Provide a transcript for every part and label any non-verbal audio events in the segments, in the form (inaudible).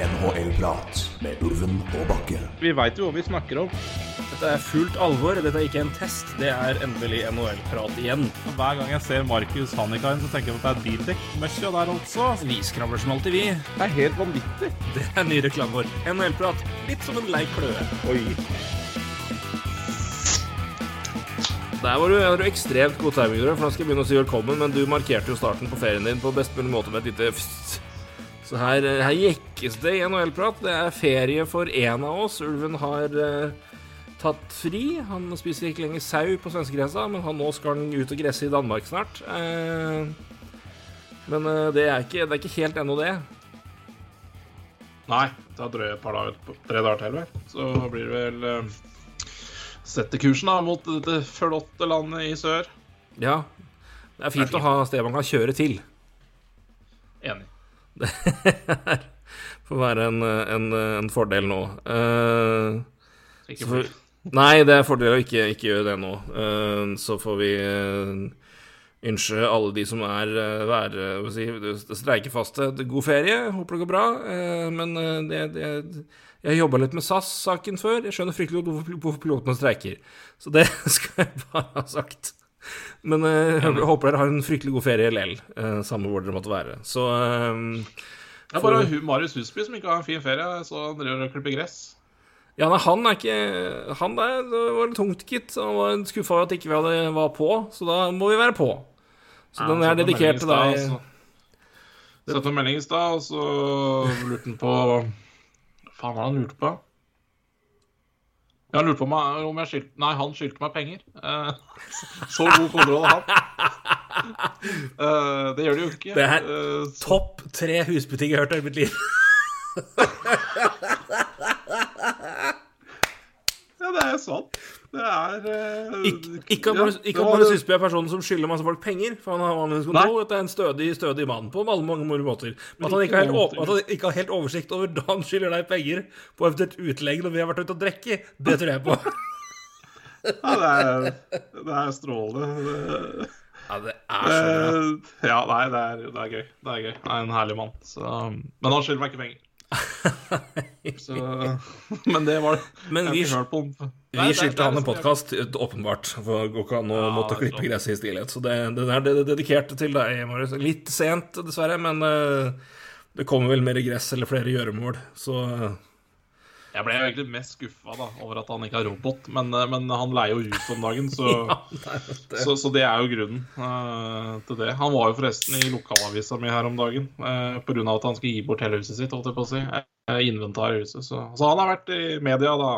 NHL-prat med Ulven og Bakke. Vi veit jo hva vi snakker om. Dette er fullt alvor. Dette er ikke en test. Det er endelig NHL-prat igjen. Hver gang jeg ser Markus Hannikainen, så tenker jeg at det er bildekk-møkkja der altså. Vi skravler som alltid, vi. Det er helt vanvittig. Det er ny reklame vår. NHL-prat. Litt som en lei kløe. Oi. Der var du, ja, du ekstremt god timing, for da skal jeg begynne å si velkommen, men du markerte jo starten på ferien din på best mulig måte med et lite fst. Så her, her jekkes det i NHL-prat. Det er ferie for én av oss. Ulven har uh, tatt fri. Han spiser ikke lenger sau på svenskegrensa, men han nå skal han ut og gresse i Danmark snart. Uh, men uh, det, er ikke, det er ikke helt ennå, det. Nei, det drøyer et par dager, tre dager til, vel. Så blir det vel sette kursen da, mot dette flotte landet i sør. Ja. Det er fint å ha sted man kan kjøre til. Enig. Det (laughs) får være en, en, en fordel nå. Uh, Ikke for... Nei, det er fordel å ikke, ikke gjøre det nå. Uh, så får vi uh, ønske alle de som er hva si, streikefaste, god ferie. Håper det går bra. Eh, men eh, det, det, jeg jobba litt med SAS-saken før. Jeg skjønner fryktelig godt hvorfor, hvorfor pilotene streiker. Så det (laughs) skal jeg bare ha sagt. Men eh, jeg håper dere har en fryktelig god ferie LL, uh, samme hvor dere måtte være. Så eh, Det er bare Hu- Marius Husby som ikke har en fin ferie, så han driver og klipper gress. Ja, nei, han er ikke Han der det var litt tungt, gitt. Han var skuffa over at ikke vi hadde var på, så da må vi være på. Så den er dedikert til deg. Sendte en melding i stad, og så lurte han på (laughs) Hva faen var det han lurte på? Han lurte på meg, om jeg skyldte Nei, han skyldte meg penger. Uh, (laughs) så god kontroll har han. Uh, det gjør det jo ikke. Det er uh, Topp tre husbutikk jeg har hørt i mitt liv. ja, det er sant. Det er uh, Ikke, ikke at ja, var- Marius Husby er personen som skylder masse folk penger, for han har vanligvis kontroll. At det er en stødig, stødig mann på mange mange måter. Men at han ikke har helt, han ikke har helt oversikt over da han skylder deg penger på eventuelt utlegg når vi har vært ute og drikke, det tror jeg på. (laughs) Ja, det er, det er strålende. Ja, det er så bra. eh, ja, nei, det er, det er gøy. Det er gøy. Han er en herlig mann. Så, men han skylder meg ikke penger. Så, (laughs) men det var Men jeg vi- Vi skyldte han en podkast, åpenbart. For det går ikke an å Ja, måtte klippe gresset i stillhet. Så det, den er det dedikert til deg, Marius. Litt sent, dessverre, men uh, det kommer vel mer gress eller flere gjøremål, så eh, Jeg ble jo egentlig mest skuffa over at han ikke har robot, men, eh, men han leier jo ut om dagen, så, (laughs) så, så det er jo grunnen uh, til det. Han var jo forresten i lokalavisa mi her om dagen uh, pga. at han skal gi bort hele huset sitt, holdt jeg på å si. eh, inventar i huset. Så, så han har vært i media, da.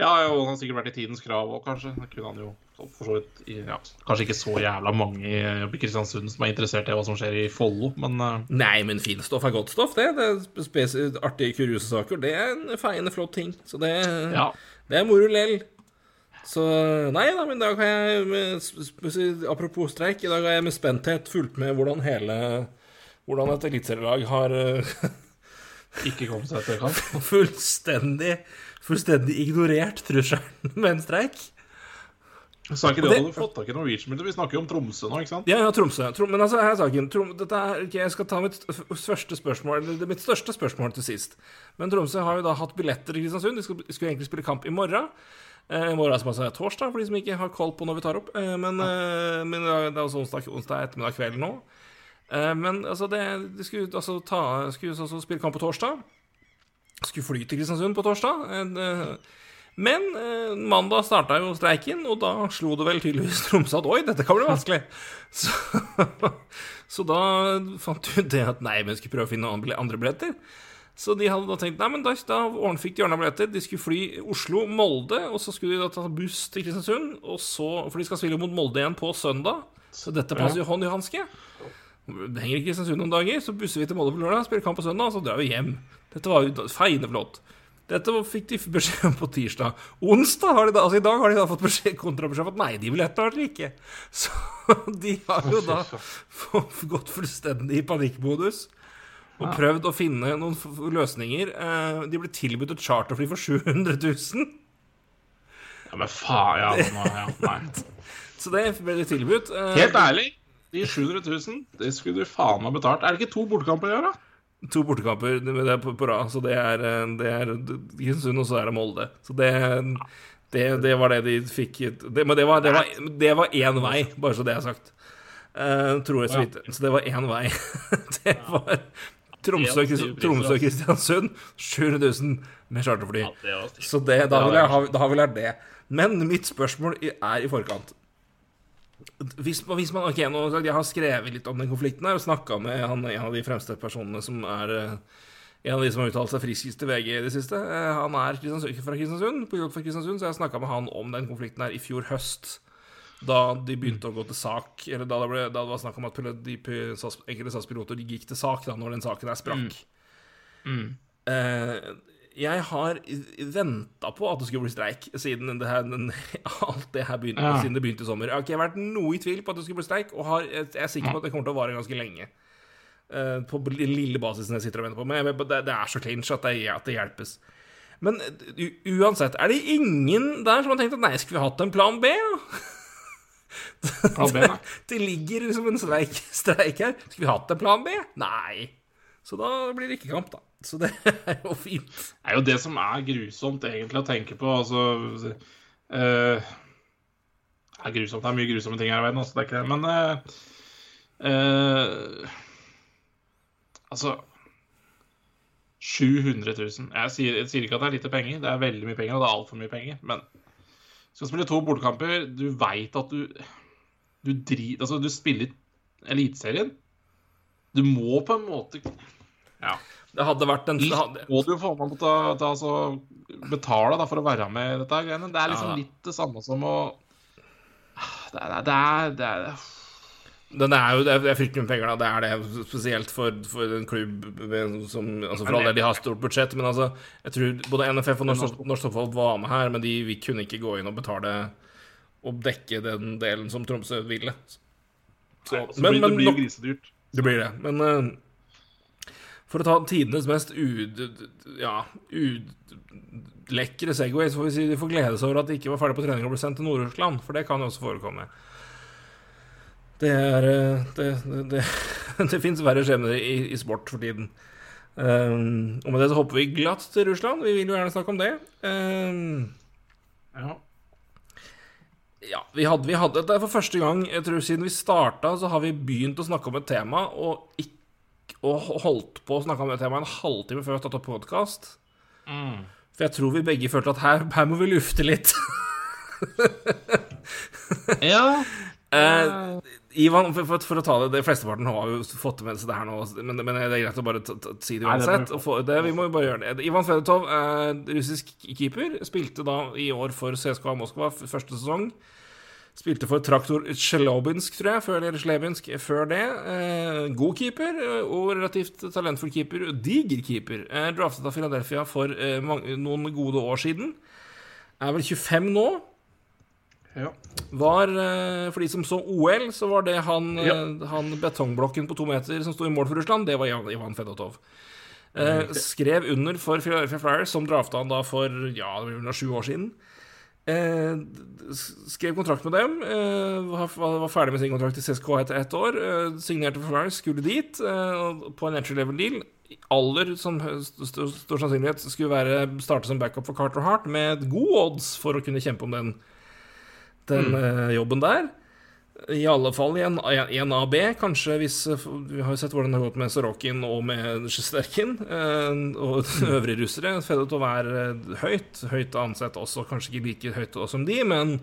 Ja, og han har sikkert vært i Tidens Krav òg, kanskje. Det kunne han jo for så vidt ja, Kanskje ikke så jævla mange i, Kristiansund som er interessert i hva som skjer i Follo, men eh, Nei, men fint stoff er godt stoff, det. det er artige, kuriøse saker. Det er en feiende flott ting. Så det, ja. det er moro lell. Så nei da, men i dag har jeg med, Apropos streik, i dag har jeg med spenthet fulgt med hvordan hele Hvordan et eliteserielag har eh, (laughs) Ikke kommet seg til kamp. fullstendig Fullstendig ignorert trusselen med en streik. Sa ikke det det- du fått tak i Norwegian, men vi snakker jo om Tromsø nå, ikke sant? Ja, ja, Tromsø. Trom, men altså, her er saken. Trom, er, jeg skal ta mitt første spørsmål, eller det er mitt største spørsmål til sist. Men Tromsø har jo da hatt billetter i Kristiansund. De skulle, skulle egentlig spille kamp i morgen. Eh, I morgen som altså er torsdag, for de som ikke har koll på når vi tar opp. Eh, men, ja. men det er også onsdag, onsdag ettermiddag kveld nå. Eh, men altså, det, de skulle altså ta Skulle altså spille kamp på torsdag. Skulle fly til Kristiansund på torsdag. Eh, men eh, mandag starta jo streiken, og da slo det vel tydeligvis Tromsø at oi, dette kan bli vanskelig. Så, (laughs) så da fant du det at nei, vi skulle prøve å finne andre andre billetter. Så de hadde da tenkt nei, men da, da fikk de ordna billetter. De skulle fly Oslo-Molde, og så skulle de da ta buss til Kristiansund. Og så, for de skal spille mot Molde igjen på søndag, så dette passer jo hånd i hanske. Det henger i Kristiansund noen dager, så busser vi til Molde på lørdag, spiller kamp på søndag, og så drar vi hjem. Dette var jo feiende flott. Dette fikk de beskjed om på tirsdag. Onsdag har de da, altså i dag har de da fått beskjed, kontrabeskjed om at nei, de billettene har dere ikke. Så de har jo da (laughs) gått fullstendig i panikkmodus. Og prøvd å finne noen løsninger. Eh, De ble tilbudt et charterfly for 700 000. Ja, men faen, ja, ja, nei. (laughs) Så det ble de tilbudt. Eh, Helt ærlig, de 700 000, det skulle du faen meg betalt. Er det ikke to bortekamper i år, da? To bortekamper det på, på rad. Så det er, det er Kristiansund, og så er det Molde. Så det, det, det var det de fikk det, Men det var, det, var, det var én vei, bare så det er sagt. Uh, tror jeg så vidt. Så det var én vei. (laughs) det var Tromsø og Kristiansund, 700 000 med charterfly. Så det, da, vil jeg, da har vi lært det. Men mitt spørsmål er i forkant. Hvis, hvis man, okay, nå, Jeg har skrevet litt om den konflikten her og snakka med han, en av de fremste personene som er uh, en av de som har uttalt seg friskest til VG i det siste. Uh, han er fra Kristiansund, på jobb for Kristiansund, så jeg snakka med han om den konflikten her i fjor høst. Da de begynte å gå til sak, eller da det, ble, da det var snakk om at de, enkelte SAS-piloter gikk til sak da når den saken der sprakk. Mm. Mm. Uh, jeg har venta på at det skulle bli streik siden det her, den, (laughs) alt det her begynte, ja. siden det begynte i sommer. Jeg har ikke vært noe i tvil på at det skulle bli streik, og har, jeg er sikker på at det kommer til å vare ganske lenge. Uh, på den lille basisen jeg sitter og venter på. Men det, det er så clinch at det, at det hjelpes. Men uansett, er det ingen der som har tenkt at nei, skulle vi hatt en plan B? (laughs) Plan B, da? (laughs) det ligger liksom en streik, streik her. Skulle vi hatt en plan B? Nei. Så da blir det ikke kamp, da. Så det (laughs) er jo fint. Det er jo det som er grusomt egentlig å tenke på. Altså uh, Det er grusomt. Det er mye grusomme ting her i verden, altså, det er ikke det. Men uh, uh, Altså 700 000. Jeg sier, jeg sier, ikke at det er lite penger, det er veldig mye penger, og det er altfor mye penger. Men du skal spille to bortekamper, du veit at du Du driter Altså, du spiller Eliteserien. Du må på en måte Ja. Det hadde vært en Litt hadde... må du få meg til å altså, betale da, for å være med i dette greiene. Det er liksom ja. litt det samme som å Det er, det er, det er... Den er jo, det er fryktelig med penger, da. Det er det, spesielt for, for en klubb som altså For all del, de har stort budsjett, men altså Jeg tror både NFF og Norsk Toppfotball var med her, men de vi kunne ikke gå inn og betale og dekke den delen som Tromsø ville. Så, Nei, altså, men, blir, det blir jo grisedyrt. Det blir det. Men uh, for å ta tidenes mest ud... Ja, Segway, så får vi si de får glede seg over at de ikke var ferdig på trening og ble sendt til Nord-Russland, for det kan jo også forekomme. Det er eh, Det, det, det, (laughs) det fins verre skjebner i, i, sport for tiden. Um, og med det så hopper vi glatt til Russland. Vi vil jo gjerne snakke om det. Um, ja. Ja, vi hadde, vi hadde, det er For første gang jeg tror siden vi starta, så har vi begynt å snakke om et tema og ikke og holdt på å snakke om det temaet en halvtime før vi opp podkast. Mm. For jeg tror vi begge følte at her, her må vi lufte litt. (laughs) ja. Eh, Ivan, for, for, for, å ta det det flesteparten har jo fått med seg det her nå, men, men det er greit å bare si det uansett. Nei, det, vi må jo bare gjøre det. Ivan Fedotov, eh, russisk keeper, spilte da i år for CSKA Moskva første sesong. Spilte for Traktor Tsjelobinsk, tror jeg, før, eller Slebinsk før det. Eh, god keeper eh, og relativt talentfull keeper. Diger keeper. Eh, draftet av Philadelphia for eh, mange, noen gode år siden. Er vel 25 nå. Ja. Var, eh, For de som så OL, så var det han, ja. Eh, han betongblokken på to meter som sto i mål for Russland, det var Ivan Fedotov. skrev under for Philadelphia Flyers, som drafta han da for ja, det var sju år siden. Eh, skrev kontrakt med dem. Eh, var, ferdig med sin kontrakt i CSK etter ett år. Eh, signerte for Flyers, skulle dit eh, på en entry level deal. Aller som stor, sannsynlighet skulle være starte som backup for Carter Hart, med god odds for å kunne kjempe om den, den mm. Eh, jobben der. I alle fall i en, en AB, kanskje hvis Vi har jo sett hvordan det har gått med Sorokin og med Sjesterkin eh, og (laughs) øvrige russere. Fedotov er være høyt, høyt ansett også, kanskje ikke like høyt som de, men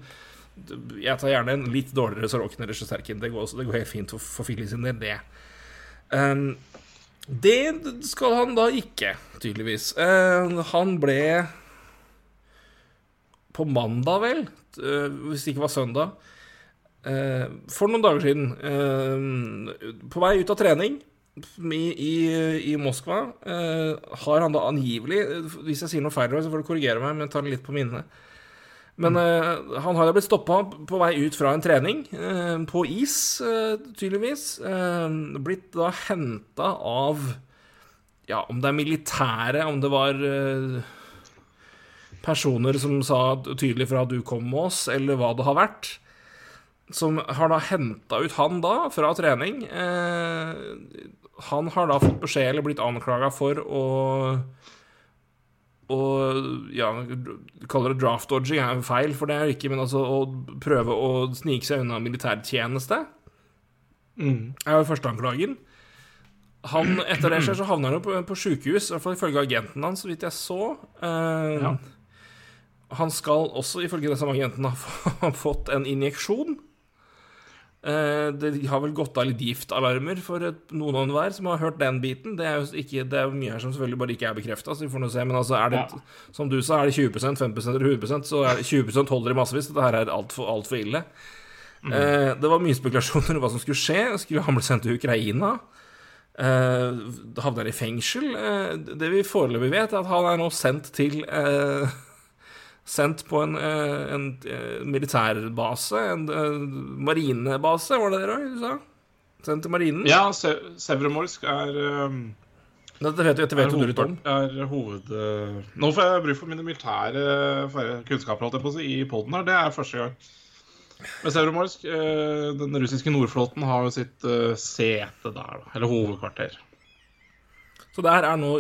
jeg tar gjerne en litt dårligere Sorokin eller Sjesterkin. Det, det, går helt fint for, for sin del, det. Um, det skal han da ikke, tydeligvis. Uh, han ble på mandag, vel, hvis det ikke var søndag Eh, for noen dager siden, eh, på vei ut av trening i, i, i Moskva, eh, har han da angivelig Hvis jeg sier noe feil, så får du korrigere meg, men jeg tar det litt på minnet. Men mm. han har da blitt stoppa på vei ut fra en trening, på is, tydeligvis. blitt da henta av Ja, om det er militære, om det var personer som sa tydelig fra at du kom med oss, eller hva det har vært som har da henta ut han da fra trening, eh, han har da fått beskjed eller blitt anklaga for å og ja, kaller det draft dodging er feil, for det er ikke, men altså å prøve å snike seg unna militærtjeneste Mm. er jo førsteanklagen. Han, etter det skjer, så havner han jo på, på sjukehus, i hvert fall ifølge agenten hans, så vidt jeg så. Eh, Ja. Han skal også, ifølge det som agenten, ha fått en injeksjon. Eh, det har vel gått av litt giftalarmer for noen og enhver som har hørt den biten. Det er jo ikke, det er mye her som selvfølgelig bare ikke er bekrefta, så vi får nå se. Men altså, er det, Ja. som du sa, er det 20% 5% eller 100% så er det 20% holder i massevis. Dette her er altfor alt for ille. Eh, det var mye spekulasjoner om hva som skulle skje. Skulle han bli sendt til Ukraina? Eh, havner han i fengsel? Eh, det vi foreløpig vet, er at han er nå sendt til eh, Sendt på en, eh, en eh, militærbase, en eh, marinebase, var det det du sa? Sendt til marinen? Ja, Se Sevromorsk er um, Dette vet, dette vet du litt om. er hoved... uh, Nå får jeg bruk for mine militære kunnskaper holdt jeg på å si, i poden her. Det er første gang. Men Sevromorsk, uh, den russiske nordflåten, har jo sitt uh, sete der, da. Eller hovedkvarter. Så det her er nå,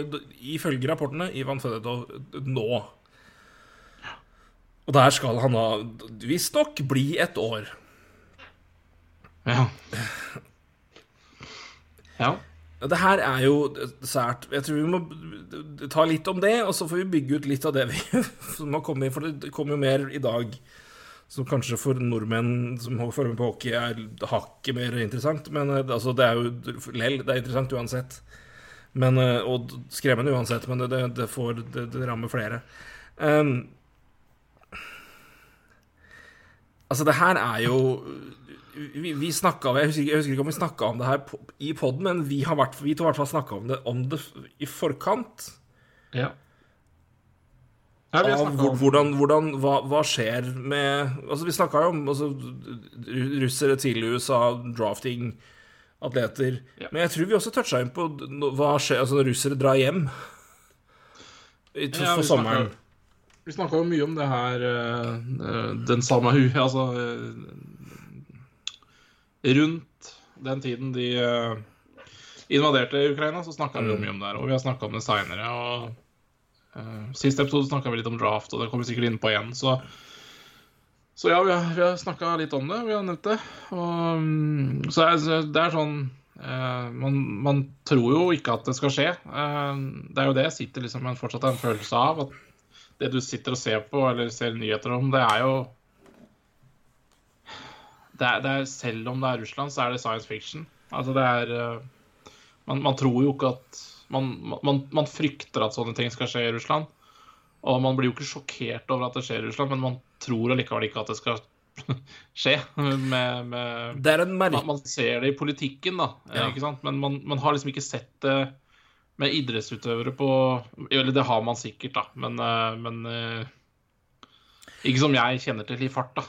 ifølge rapportene, Ivan Fedetov nå. Og der skal han da visstnok bli et år. Ja. Ja. Det her er jo sært. Jeg tror vi må ta litt om det, og så får vi bygge ut litt av det vi (laughs) som har kommet For det kommer jo mer i dag som kanskje for nordmenn som følger med på hockey, er hakket mer interessant. Men eh, altså, det er jo lell, det er interessant uansett. Men, eh, og skremmende uansett, men det, det, det får det, det rammer flere. Um, altså, det her er jo vi, vi snakka jeg, husker jeg husker ikke om vi snakka om det her på, i poden, men vi, har vært, vi to har i hvert fall snakka om det, om det i forkant. ja. Ja, Av hvordan, hvordan hva, hva skjer med Altså, vi snakka jo om altså, russere til USA, drafting, atleter. Ja. Men jeg tror vi også toucha inn på hva skjer altså, når russere drar hjem i- for, Ja, for sommeren. snakket- Vi snakka jo mye om det her eh, Den samme hu... Altså eh, Rundt den tiden de eh, invaderte Ukraina, så snakka vi jo mye om det her. Og vi har snakka om det seinere. Og siste episode snakka vi litt om draft, og det kommer vi sikkert inn på igjen. Så, så ja, vi har, vi har snakka litt om det. Vi har nevnt det. Og, mm, så det er sånn eh, man, man tror jo ikke at det skal skje. Eh, det er jo det jeg sitter liksom med en- fortsatt en følelse av. At det du sitter og ser på eller ser nyheter om, det er jo det er, det er, Selv om det er Russland, så er det science fiction. Altså det er eh, Man, man tror jo ikke at man, man, man frykter at sånne ting skal skje i Russland. Og man blir jo ikke sjokkert over at det skjer i Russland, men man tror allikevel ikke at det skal (laughs) skje. Med, med man, ser det i politikken, da. Ja. Ikke sant? Men man, man har liksom ikke sett det med idrettsutøvere på Eller det har man sikkert, da, men, eh, men eh, Ikke som jeg kjenner til i fart, da.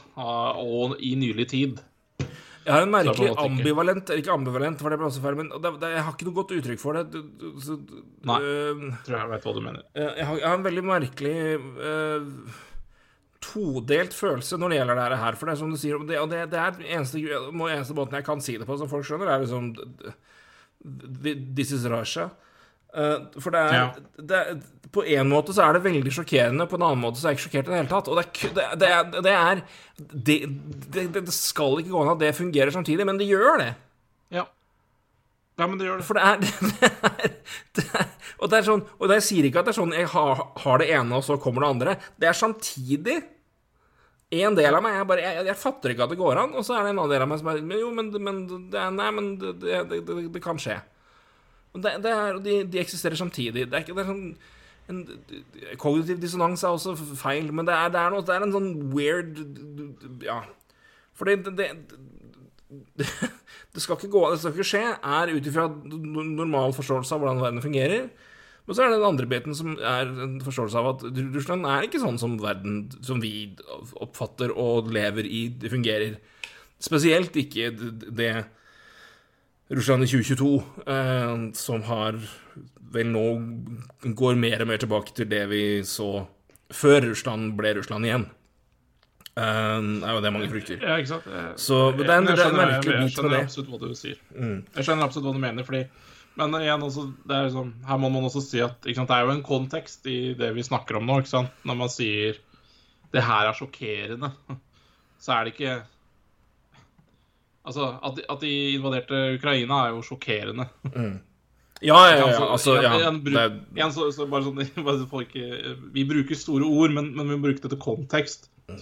Og i nylig tid. Jeg har en merkelig ambivalent Eller ikke ambivalent, for det ble også feil, men det, det, jeg har ikke noe godt uttrykk for det. Så, Nei. øh, Tror jeg vet hva du mener. Jeg har, jeg har en veldig merkelig øh, todelt følelse når det gjelder det her. For det er som du sier, det, og det, det er eneste, eneste måten jeg kan si det på, som folk skjønner, er liksom This is Russia. Eh, for det er, Ja. det er På en måte så er det veldig sjokkerende, på en annen måte så er jeg ikke sjokkert i det hele tatt. Og det er, det, det er, det, det, skal ikke gå an at det fungerer samtidig, men det gjør det. Ja. ja, men det gjør det. For det er, (laughs) det er, det Og det er sånn Og jeg sier ikke at det er sånn jeg har, har det ene, og så kommer det andre. Det er samtidig en del av meg jeg, bare, jeg, jeg fatter ikke at det går an, og så er det en annen del av meg som bare Jo, men, men det, Nei, men det, det, det, det kan skje. Det, det er, de, de eksisterer samtidig. Det er ikke det er sånn en, Kognitiv dissonans er også feil, men det er, det er, noe, det er en sånn weird Ja. Fordi det, det, (laughs) det, skal ikke gå Det skal ikke skje, er ut ifra normal forståelse av hvordan verden fungerer. Men så er det den andre biten som er en forståelse av at Russland er ikke sånn som verden som vi oppfatter og lever i, det fungerer. Spesielt ikke det Russland i 2022, eh, som har vel nå går mer og mer tilbake til det vi så før Russland ble Russland igjen. Eh, er jo det mange frykter. Ja, ikke sant? Jeg- Så det er en- jeg jeg, er merkelig bit med det. det. skjønner absolutt hva du sier. Jeg skjønner absolutt hva du mener, fordi Men igjen, også, liksom, her må man også si at sant, det er jo en kontekst i det vi snakker om nå. ikke sant? Når man sier 'det her er sjokkerende', (laughs) så er det ikke Altså, at at de invaderte Ukraina, er jo sjokkerende. Mm. Ja, ja, ja, ja, altså, ja. Igjen, bruk, igjen så, så, bare sånn (laughs) bare folk, Vi bruker store ord, men, men vi må bruke det til kontekst. Mm.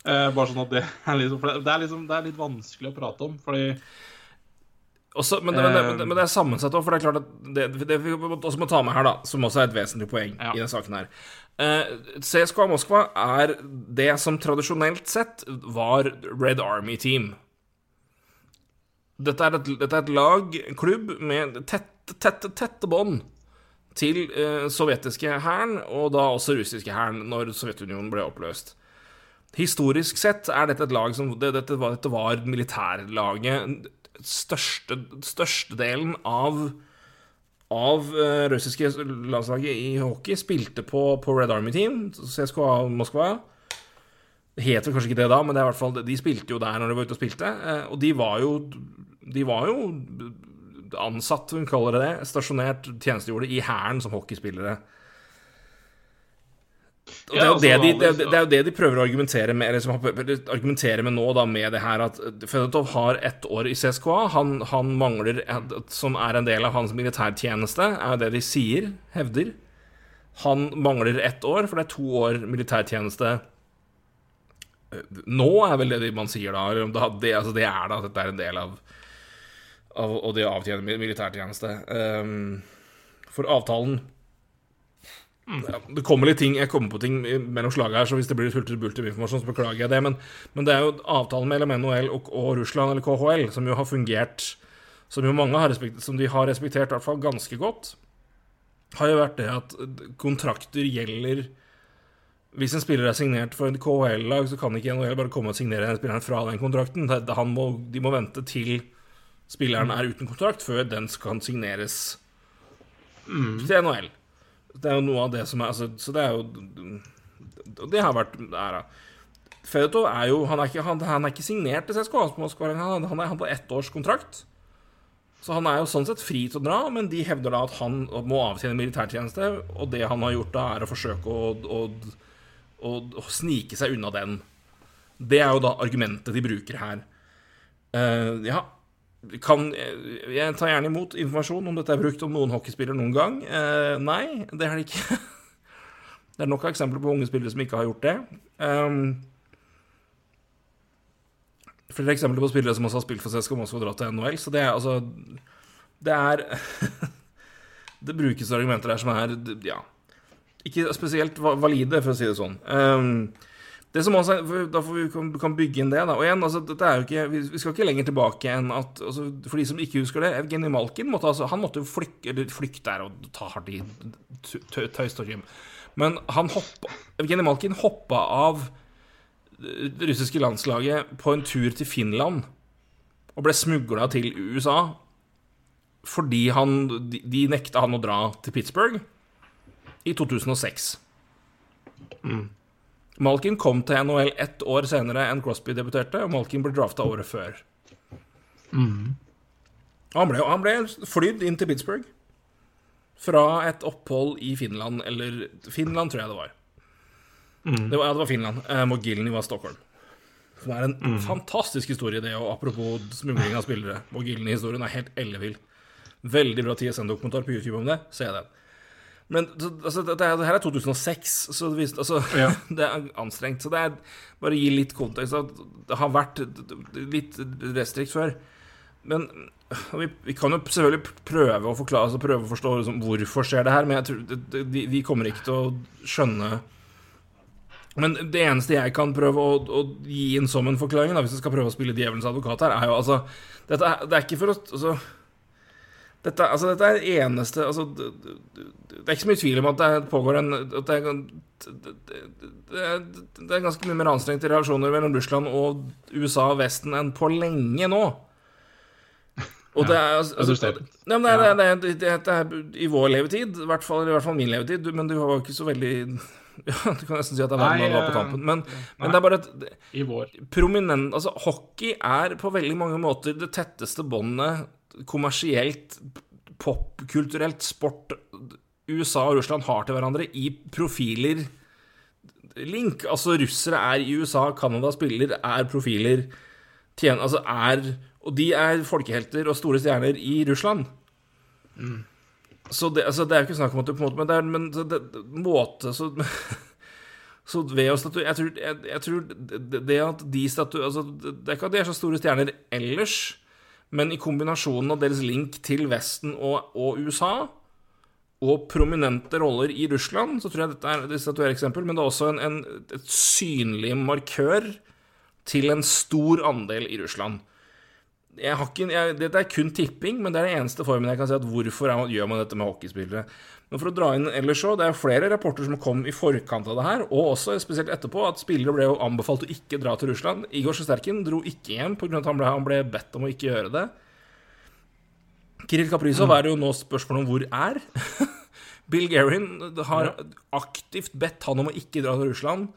Eh, bare sånn at det er, liksom, det, er liksom, det er litt vanskelig å prate om, fordi også, men, det, men, det, men, det, er sammensatt òg, for det er klart at det, det vi også må ta med her, da, som også er et vesentlig poeng ja. i denne saken her uh, CSKA Moskva er det som tradisjonelt sett var Red Army-team. Dette er et, dette er et lag, en klubb, med tette, tette, tette bånd til eh, sovjetiske hæren, og da også russiske hæren, når Sovjetunionen ble oppløst. Historisk sett er dette et lag som Dette var, dette var militærlaget største, størstedelen av av eh, russiske landslaget i hockey spilte på, på Red Army Team, CSKA Moskva. Det heter kanskje ikke det da, men det er hvert fall, de spilte jo der når de var ute og spilte. Uh, og de var jo De var jo ansatt, hun kaller det det, stasjonert tjenestegjorde i Hæren som hockeyspillere. Og det, er altså, de, det, det, er jo det de prøver å argumentere med, liksom, argumentere med nå, da, med det her at Fedotov har ett år i CSKA. Han, han, mangler Som er en del av hans militærtjeneste, er jo det de sier, hevder. Han mangler ett år, for det er to år militærtjeneste nå, er vel det man sier da. Det, altså det er da at dette er en del av Og det å avtjene militærtjeneste. Um, for avtalen ja, det kommer litt ting, Jeg kommer på ting mellom slaget her, så hvis det blir hulter bulter informasjon, så beklager jeg det. Men, men, det er jo avtalen mellom NHL og, og, Russland, eller KHL, som jo har fungert Som jo mange har respektert, som de har respektert i hvert fall ganske godt, har jo vært det at kontrakter gjelder Hvis en spiller er signert for et KHL-lag, så kan ikke NHL bare komme og signere spilleren fra den kontrakten. Må, de må vente til spilleren er uten kontrakt, før den kan signeres mm. til NHL. Det er jo noe av det som er altså, Så det er jo Det har vært æra. Fedotov er jo han er, ikke, han, han er ikke signert til CSKA. Han, han er på ett års kontrakt. Så han er jo sånn sett fri til å dra, men de hevder da at han må avtjene militærtjeneste, og det han har gjort da, er å forsøke å, å, å, å snike seg unna den. Det er jo da argumentet de bruker her. Uh, ja, kan, jeg tar gjerne imot informasjon om dette er brukt om noen hockeyspiller noen gang. Eh, nei, det er det ikke. (laughs) det er nok av eksempler på unge spillere som ikke har gjort det. Um, flere eksempler på spillere som også har spilt for CSKA Moskva og dratt til NHL. Så det er altså Det er (laughs) Det brukes argumenter der som er ja, ikke spesielt valide, for å si det sånn. Um, det som også, Da får vi kan bygge inn det. da, og igjen, altså, ikke, Vi skal ikke lenger tilbake enn at altså, For de som ikke husker det Evgenij Malkin måtte, altså, han måtte flykte der er å ta hardt i tøystorgym. Men han hoppa Evgenij Malkin hoppa av det russiske landslaget på en tur til Finland og ble smugla til USA fordi han, de, de nekta han å dra til Pittsburgh i 2006. Mm. Malkin kom til NHL ett år senere enn Crosby debuterte, og Malkin ble drafta året før. Mm. Han, ble, han ble flydd inn til Pittsburgh fra et opphold i Finland, eller Finland, tror jeg det var. Mm. Det var ja, det var Finland. Eh, Mogilny var Stockholm. Som er en mm. fantastisk historie, det, og apropos smugling av spillere. Mogilny-historien er helt ellevill. Veldig bra TSN-dokumentar på YouTube om det. Se den. Men altså, det, det, her er 2006, så det, altså, ja. (laughs) det, er anstrengt. Så det er bare å gi litt kontekst. Det har vært litt restrikt før. Men vi, vi, kan jo selvfølgelig prøve å forklare altså prøve å forstå liksom, hvorfor skjer det her, men jeg tror vi, vi, kommer ikke til å skjønne Men det eneste jeg kan prøve å, å gi inn som en forklaring, da, hvis jeg skal prøve å spille djevelens advokat her, er jo altså dette Det er ikke for å altså, dette, altså, dette er det eneste altså, det, det, er ikke så mye tvil om at det pågår en at det, er, det er ganske mye mer anstrengte relasjoner mellom Russland og USA og Vesten enn på lenge nå. Og det er, altså, ja, det, er, det, det, det er i vår levetid, i hvert fall, i hvert fall min levetid, men du var jo ikke så veldig (laughs) ja, Du kan nesten si at det er Nei, var på tampen. Men, men, det er bare et I vår. prominent Altså, hockey er på veldig mange måter det tetteste båndet kommersielt popkulturelt sport USA og Russland har til hverandre i profiler link. Altså, russere er i USA, Canada spiller, er profiler tjener, Altså er Og de er folkehelter og store stjerner i Russland. Mm. Så det, altså, det er jo ikke snakk om at du på en måte Men det er men det, måte så (laughs) Så ved å statuere Jeg tror, jeg, jeg tror det, det, at de statu... Altså, det er ikke at de er så store stjerner ellers, men i kombinasjonen av deres link til Vesten og, og USA og prominente roller i Russland, så tror jeg dette er et statuereksempel, men det er også en, en, et synlig markør til en stor andel i Russland. Ikke, jeg, dette er kun tipping, men det er den eneste formen jeg kan si at hvorfor gjør man dette med hockeyspillere. Men for å dra inn ellers så, det er flere rapporter som kom i forkant av det her, og også spesielt etterpå, at spillere ble jo anbefalt å ikke dra til Russland. Igor Sjesterkin dro ikke hjem pga. at han ble, han ble bedt om å ikke gjøre det. Kirill Kaprizov er det jo nå spørsmål om hvor er. (laughs) Bill Gerin har aktivt bedt han om å ikke dra til Russland.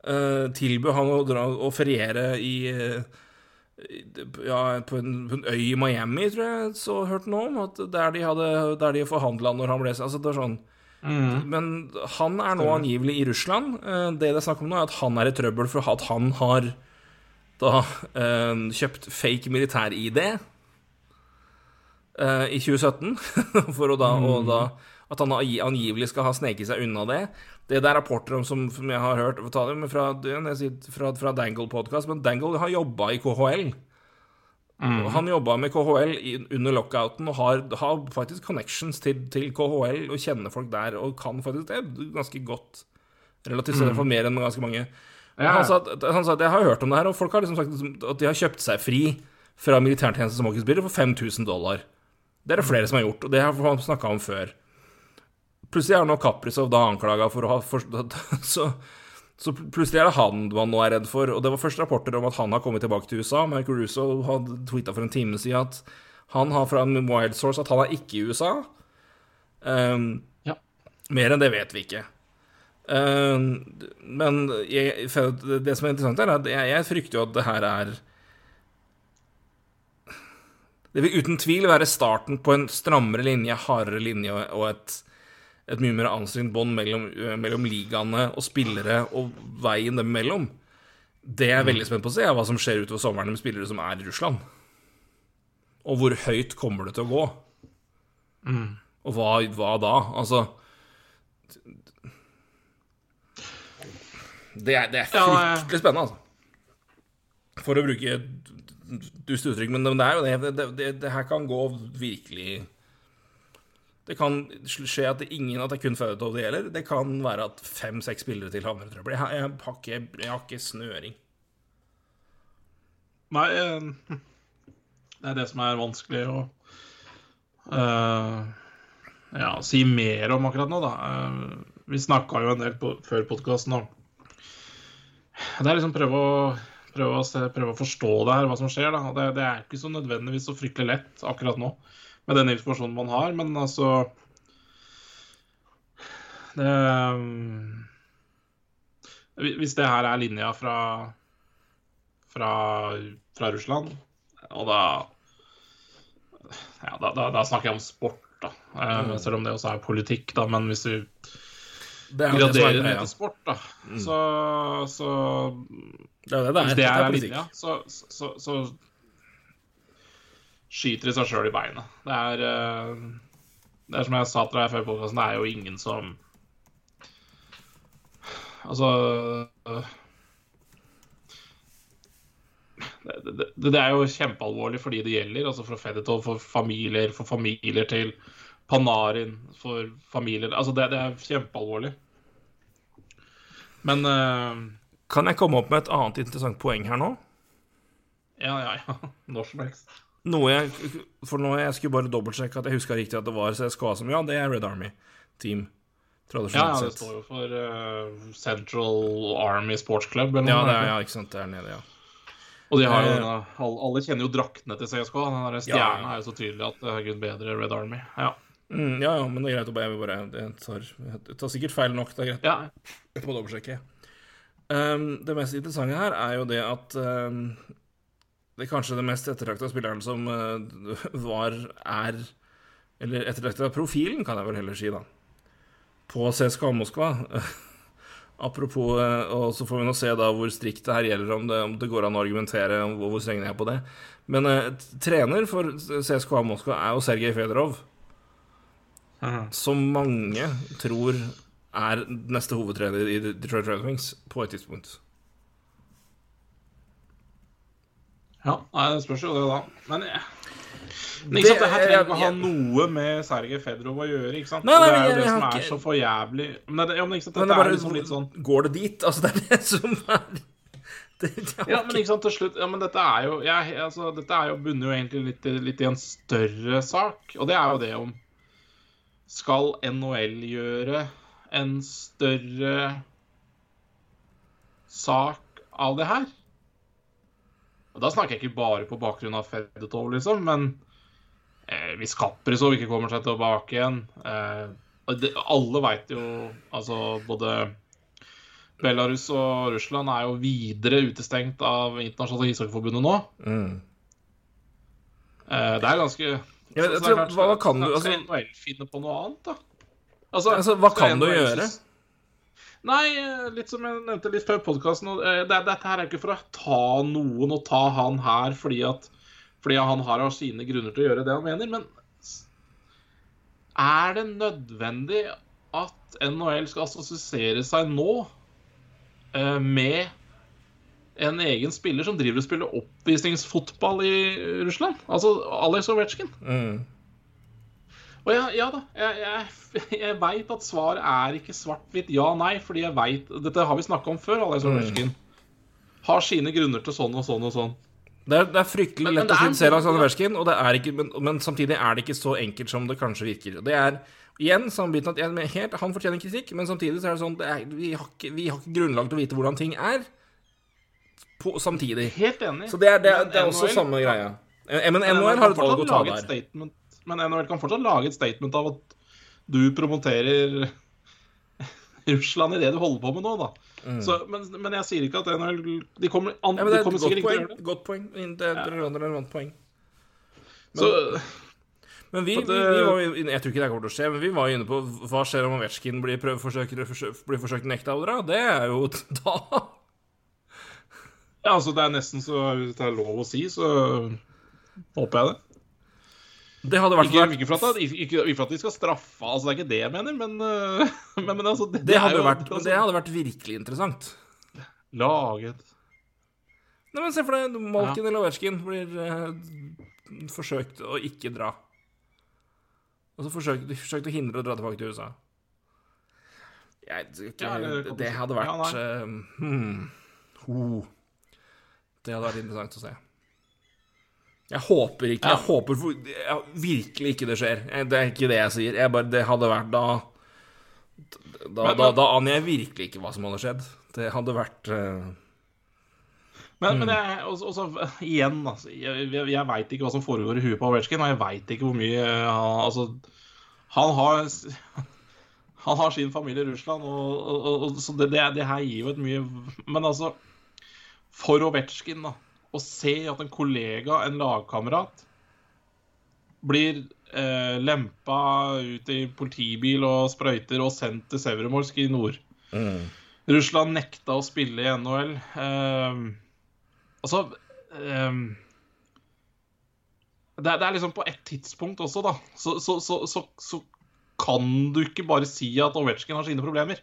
Uh, tilbød han å, dra, å feriere i uh, ja, på en, på en, øy i Miami, tror jeg så hørte noe om. At der de, hadde, der de forhandla når han ble altså det er sånn. Mm. Men han er nå angivelig i Russland. Uh, det det er snakk om nå, er at han er i trøbbel for at han har da kjøpt fake militær-ID uh, i 2017. (laughs) for å da, mm. og da At han angivelig skal ha sneket seg unna det. Det er rapporter om som, som jeg har hørt ta det, fra, fra, fra Dangle Podcast, men Dangle har jobba i KHL. Mm. Han jobba med KHL under lockouten og har, har faktisk connections til, til, KHL og kjenner folk der og kan faktisk det ganske godt. Relativt sett, mm. mer enn ganske mange. Ja. Han, sa at, han, sa at, jeg har hørt om det her, og folk har liksom sagt at de har kjøpt seg fri fra militærtjeneste som hockeyspiller for 5000 dollar. Det er det flere som har gjort, og det har han snakka om før. Plutselig er nå Kaprizov da anklaga for å ha for, (laughs) så, så, plutselig er det han man nå er redd for. Og det var først rapporter om at han har kommet tilbake til USA. Marco Russo hadde tweeta for en time siden at han har fra en wild source at han er ikke i USA. Um, ja. Mer enn det vet vi ikke. Um, men jeg, det som er interessant, er at jeg, jeg frykter jo at det her er det vil uten tvil være starten på en strammere linje, hardere linje og et, et mye mer anstrengt bånd mellom, mellom, ligaene og spillere og veien dem imellom. Det jeg er veldig spent på å se, er hva som skjer utover sommeren med spillere som er i Russland. Og hvor høyt kommer det til å gå? Mm. Og hva, hva, da? Altså Det er, det er fryktelig spennende, altså. For å bruke dust uttrykk, men det er jo det. Det, det. det, her kan gå virkelig Det kan skje at det, ingen at det er kun Faudetov det gjelder. Det kan være at fem-seks spillere til havner i trøbbel. Jeg, jeg, jeg har ikke snøring. Nei, eh, det er det som er vanskelig å uh, ja, si mer om akkurat nå, da. Uh, vi snakka jo en del på, før podkasten om Det er liksom prøve å prøve å, prøve å, forstå det her, hva som skjer. Da. Det, det er ikke så nødvendigvis så fryktelig lett akkurat nå med den informasjonen man har, men altså det, Hvis det her er linja fra, fra, fra Russland, og da ja, da, da, da, snakker jeg om sport, da. Mm. Selv om det også er politikk, da. Men hvis du graderer det til sport, da, mm. så, så det er det det er. Hvis det er, er linja, så, så, så, skyter i seg sjøl i beinet. Det er, eh, det er som jeg sa til deg før podkasten, det er jo ingen som Altså det, det, det, er jo kjempealvorlig for de det gjelder. altså For Fedetov, for familier, for familier til Panarin, for familier Altså, det, det er kjempealvorlig. Men uh, kan jeg komme opp med et annet interessant poeng her nå? Ja, ja, ja. (laughs) Når som helst. Noe jeg, for nå jeg skulle bare dobbeltsjekke at jeg huska riktig at det var CSKA som Ja, det er Red Army Team. Tradisjonelt sett. Ja, det står jo for uh, Central Army Sports Club. Eller ja, det er, ja, ikke sant. Det er nede, ja. Og de har jo, denne, alle kjenner jo draktene til CSKA. Den der stjerna ja. er jo så tydelig at det er gud bedre Red Army. Ja. Mm, ja, ja, men det er greit å bare, bare det tar, det tar sikkert feil nok. Det er greit. Ja. Jeg får dobbeltsjekke. Um, det mest interessante her er jo det at um, det er kanskje det mest ettertrakta spilleren som uh, (laughs) var, er Eller ettertrakta profilen, kan jeg vel heller si, da. På CSKA Moskva. (laughs) Apropos eh, Og så får vi nå se da hvor strikt det her gjelder, om det, om det går an å argumentere om hvor strenge jeg er på det. Men eh, trener for CSKA Moskva er jo Sergej Fedorov. Som mange tror er neste hovedtrener i Detroit Red Wings på et tidspunkt. Ja, det spørs jo det, da. Men ja. men ikke sant, det her trenger ikke å ha noe med Sergej Fedrov å gjøre. ikke sant? Nei, nei, det er jo det som er så for jævlig Men, det, ja, men ikke sant, dette det er liksom litt sånn Går det dit? Altså, det er det som er (laughs) Ja, men ikke sant, til slutt Ja, men dette er jo jeg, altså, Dette er jo bunner jo egentlig litt, litt i en større sak, og det er jo det om Skal NHL gjøre en større sak av det her? Og Da snakker jeg ikke bare på bakgrunn av Fedotov, liksom, men eh, hvis Kaprizov ikke kommer seg tilbake igjen eh, det, Alle veit jo Altså, både Belarus og Russland er jo videre utestengt av Internasjonale ishockeyforbundet nå. mm. Eh, det er ganske Ja, jeg tror- hva kan du- altså- finne på noe annet, da? Altså, Altså, hva kan du gjøre? sys- Nei, eh, litt som jeg nevnte litt før podkasten det, Dette her er ikke for å ta noen og ta han her fordi at fordi han har sine grunner til å gjøre det han mener, men er det nødvendig at NHL skal assosiere seg nå eh, med en egen spiller som driver og spiller oppvisningsfotball i Russland? Altså Alex Ovetsjkin. Mm. Og ja, ja da, jeg, jeg, jeg veit at svaret er ikke svart-hvitt ja-nei, fordi jeg veit Dette har vi snakka om før, Alex Mm. Har sine grunner til sånn og sånn og sånn. Det er, det er fryktelig Men- men lett det å se kritisere Alexander Berskin, og det er ikke, men, men samtidig er det ikke så enkelt som det kanskje virker. Det er igjen samme at jeg, helt, Han fortjener kritikk, men samtidig så er det sånn det er, vi, har ikke, vi har ikke grunnlag til å vite hvordan ting er på, samtidig. Helt enig. Så det er, det, det er også NHL samme greia. Eh, Men Men NHL har et valg å ta der. statement- Men NHL kan fortsatt lage et statement av at du promoterer Russland i det du holder på med nå, da. Så, men, men jeg sier ikke at NHL De kommer, an, Mm. Ja, men det de er kommer sikkert ikke til å gjøre det. Godt poeng. Det er et relevant poeng. Så, Men vi, vi, vi eh, var Jeg tror ikke det kommer til å skje, men vi var inne på hva skjer om Ovetsjkin blir, forsøkt, blir forsøkt nekta. Det er jo (laughs) da ja, altså, det er nesten så Hvis det er lov å si, så håper jeg det. Det hadde vært Ikke, vært ikke, for at, ikke, ikke for at de skal straffe, altså det er ikke det jeg mener, men, øh, (laughs) men, men altså Det, Det hadde, jo- vært, altså, det hadde vært virkelig interessant. Laget Nei, men Se for deg Malkin eller Ovetsjkin blir eh, forsøkt å ikke dra. Og så forsøkt, forsøkte å hindre å dra tilbake til USA. Jeg, det, Ja, det, det hadde vært ja, uh, hmm, ho. Det hadde vært interessant å se. Jeg håper ikke. Jeg håper for, jeg, virkelig ikke det skjer. Jeg- Det er ikke det jeg sier. Jeg bare, det hadde vært da Da, Men- da, da aner jeg virkelig ikke hva som hadde skjedd. Det hadde vært uh, Men, Mm. men jeg, også, også, igjen, altså, jeg, jeg, veit ikke hva som foregår i huet på Ovetsjkin, og jeg veit ikke hvor mye øh, han Altså, han har (laughs) Han har sin familie i Russland, og, og, og, og så det, det, det her gir jo et mye Men altså, for Ovetsjkin, da, å se at en kollega, en lagkamerat, blir eh, lempa ut i politibil og sprøyter og sendt til Severomorsk i nord. Russland nekta å spille i NHL. Eh, altså eh, det, er- det er liksom på et tidspunkt også, da, så, så, så, så, så kan du ikke bare si at Ovetsjkin har sine problemer.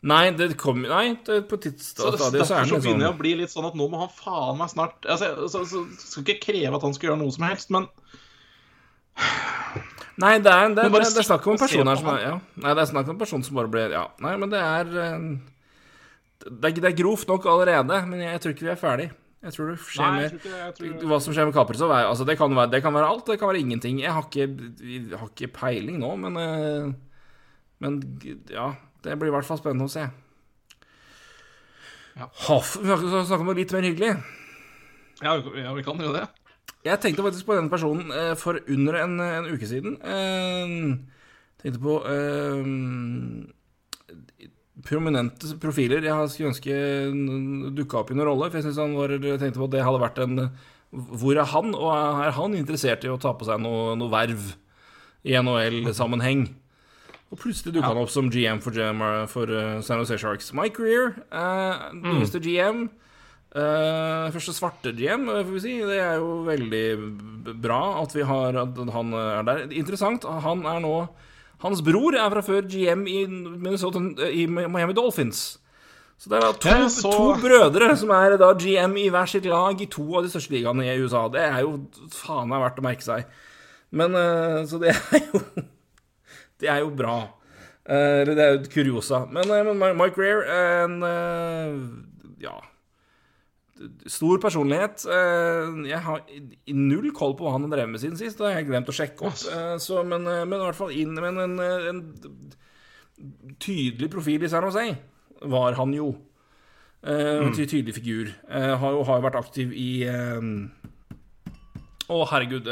Nei, det kom Nei, det, på Så tidsstadiet så, er så det begynner jeg liksom å bli litt sånn at nå må han faen meg snart altså, så, så, så, Skal ikke kreve at han skal gjøre noe som helst, men Nei, det er, det, det, det er snakk om en person her som er ja. Nei, det er snakk om en person som bare blir Ja. Nei, men det er eh, Det er, er grovt nok allerede, men jeg tror ikke vi er ferdig. Jeg tror det skjer jeg mer. tror ikke. Jeg tror, Hva som skjer med er altså, det, kan være, det kan være alt, det kan være ingenting. Jeg har ikke, jeg har ikke peiling nå, men eh, Men ja, det blir i hvert fall spennende å se. Ja. Hoff, vi skal snakke om noe litt mer hyggelig. ja, ja, vi kan jo det. Jeg tenkte faktisk på denne personen eh, for under en, en uke siden. Eh, tenkte på eh, prominente profiler jeg skulle ønske dukka opp i noen rolle. For jeg, han var, jeg tenkte på at det hadde vært en hvor er han, og er han interessert i å ta på seg noe, noe verv i NHL-sammenheng? Og plutselig dukka ja. han opp som GM for, GM for uh, San Jose Sharks. Mike Greer, uh, nyeste mm. GM. Uh, første svarte GM, får vi si. Det er jo veldig bra at vi har at han er der. Interessant. Han er nå Hans bror er fra før GM i, Minnesota, i Miami Dolphins. Så det er to, så... to, brødre som er da GM i hver sitt lag i to av de største ligaene i USA. Det er jo faen meg verdt å merke seg. Men uh, Så det er jo Det er jo bra. Eller det er jo kuriosa. Men, uh, men Mike Greer en Ja Stor personlighet. Jeg har null koll på hva han har drevet med siden sist. Det har jeg glemt å sjekke opp. Så, men, men, i hvert fall inn med en, en, en tydelig profil i San Jose var han jo. Uh, mm. Tydelig figur. Har, jo, har, jo, vært aktiv i Å, herregud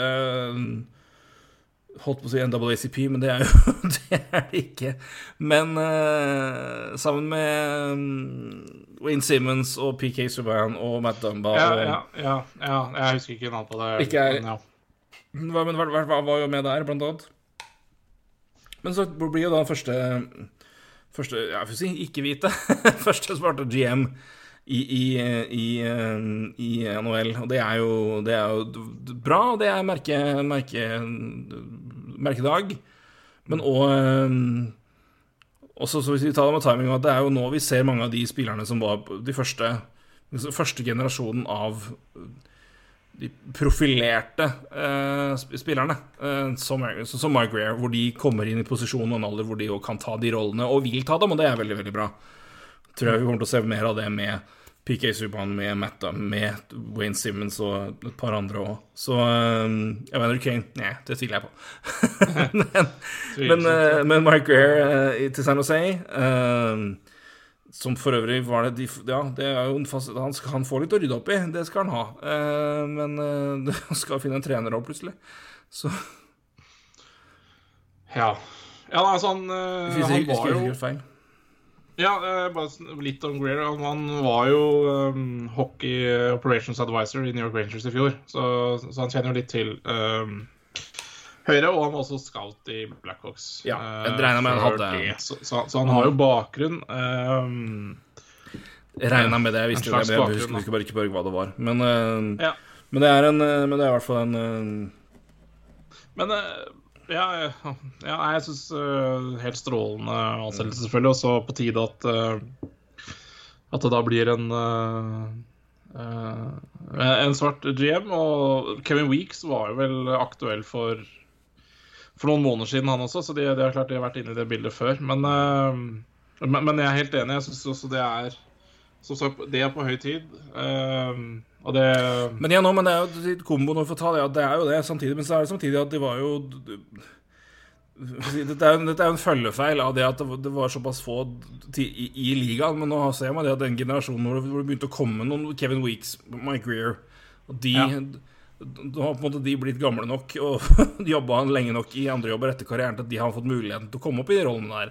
Holdt på å si NAACP, men det er jo (laughs) det er det ikke. Men sammen med um, Wayne Simmons og PK Subhaan og Matt Dumba ja, og, ja, ja, ja, jeg husker ikke navnet på det. Ikke er, Men, ja. Hva, men hva, hva var jo med der, blant annet? Men så blir jo da første Første Jeg får si ikke-hvite. (laughs) Første svarte GM i, i, i, i, NHL. Og det er jo, det er jo bra, og det er merke, merke, merkedag. Men òg også, så hvis vi tar det med timing, at det er jo nå vi ser mange av de spillerne som var de første, første generasjonen av de profilerte eh, spillerne, eh, som, som Mark Greer, hvor de kommer inn i posisjon og en alder hvor de kan ta de rollene, og vil ta dem, og det er veldig, veldig bra. Tror jeg vi kommer til å se mer av det med PK Subhaan, med Matta, med Wayne Simmons og et par andre òg. Så um, Evander Kane Nei, det tviler jeg på. (laughs) men, men, uh, men, Mike Greer til San Jose som for øvrig var det de, Ja, det er jo fast, han, skal, han får litt å rydde opp i, det skal han ha. Eh, men eh, (laughs) han skal finne en trener òg, plutselig. Så Ja. Ja, altså, han, eh, han var jo feil. Ja, eh, bare litt om Greer. Han var jo um, hockey operations advisor i New York Rangers i fjor, så, så han kjenner jo litt til um, Høyre, og han var også scout i Blackhawks. Ja, jeg regna med han hadde så, så, så, han har jo bakgrunn. Um, jeg regna med det, jeg visste det, men jeg husker, husker bare ikke hva det var. Men, uh, ja. men, det er en, eh, men det er i hvert fall en uh... Men uh, ja, ja, jeg syns helt strålende ansettelse, selvfølgelig. Og så på tide at, at det da blir en en svart GM. Og Kevin Weeks var jo vel aktuell for for noen måneder siden, han også, så de, de har klart de har vært inne i det bildet før. Men, uh, men, men jeg er helt enig. Jeg syns også det er som sagt, det er på høy tid. Uh, det Men ja, nå, men det er jo komboen for å ta det, ja, det er jo det samtidig. Men så er det samtidig at de var jo dette er, er jo en følgefeil av det at det var såpass få i, i, ligaen. Men nå ser man det at den generasjonen hvor det, begynte å komme noen Kevin Weeks, Mike Greer og de ja da har på en måte de blitt gamle nok og (laughs) jobba lenge nok i andre jobber etter karrieren til at de har fått muligheten til å komme opp i de rollene der.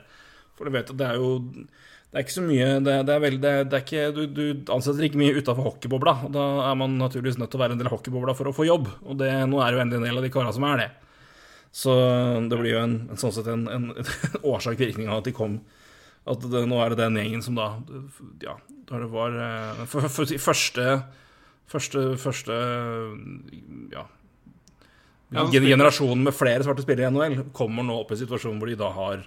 For du vet at det er jo Det er ikke så mye Det, det er veldig det, det, er ikke Du, du ansetter ikke mye utafor hockeybobla, og da er man naturligvis nødt til å være en del av hockeybobla for å få jobb. Og det, nå er det jo endelig en del av de kara som er det. Så det blir jo en, en sånn sett en, en, en (laughs) årsak-virkning av at de kom At det, nå er det den gjengen som da Ja, da det var eh, for, for, for, første Første, første ja, ja generasjonen med flere svarte spillere i NHL kommer nå opp i en situasjon hvor de da har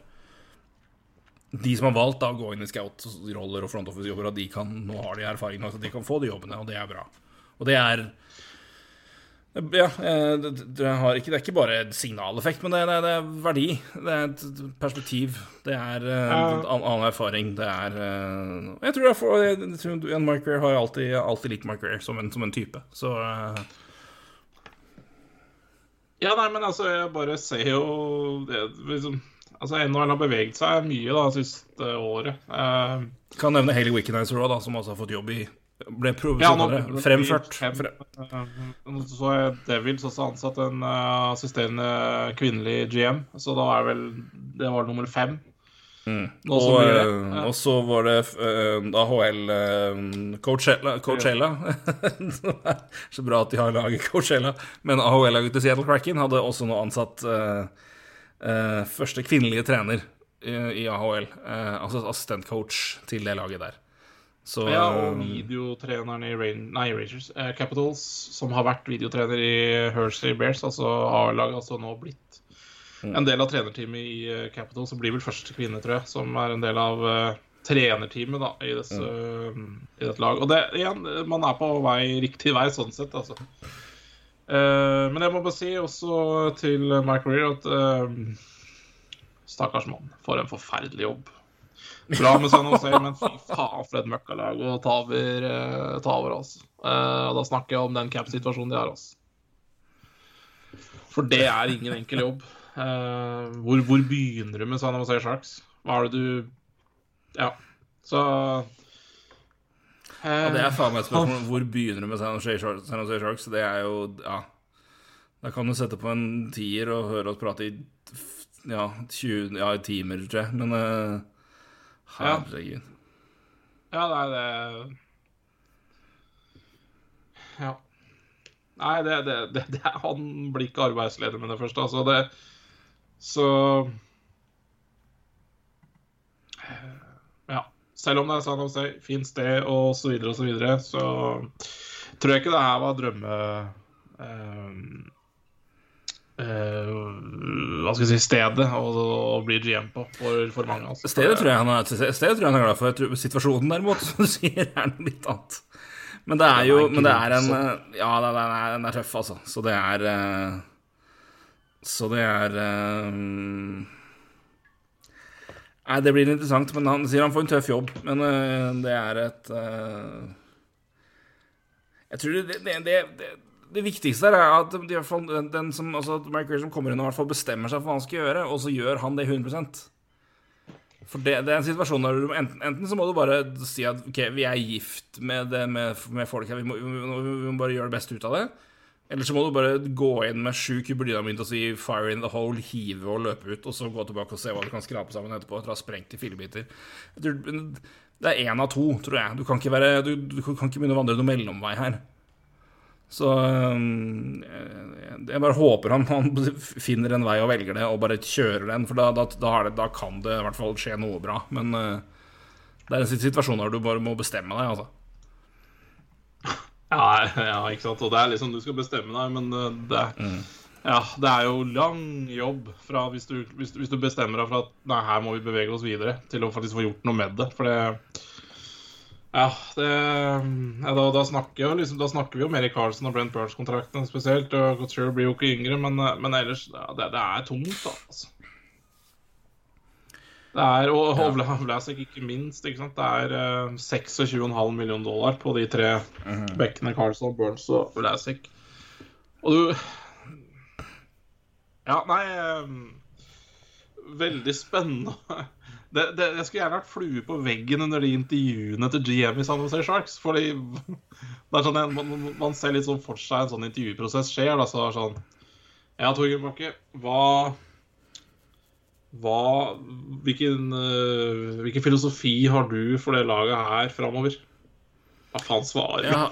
De som har valgt da å gå inn i scout-roller og front office-jobber, de kan, nå har de erfaring at de kan få de jobbene, og det er bra. Og det er ja, eh, det, det, ikke, det, er ikke bare signaleffekt, men det, det, det, er verdi. Det er et perspektiv. Det er uh, en annen erfaring. Det er uh, Jeg tror, jeg får, jeg tror en Mark Weir har alltid, alltid likt Mark Greer som, som, en type, så uh, Ja, nei, men altså, jeg bare ser jo det, liksom, Altså, NHL har beveget seg mye da siste året. Uh, kan nevne Haley Wickenizer òg, som også har fått jobb i ble ja, nå, fremført. Frem. Nå så jeg Devils også ansatt en uh, assisterende kvinnelig GM, så da er vel Det var nummer fem. Mm. Og, uh, og, så var det uh, AHL uh, Coachella, Coachella. (laughs) så bra at de har laget Coachella. Men AHL-laget til Seattle Cracken hadde også nå ansatt uh, første kvinnelige trener i AHL. altså assistentcoach til det laget der. Så, ja, og videotreneren i Rain, nei, Rangers, Capitals, som har vært videotrener i Hershey Bears, altså AHL-laget, altså nå blitt Mm. En del av trenerteamet i uh, Capitals, som blir vel første kvinne, tror jeg, som er en del av uh, trenerteamet da, i, disse, mm. i, dette lag. Og det, igjen, man er på vei riktig vei sånn sett, altså. Uh, men jeg må bare si også til Mike Rear at uh, stakkars mann, for en forferdelig jobb. Bra med San Jose, men fy faen for et møkkalag å ta over, uh, ta over altså. og da snakker jeg om den cap-situasjonen de har, altså. For det er ingen enkel jobb. Hvor, hvor, begynner du med San Jose Sharks? Hva er det du Ja, så ja, Det er faen meg et spørsmål. Hvor begynner du med San Jose, Sharks, San Jose Sharks? Det er jo Ja. Da kan du sette på en tier og høre oss prate i ja, 20 ja, timer, tror jeg. Men uh, herregud. Ja. ja, det er det Ja. Nei, det, det, det, det, Han blir ikke arbeidsleder med det første. Altså, det, så Ja. Selv om det er San Jose, fint sted og så videre og så videre, så tror jeg ikke det her var drømme... Um, uh, hva skal jeg si stedet å, å bli GM på for, for mange. Altså. Stedet, tror jeg han er, stedet tror jeg han er glad for. Tror Situasjonen derimot, (laughs) som du sier, er noe litt annet. Men det er jo Men det er en Ja, den er, den er tøff, altså. Så det er uh, så det er uh, Nei, det blir interessant. Men han sier han får en tøff jobb. Men uh, det er et uh, Jeg tror det, det, det, det, viktigste er at de, den, den som, altså, Mark Grisham kommer inn og bestemmer seg for hva han skal gjøre, og så gjør han det 100% for det, det, er en situasjon der du enten, enten, så må du bare si at ok, vi er gift med, med, med folk her, vi må, vi må, bare gjøre det beste ut av det. Eller så må du bare gå inn med sju kuber dynamitt og si 'fire in the hole', hive og løpe ut, og så gå tilbake og se hva du kan skrape sammen etterpå etter å ha sprengt i filebiter. Det er én av to, tror jeg. Du kan ikke, være, du, du kan ikke begynne å vandre noen mellomvei her. Så um, jeg bare håper han, han, finner en vei og velger det, og bare kjører den. For da, da, da, det, da kan det i hvert fall skje noe bra. Men uh, det er en situasjon der du bare må bestemme deg, altså. Ja, ja, ikke sant. Og det er liksom du skal bestemme deg, men eh, det, mm. ja, det er jo lang jobb fra hvis du, hvis, hvis du, bestemmer deg for at nei, her må vi bevege oss videre, til å faktisk få gjort noe med det. For det Ja, det, ja da, da, snakker liksom, da, snakker vi jo mer i Carlsen og Brent Burns-kontrakten spesielt. Og Couture blir jo ikke yngre, men, eh, men ellers ja, det, det, er tungt, da. altså. Det er, og ja. Vlasic ikke minst. Ikke sant? Det er uh, eh, 26,5 millioner dollar på de tre mm -hmm. bekkene Carlson, Burns og Vlasic. Og du Ja, nei um, Veldig spennende. (laughs) Det, det, jeg skulle gjerne vært flue på veggen under de intervjuene til GM i San Jose Sharks. Fordi (laughs) det sånn, man, man ser litt sånn for seg en sånn intervjuprosess skjer. Da, så sånn Ja, Torgeir Bakke, hva hva, hvilken, uh, hvilken, filosofi har du for det laget her framover? Hva faen svarer du? Ja.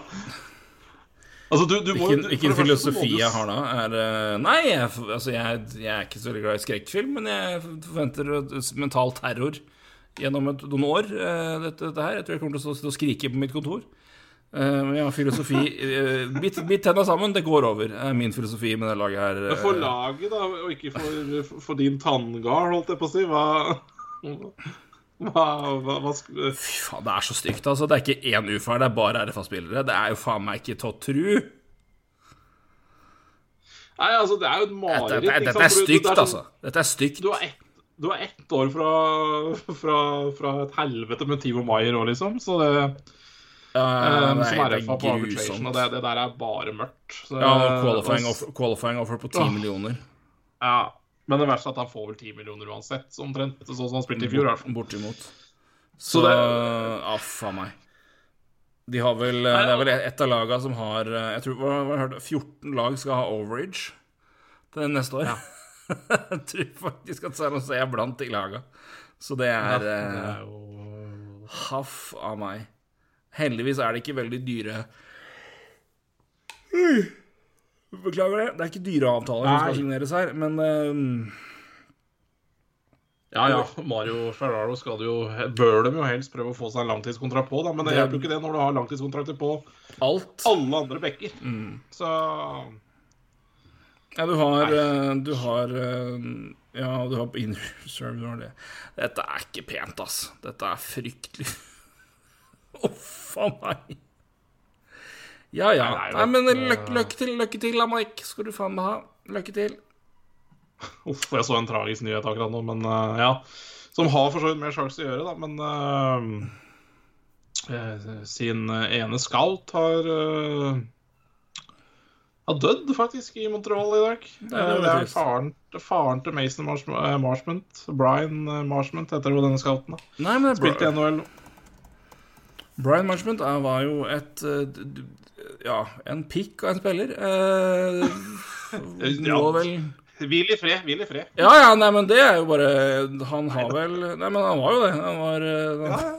Altså, du, du hvilken, må, hvilken filosofi jeg har da, er uh, Nei, jeg, altså, jeg, jeg, er ikke så veldig glad i skrekkfilm, men jeg forventer mental terror gjennom et, noen år. Uh, dette, dette, her Jeg tror jeg kommer til å stå og skrike på mitt kontor. Uh, ja, filosofi (laughs) uh, Bitt, bitt tenna sammen, det går over. er min filosofi med det laget her. Uh, for laget, da, og ikke for, for din tanngard, holdt jeg på å si. Hva hva, hva, hva Fy faen, det er så stygt, altså. Det er ikke én ufar, det er bare RFA-spillere. Det er jo faen meg ikke til å tru. Nei, altså, det er jo et mareritt. Dette, dette, dette, er stygt, sånn, altså. Dette er stygt. Du har ett du har ett år fra, fra, fra, et helvete med Timo Maier òg, liksom. Så det Um, som er på arbitration, og det, det, der er bare mørkt. Så, ja, qualifying, og, qualifying offer på 10 uh, millioner. Ja, men det verste er at han får vel 10 millioner uansett, omtrent. Sånn som han spilte i fjor, i hvert fall. Bortimot. Så, så det ah, faen meg. De har vel Nei, Det er vel ett av lagene som har Jeg tror hva, hva, 14 lag skal ha overage til neste år. Ja. (laughs) jeg tror faktisk at San Jose er blant de laga. Så det er, Det eh, er jo Haff av meg. Heldigvis er det ikke veldig dyre Beklager det. Det er ikke dyre avtaler som skal signeres her, men uh... Ja ja, Mario Ferraro skal jo, bør de jo helst prøve å få seg en langtidskontrakt på, da. Men det hjelper jo ikke det når du har langtidskontrakter på alt alle andre bekker. Så Ja, du har Nei. Du har eh, Ja, du har på inner du har det. Dette er ikke pent, ass. Dette er fryktelig (laughs) Uff a meg. Ja ja. Nei, men løkke, lykke, lykke til, lykke til, Mike. Skal du faen meg ha. Lykke til. (laughs) Uff, jeg så en tragisk nyhet akkurat nå, men uh, ja. Som har for så vidt mer sjanse å gjøre, da. Men eh, eh, sin ene scout har uh, har dødd, faktisk, i Montreal i dag. Det Det er jo det er faren, faren til Mason Marsh, eh, Brian Marshmont Marshment heter jo denne scouten. da. Nei, men det er Spilte i NHL NHL. Brian Marchment var jo et eh, Ja, en pikk av en spiller. Eh, (laughs) Ja. vel Hvil i fred, hvil i fred. Ja, ja, nei, men det er jo bare Han har vel Nei, men han var jo det. Han var eh, han,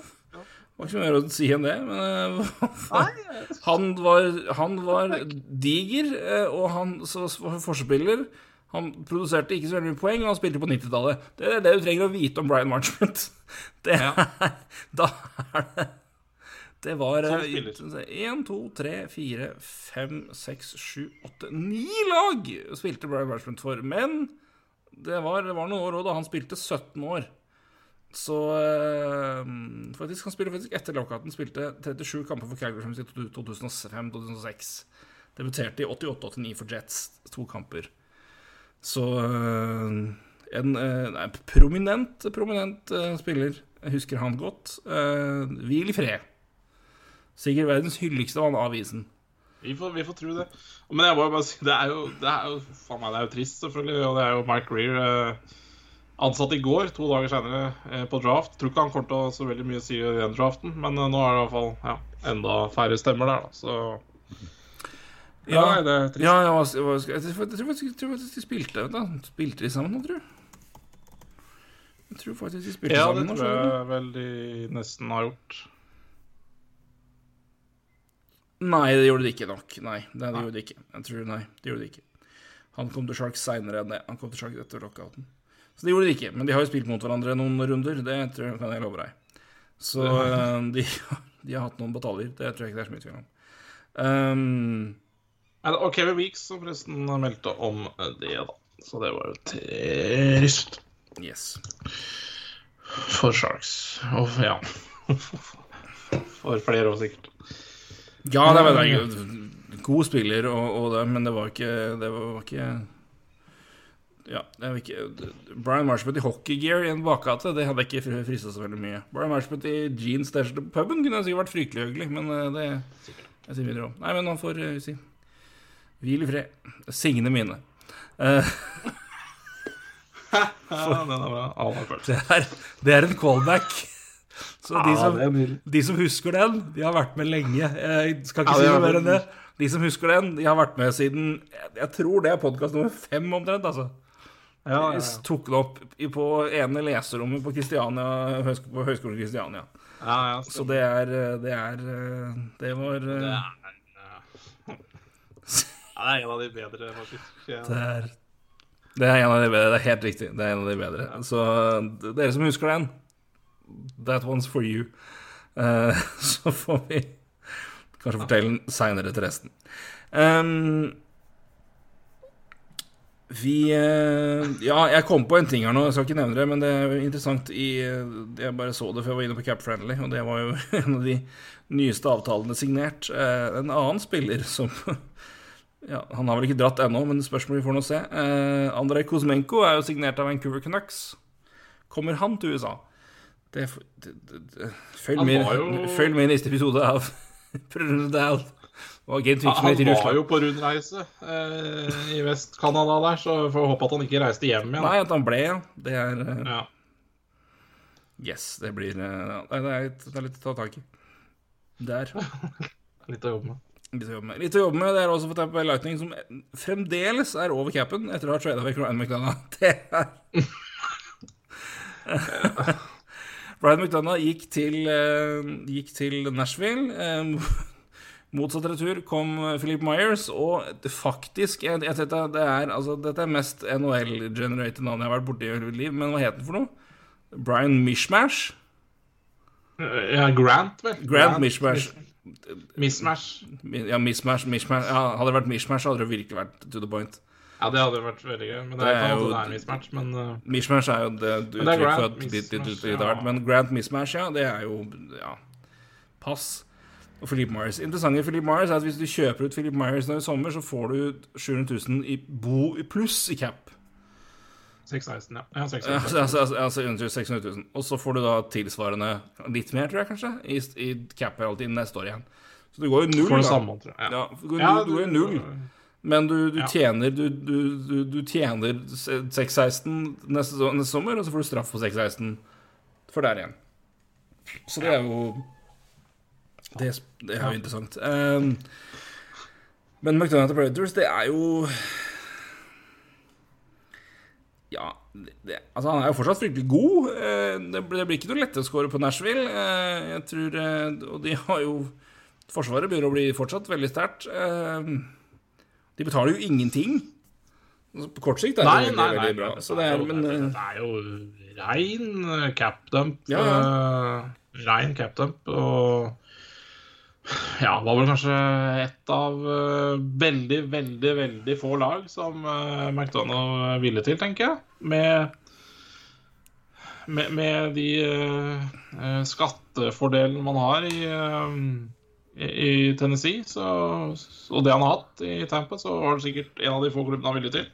var ikke mer å si enn det, men eh, (laughs) han, var, han var diger, og han så, var forspiller. Han produserte ikke så veldig mye poeng, og han spilte på 90-tallet. Det er det du trenger å vite om Brian Marchment. (laughs) Det er, Da er det Det var én, to, tre, fire, fem, seks, sju, åtte Ni lag spilte Brian Marchment for. Men det var, det var noen år òg da han spilte 17 år. Så øh, faktisk, Han spiller faktisk etter lockouten. Spilte 37 kamper for Calgary Flames i 2005-2006. Debuterte i 88-89 for Jets. To kamper. Så øh, en øh, nei, prominent, prominent eh, spiller. Jeg husker han godt. Eh, Hvil i fred. Sikkert verdens hyggeligste av avisen. Vi får, vi får tro det. Men jeg må jo bare si, det er jo, det er jo, faen meg, det er jo trist, selvfølgelig. Og det er jo Mike Rear eh, ansatt i går, to dager senere, eh, på draft. Tror ikke han kommer til å så veldig mye å si i den draften, men eh, nå er det i hvert fall ja, enda færre stemmer der, da. Så ja, ja, det er trist. Ja, ja jeg tror jeg tror faktisk jeg tror faktisk de spilte da. Spilte de sammen nå, tror jeg. Jeg tror faktisk de spilte Ja, sammen det tror jeg vel de nesten har gjort. Nei, det gjorde de ikke nok. Nei, det, det gjorde de ikke. Jeg tror, nei, det gjorde det ikke. Han kom til Sharks seinere enn det. Han kom til Sharks etter lockouten. Så det gjorde de ikke. Men de har jo spilt mot hverandre noen runder. Det tror jeg kan jeg love deg. Så eh, de, (laughs) de har hatt noen bataljer. Det tror jeg ikke det er så mye tvil om. Um, er det Kevin Weeks som forresten meldte om det, da. Så det var jo trist yes. for Sharks. Og ja (laughs) For flere år, sikkert. Ja, det var det er god spiller, og, og det, men det var ikke Det var ikke Ja, det var ikke Brian Marshmont i hockeygear i en bakgate, det hadde ikke frista så veldig mye. Brian Marshmont i jeans der på puben kunne sikkert vært fryktelig hyggelig, men eh, det jeg sier videre om. Nei, men han får uh, si Hvil i fred. Signe mine. Eh, (laughs) Ja, den er bra. Det, er, det er en callback. Så de som, det de som husker den, de har vært med lenge. Jeg skal ikke si noe mer enn det. De som husker den, de har vært med siden Jeg, jeg tror det er podkast nummer fem omtrent, altså. Ja, ja, ja. tok den opp på ene leserommet på Kristiania, på Høgskolen Kristiania. ja, ja Så det er Det er Det var Det er, det er en av de bedre, faktisk. (laughs) Det er Det er en av de bedre. Det er helt riktig. Det er en av de bedre. Så dere som husker den, that one's for you. Uh, (laughs) så får vi kanskje fortelle den seinere til resten. Um, vi eh, Ja, jeg kom på en ting her nå. Jeg skal ikke nevne det, men det er interessant i Jeg bare så det før jeg var inne på Cap Friendly, og det var jo (laughs) en av de nyeste avtalene signert. Eh, en annen spiller som (laughs) ja, Han har vel ikke dratt ennå, men spørsmålet vi får nå se. Eh, Andrej Kuzmenko er jo signert av Vancouver Canucks. Kommer han til USA? Det, det, det. Følg, med, jo- følg med i neste episode av (laughs) Prøvendal. Han var jo på rundreise eh, i Vest-Canada der, så vi får håpe at han ikke reiste hjem igjen. Nei, at han ble, igjen Det er eh, Ja. Yes, det blir eh, Nei, det er litt, det er litt å ta tak i. Der. (laughs) Litt å jobbe med. Litt å jobbe med. Litt å jobbe med, Det er også for eksempel Lightning, som fremdeles er over capen etter å ha trada vekk Ryan McDonagh. (laughs) Det er Ryan McDonagh gikk eh, gikk til Nashville. Eh, (laughs) motsatt retur kom Philip Myers, og det faktisk jeg, jeg, dette, det er, altså, dette er mest NHL-generated navn jeg har vært borti i mitt liv, men hva het den for noe? Brian Mishmash? Ja, Grant, vel. Grant, Grant Mishmash. Mishmash. Ja, Mishmash, mishmash. Ja, hadde det vært mishmash, hadde det virkelig vært to the point. Ja, det hadde vært veldig gøy. Men det, det er, jo, det er mismatch, men uh... Mismatch er jo det du uttrykker for at ditt litt, litt, hardt. Men Grant Mismatch, ja, det er jo Ja, pass. Og Philip Myers. Interessante Philip Myers er at hvis du kjøper ut Philip Myers nå i sommer, så får du 700 000 i bo i pluss i cap. 616, ja. ja 600 000. (laughs) Altså, altså, altså 600 000. Og så får du da tilsvarende litt mer, tror jeg kanskje, i, i cap alltid neste år igjen. Så du går jo null. For det samme, tror jeg. Ja. ja du, går, ja, du, går jo null. Men du, du tjener Du, du tjener 616 neste, neste, sommer, og så får du straff på 616 for der igjen. Så det er jo Det, det er jo interessant. Um, men McDonald's Predators, det er jo ja det, Altså, han er jo fortsatt fryktelig god. Eh, det blir ikke noe lettere å score på Nashville. Eh, jeg tror eh, Og de har jo Forsvaret begynner å bli fortsatt veldig sterkt. De betaler jo ingenting. På kort sikt er det nei, veldig, nei, veldig bra. Det er, jo, men, det, er, jo rein capdump. Ja, ja. Rein capdump. Og ja, var vel kanskje et av uh, veldig, veldig, veldig få lag som uh, McDonagh ville til, tenker jeg. Med, med, med de uh, skattefordelene man har i, i Tennessee, så, og det han har hatt i Tampa, så var det sikkert en av de få klubbene han ville til.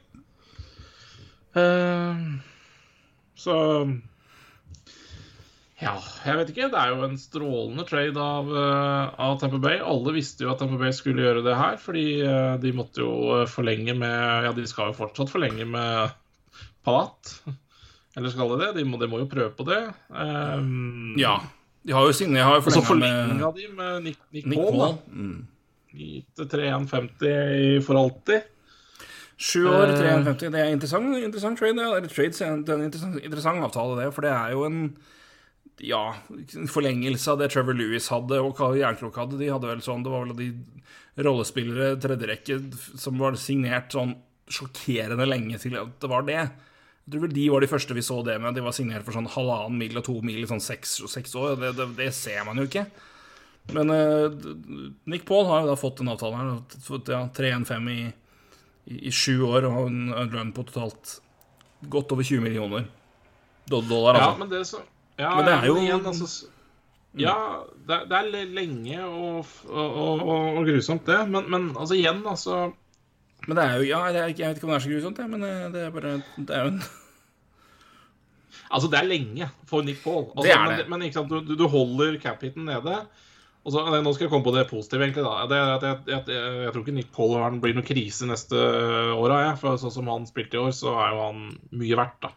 så ja, jeg vet ikke. Det er jo en strålende trade av, uh, av Tamper Bay. Alle visste jo at Tamper Bay skulle gjøre det her, fordi uh, de måtte jo eh, forlenge med Ja, de skal jo fortsatt forlenge med Palat. Eller skal de det? De må, de må jo prøve på det. Um, ja. De har jo sine, har jo forlenga, forlenga de med Nick, Nick, Nick Paul. Paul. Mm. Gitt 3,150 for alltid. Sju år, 3,150. Det er interessant, interessant trade. Det er, trade, det er en interessant, interessant avtale, det. For det er jo en ja, forlengelse av det Trevor Lewis hadde og Jernkrok hadde. De hadde vel sånn, Det var vel de rollespillere tredje rekke som var signert sånn sjokkerende lenge til at det var det. Jeg tror vel de var de første vi så det med. De var signert for sånn halvannen mil og to mil i sånn seks, seks år. Det, det, det, ser man jo ikke. Men uh, Nick Paul har jo da fått en avtale her. Ja, 3-1-5 i, i, i, sju år og en lønn på totalt godt over 20 millioner dollar. Altså. Ja, men det så ja, men det er jo igjen, altså, Ja, det, det, er lenge og, og, og, og grusomt, det. Men, men, altså igjen, altså Men det er jo Ja, er, jeg vet ikke om det er så grusomt, det, men eh, det er bare Det er jo en Altså, det er lenge for Nick Paul. Altså, det er det. Men, men du, du holder cap-hiten nede. Og så, nå skal jeg komme på det positive, egentlig. da det er at jeg, jeg, jeg, jeg tror ikke Nick Paul blir noen krise neste åra. For sånn som han spilte i år, så er jo han mye verdt, da.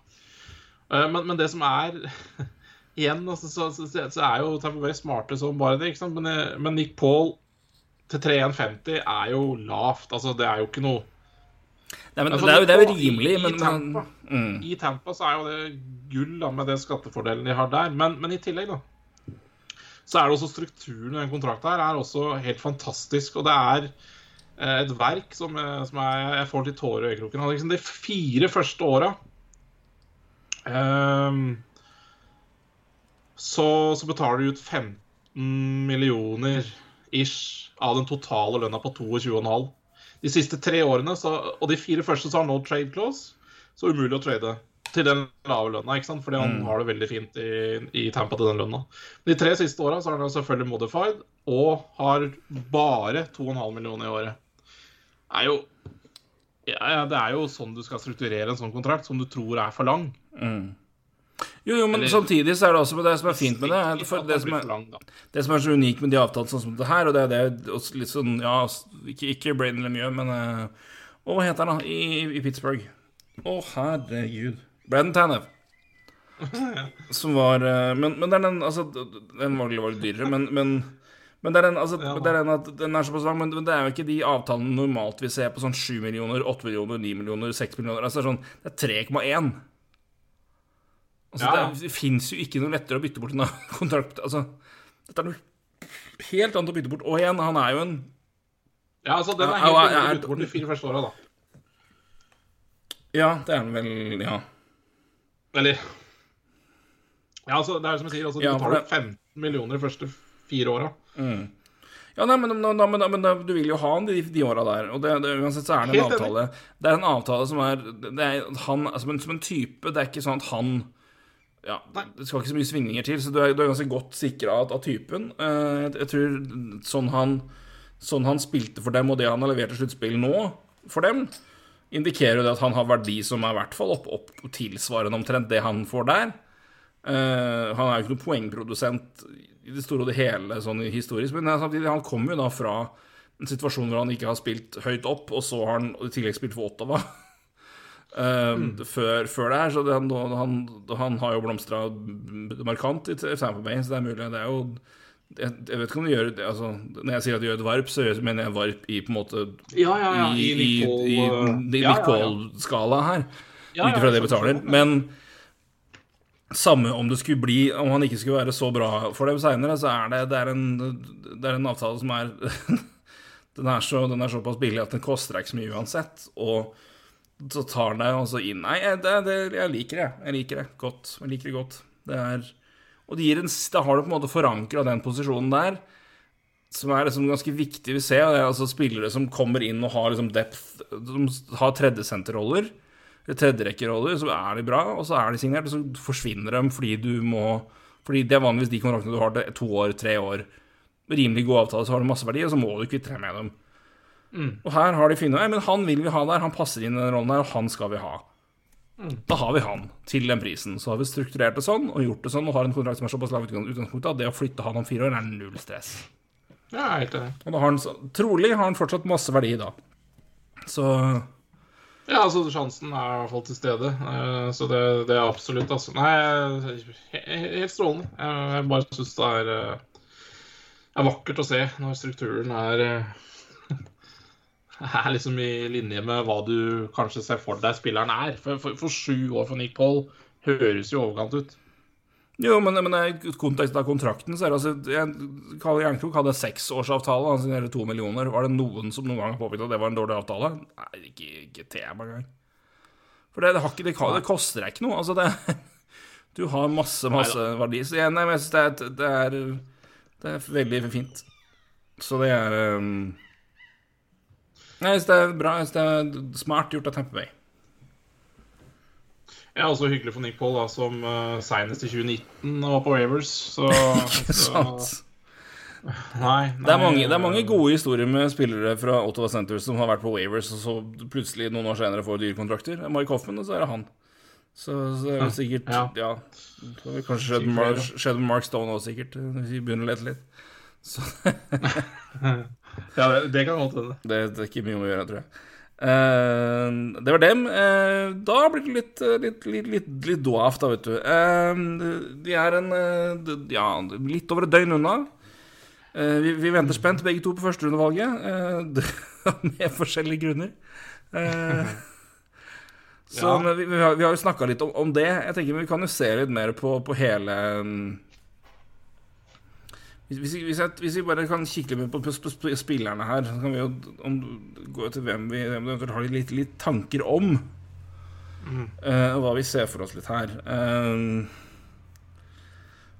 Eh, men, men det som er (laughs) igjen altså, så, så, så, er jo Tamper Bay smarte som bare det. ikke sant? Men, eh, men Nick Paul til 3,150 er jo lavt. Altså, det er jo ikke noe Nei, men, altså, det, er jo, det, er jo, rimelig, i, men i Tampa, mm. I Tampa så er jo det gull da, med den skattefordelen de har der. Men, men, i tillegg, da, så er det også strukturen i den kontrakten her er også helt fantastisk. Og det er eh, et verk som, eh, som er, jeg får til tårer i øyekroken. Liksom de fire første åra um, så, så betaler du ut 15 millioner ish av den totale lønna på 22,5. De siste tre årene, så, og de fire første, så har no trade clause. Så umulig å trade til den lave lønna, ikke sant? fordi han mm. har det veldig fint i, i Tampa til den lønna. De tre siste åra har han selvfølgelig modified og har bare 2,5 millioner i året. Det er jo ja, det er jo sånn du skal strukturere en sånn kontrakt, som du tror er for lang. Mm. Jo, jo, men Eller, samtidig så er det også det som er fint med det det som er, det som er så unikt med de avtalene sånn som det her, og det er det litt sånn Ja, ikke, ikke Braden Lemieux, men uh, hva heter han, da? I, i Pittsburgh. Å, herregud. Braden Tanev. (laughs) som var Men, men, men den, altså, den var litt dyrere, men, men, Men det er, den, altså, ja. det er den at den er såpass lang, men, men, det er jo ikke de avtalene normalt vi ser på sånn 7 millioner, 8 millioner, 9 millioner, 6 millioner. Altså sånn, det er 3,1. Altså, ja. Det, det fins jo ikke noe lettere å bytte bort en (laughs) kontrakt Altså, dette er noe helt annet å bytte bort. Og igjen, han er jo en Ja, altså, den er helt annerledes å bytte bort de fire første åra, da. Ja, det er den vel, ja. Eller Ja, altså, det er som jeg sier, altså, du betaler 15 millioner de første fire åra. Mm. Ja, nei, men, men, men, men, du vil jo ha han de, de åra der. Og det, det, uansett så er det en avtale Det er en avtale som er, det er han, altså, som en type. Det er ikke sånn at han ja, Det skal ikke så mye svingninger til, så du er, du er ganske godt sikra av, av, typen. Uh, jeg, jeg, tror sånn han, sånn han spilte for dem, og det han har levert i sluttspill nå for dem, indikerer jo det at han har verdi som er i hvert fall opp, opp tilsvarende omtrent det han får der. Uh, han er jo ikke noen poengprodusent i det store og det hele sånn historisk, men samtidig, han kommer jo da fra en situasjon hvor han ikke har spilt høyt opp, og så har han i tillegg spilt for Ottawa. Uh, (laughs) mm. før, før, det her, så det, han, han, har jo blomstra markant i Tampa Bay, så det er mulig. Det er jo jeg, jeg vet ikke om du gjør det, altså, Når jeg sier at du gjør et varp, så mener jeg varp i på en måte Ja, ja, ja, i, i, i, i Nick Paul-skala her. Ut ifra det betaler. Men samme om det skulle bli Om han ikke skulle være så bra for dem seinere, så er det, det, er en, det er en avtale som er (laughs) den, er så, den er såpass billig at den koster deg ikke så mye uansett. Og så tar han deg altså inn Nei, det, det, jeg liker det. Jeg liker det godt. Jeg liker det godt. Det er Og en, da har du på en måte forankra den posisjonen der, som er liksom ganske viktig vi ser. Det er altså spillere som kommer inn og har liksom depth, som har tredjesenterroller, tredjerekkeroller, så er de bra, og så er de signert, og så forsvinner de fordi du må Fordi det er vanligvis de kontraktene du har til to år, tre år. Rimelig god avtale, så har du masse verdi, og så må du kvitte deg med dem. Mm. Og her har de funnet men han vil vi ha der, han passer inn i den rollen der, og han skal vi ha. Da har vi han til den prisen. Så har vi strukturert det sånn og gjort det sånn og har en kontrakt som er såpass lav utgangspunkt at det å flytte han om fire år er null stress. Ja, helt enig. Og da har han, trolig har han fortsatt masse verdi da. Så Ja, altså sjansen er i hvert fall til stede. Eh, så det, det er absolutt, altså. Nei, helt strålende. Jeg bare syns det er, eh, er vakkert å se når strukturen er eh, (laughs) er liksom i linje med hva du kanskje ser for deg spilleren er. For, for, for sju år for Nick Paul høres jo overkant ut. Jo, men, men i kontekst av kontrakten så er det altså Karl Jernkrok hadde seksårsavtale, han signerte to millioner. Var det noen som noen gang har påpekt at det var en dårlig avtale? Nei, ikke, ikke tema engang. For det, det, ikke, det, det, koster deg ikke noe. Altså, det (laughs) Du har masse, masse verdi. Så igjen, jeg synes det, det, er, det er veldig fint. Så det er um jeg hvis det er bra. Jeg synes det er smart gjort av Tamper Bay. Ja, også hyggelig for Nick Paul, da, som uh, senest i 2019 var på Ravers. (laughs) Så, Ikke sant? Nei, nei, det, er mange, det, er mange, gode historier med spillere fra Ottawa Centers som har vært på Wavers, og så plutselig noen år senere får dyrekontrakter. Mike Hoffman, og så er det han. Så, så det er sikkert Ja. ja så har kanskje skjedd med Mark, Mark Stone òg, sikkert, hvis vi begynner å lete litt. Så (laughs) ja, det, det kan godt hende. Det, det, er ikke mye om å gjøre, tror jeg. Uh, det var dem. Uh, da blir det litt, litt, litt, litt, litt dovt, da, vet du. Uh, de er en ja, litt over et døgn unna. Vi, vi, venter spent begge to på førsterundevalget, (laughs) med forskjellige grunner. (laughs) så ja. vi, vi, har, vi, har, jo snakka litt om, om, det. Jeg tenker Vi kan jo se litt mer på, på hele um, hvis, hvis, jeg, hvis, vi bare kan kikke litt på, på, på, spillerne her, så kan vi jo om, gå til hvem vi eventuelt har litt, litt, tanker om. Mm. Uh, hva vi ser for oss litt her. Uh,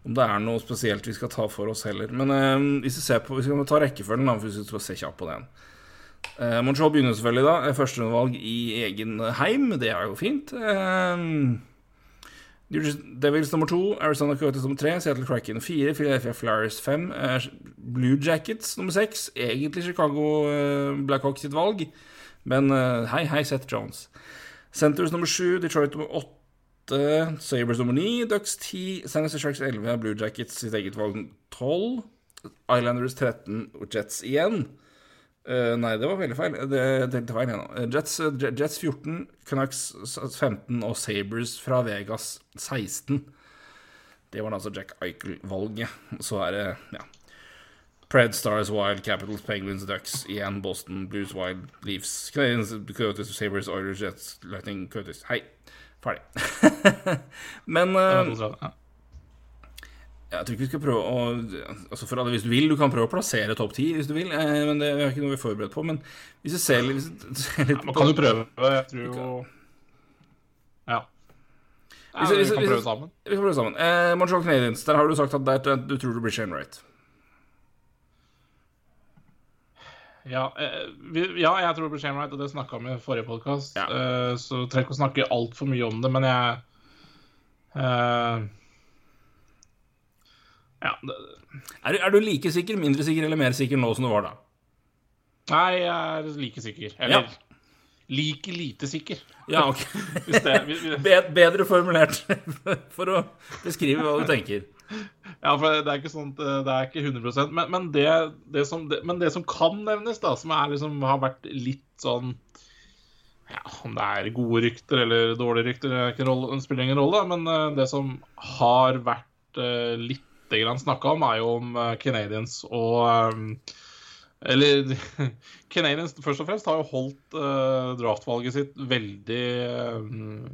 om det er noe spesielt vi skal ta for oss heller. Men uh, hvis vi ser på Hvis vi ta rekkefølgen, da, hvis vi skal se kjapt på den. Uh, Montreal begynner selvfølgelig da. Førstevalg i egen heim. Det er jo fint. Uh, Devils nummer to, Arizona Coyotes nummer tre, Seattle Kraken fire, Philadelphia Flyers fem, Blue Jackets nummer seks. Egentlig Chicago eh, Blackhawks sitt valg, men eh, hei, hei, Seth Jones. Centers nummer sju, Detroit nummer åtte, Sabres nummer ni, Ducks ti, San Jose Sharks elleve, Blue Jackets sitt eget valg tolv, Islanders 13 og Jets igjen. Uh, nei, det var veldig feil. Det tenkte feil igjen nå. Jets, Jets 14, Canucks 15 og Sabres fra Vegas 16. Det var da altså Jack Eichel-valget. Så er det Ja. Pred, Stars, Wild, Capitals, Penguins, Ducks, igjen Boston, Blues, Wild, Leafs, Canadians, Coyotes, Sabres, Oilers, Jets, Lightning, Coyotes. Hei. Ferdig. (laughs) Men uh, jeg tror ikke vi skal prøve å Altså for alle, Hvis du vil, du kan prøve å plassere topp ti hvis du vil. Eh, men Det er ikke noe vi er forberedt på. Men hvis du ser, hvis du ser litt ja, Man kan jo prøve. Jeg tror jo Ja. Ja, vi, kan prøve sammen. Vi kan prøve sammen. Eh, Montreal Canadiens, der har du sagt at der, du tror det blir Shane Wright. Ja, eh, vi, ja, jeg tror det blir Shane Wright, og det snakka vi om i forrige podkast. Ja. Eh, så trenger ikke å snakke altfor mye om det, men jeg eh, Ja. Er, er, du like sikker, mindre sikker eller mer sikker nå som du var da? Nei, jeg er like sikker. Eller ja like lite sikker. Ja, ok. (laughs) Bedre formulert (laughs) for å beskrive hva du tenker. Ja, for det er ikke sånn det er ikke 100 Men, men, det, det som, det, men det, som, kan nevnes, da, som liksom, har vært litt sånn ja, Om det er gode rykter eller dårlige rykter, det spiller ingen rolle. Men uh, det som har vært uh, litt snakka om, er jo om uh, Canadians og um, eller (laughs) Canadians først og fremst har jo holdt uh, draftvalget sitt veldig uh,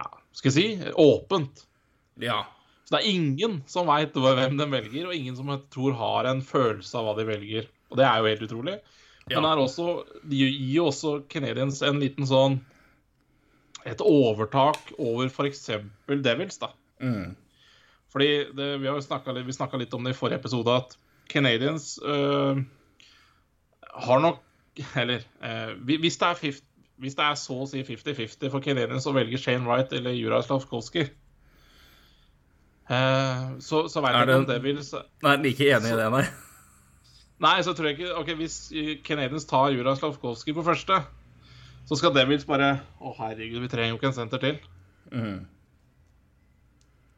ja, skal jeg si åpent. Ja. Så det er ingen som veit hvem de velger, og ingen som jeg tror har en følelse av hva de velger. Og det er jo helt utrolig. Ja. Men også, de gir jo også Canadians en liten sånn Et overtak over f.eks. Devils, da. Mm. Fordi det, vi har jo snakka litt om det i forrige episode, at Canadiens øh, har nok Eller øh, hvis, det 50, hvis, det er så å si 50-50 for Canadiens å velge Shane Wright eller Jura Slavkovskij øh, så, så veit jeg ikke om det vil så, Nei, like enig så, i det, nei. (laughs) Nei, så tror jeg ikke Ok, Hvis Canadiens tar Jura Slavkovskij på første, så skal Devils bare Å, herregud, vi trenger jo ikke en senter til. Mm.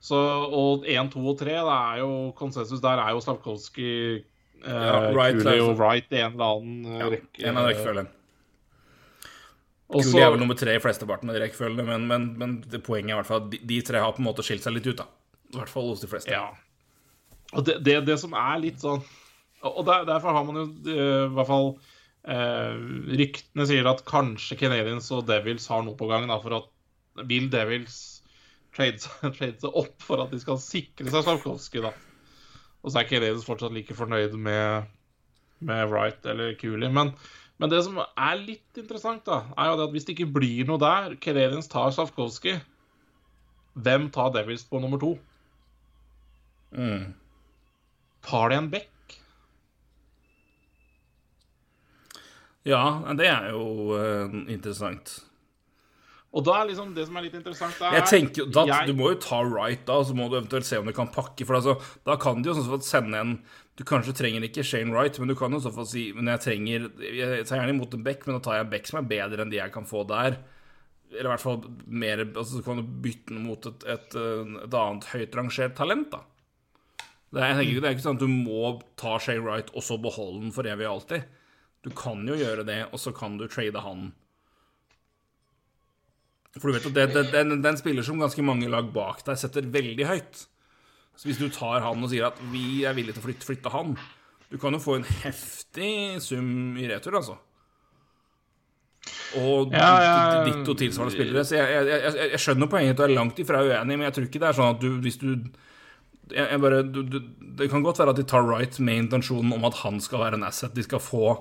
Så, og 1, 2 og 3, det er jo konsensus der er jo Slavkovskij ja, right, Cooley og Wright i en eller annen ja, rekke. En av rekkefølgen. Cooley er vel nummer tre i flesteparten av de rekkefølgene, men, men, men det poenget er i hvert fall at de, de, tre har på en måte skilt seg litt ut. da I hvert fall hos de fleste. Ja. Og det, det, det som er litt sånn Og der, derfor har man jo uh, i hvert fall eh, Ryktene sier at kanskje Canadians og Devils har noe på gang. Da, for at Will Devils trade, (laughs) trade seg opp for at de skal sikre seg Slavkovskij, da. Og så er Keredes fortsatt like fornøyd med, med Wright eller Cooley. Men, men, det som er litt interessant, da, er jo det at hvis det ikke blir noe der Keredens tar Slavkovskij, Hvem tar Devils på nummer to? Mm. Tar de en back? Ja, det er jo uh, interessant. Og da er liksom det som er litt interessant er, jeg tenker, da, jeg, Du må jo ta right da, så må du eventuelt se om du kan pakke. For altså, da kan de jo sånn sende en Du kanskje trenger ikke Shane Wright, men du kan jo så fall si Men jeg trenger Jeg tar gjerne imot en back, men da tar jeg en back som er bedre enn de jeg kan få der. Eller i hvert fall mer altså, Så kan du bytte den mot et, et, et annet høyt rangert talent, da. Det er, tenker, det er, ikke sånn at du må ta Shane Wright og så beholde den for evig og alltid. Du kan jo gjøre det, og så kan du trade han for du vet at det, det, den, den spiller som ganske mange lag bak deg setter veldig høyt. Så hvis du tar han og sier at vi er villige til å flytte, flytte han Du kan jo få en heftig sum i retur, altså. Og ja, ja, ditt og tilsvarende spillere. Så jeg, jeg, jeg, jeg skjønner poenget og er langt ifra uenig, men jeg tror ikke det er sånn at du hvis du jeg, bare, du, du, Det kan godt være at de tar Wright med intensjonen om at han skal være en asset de skal få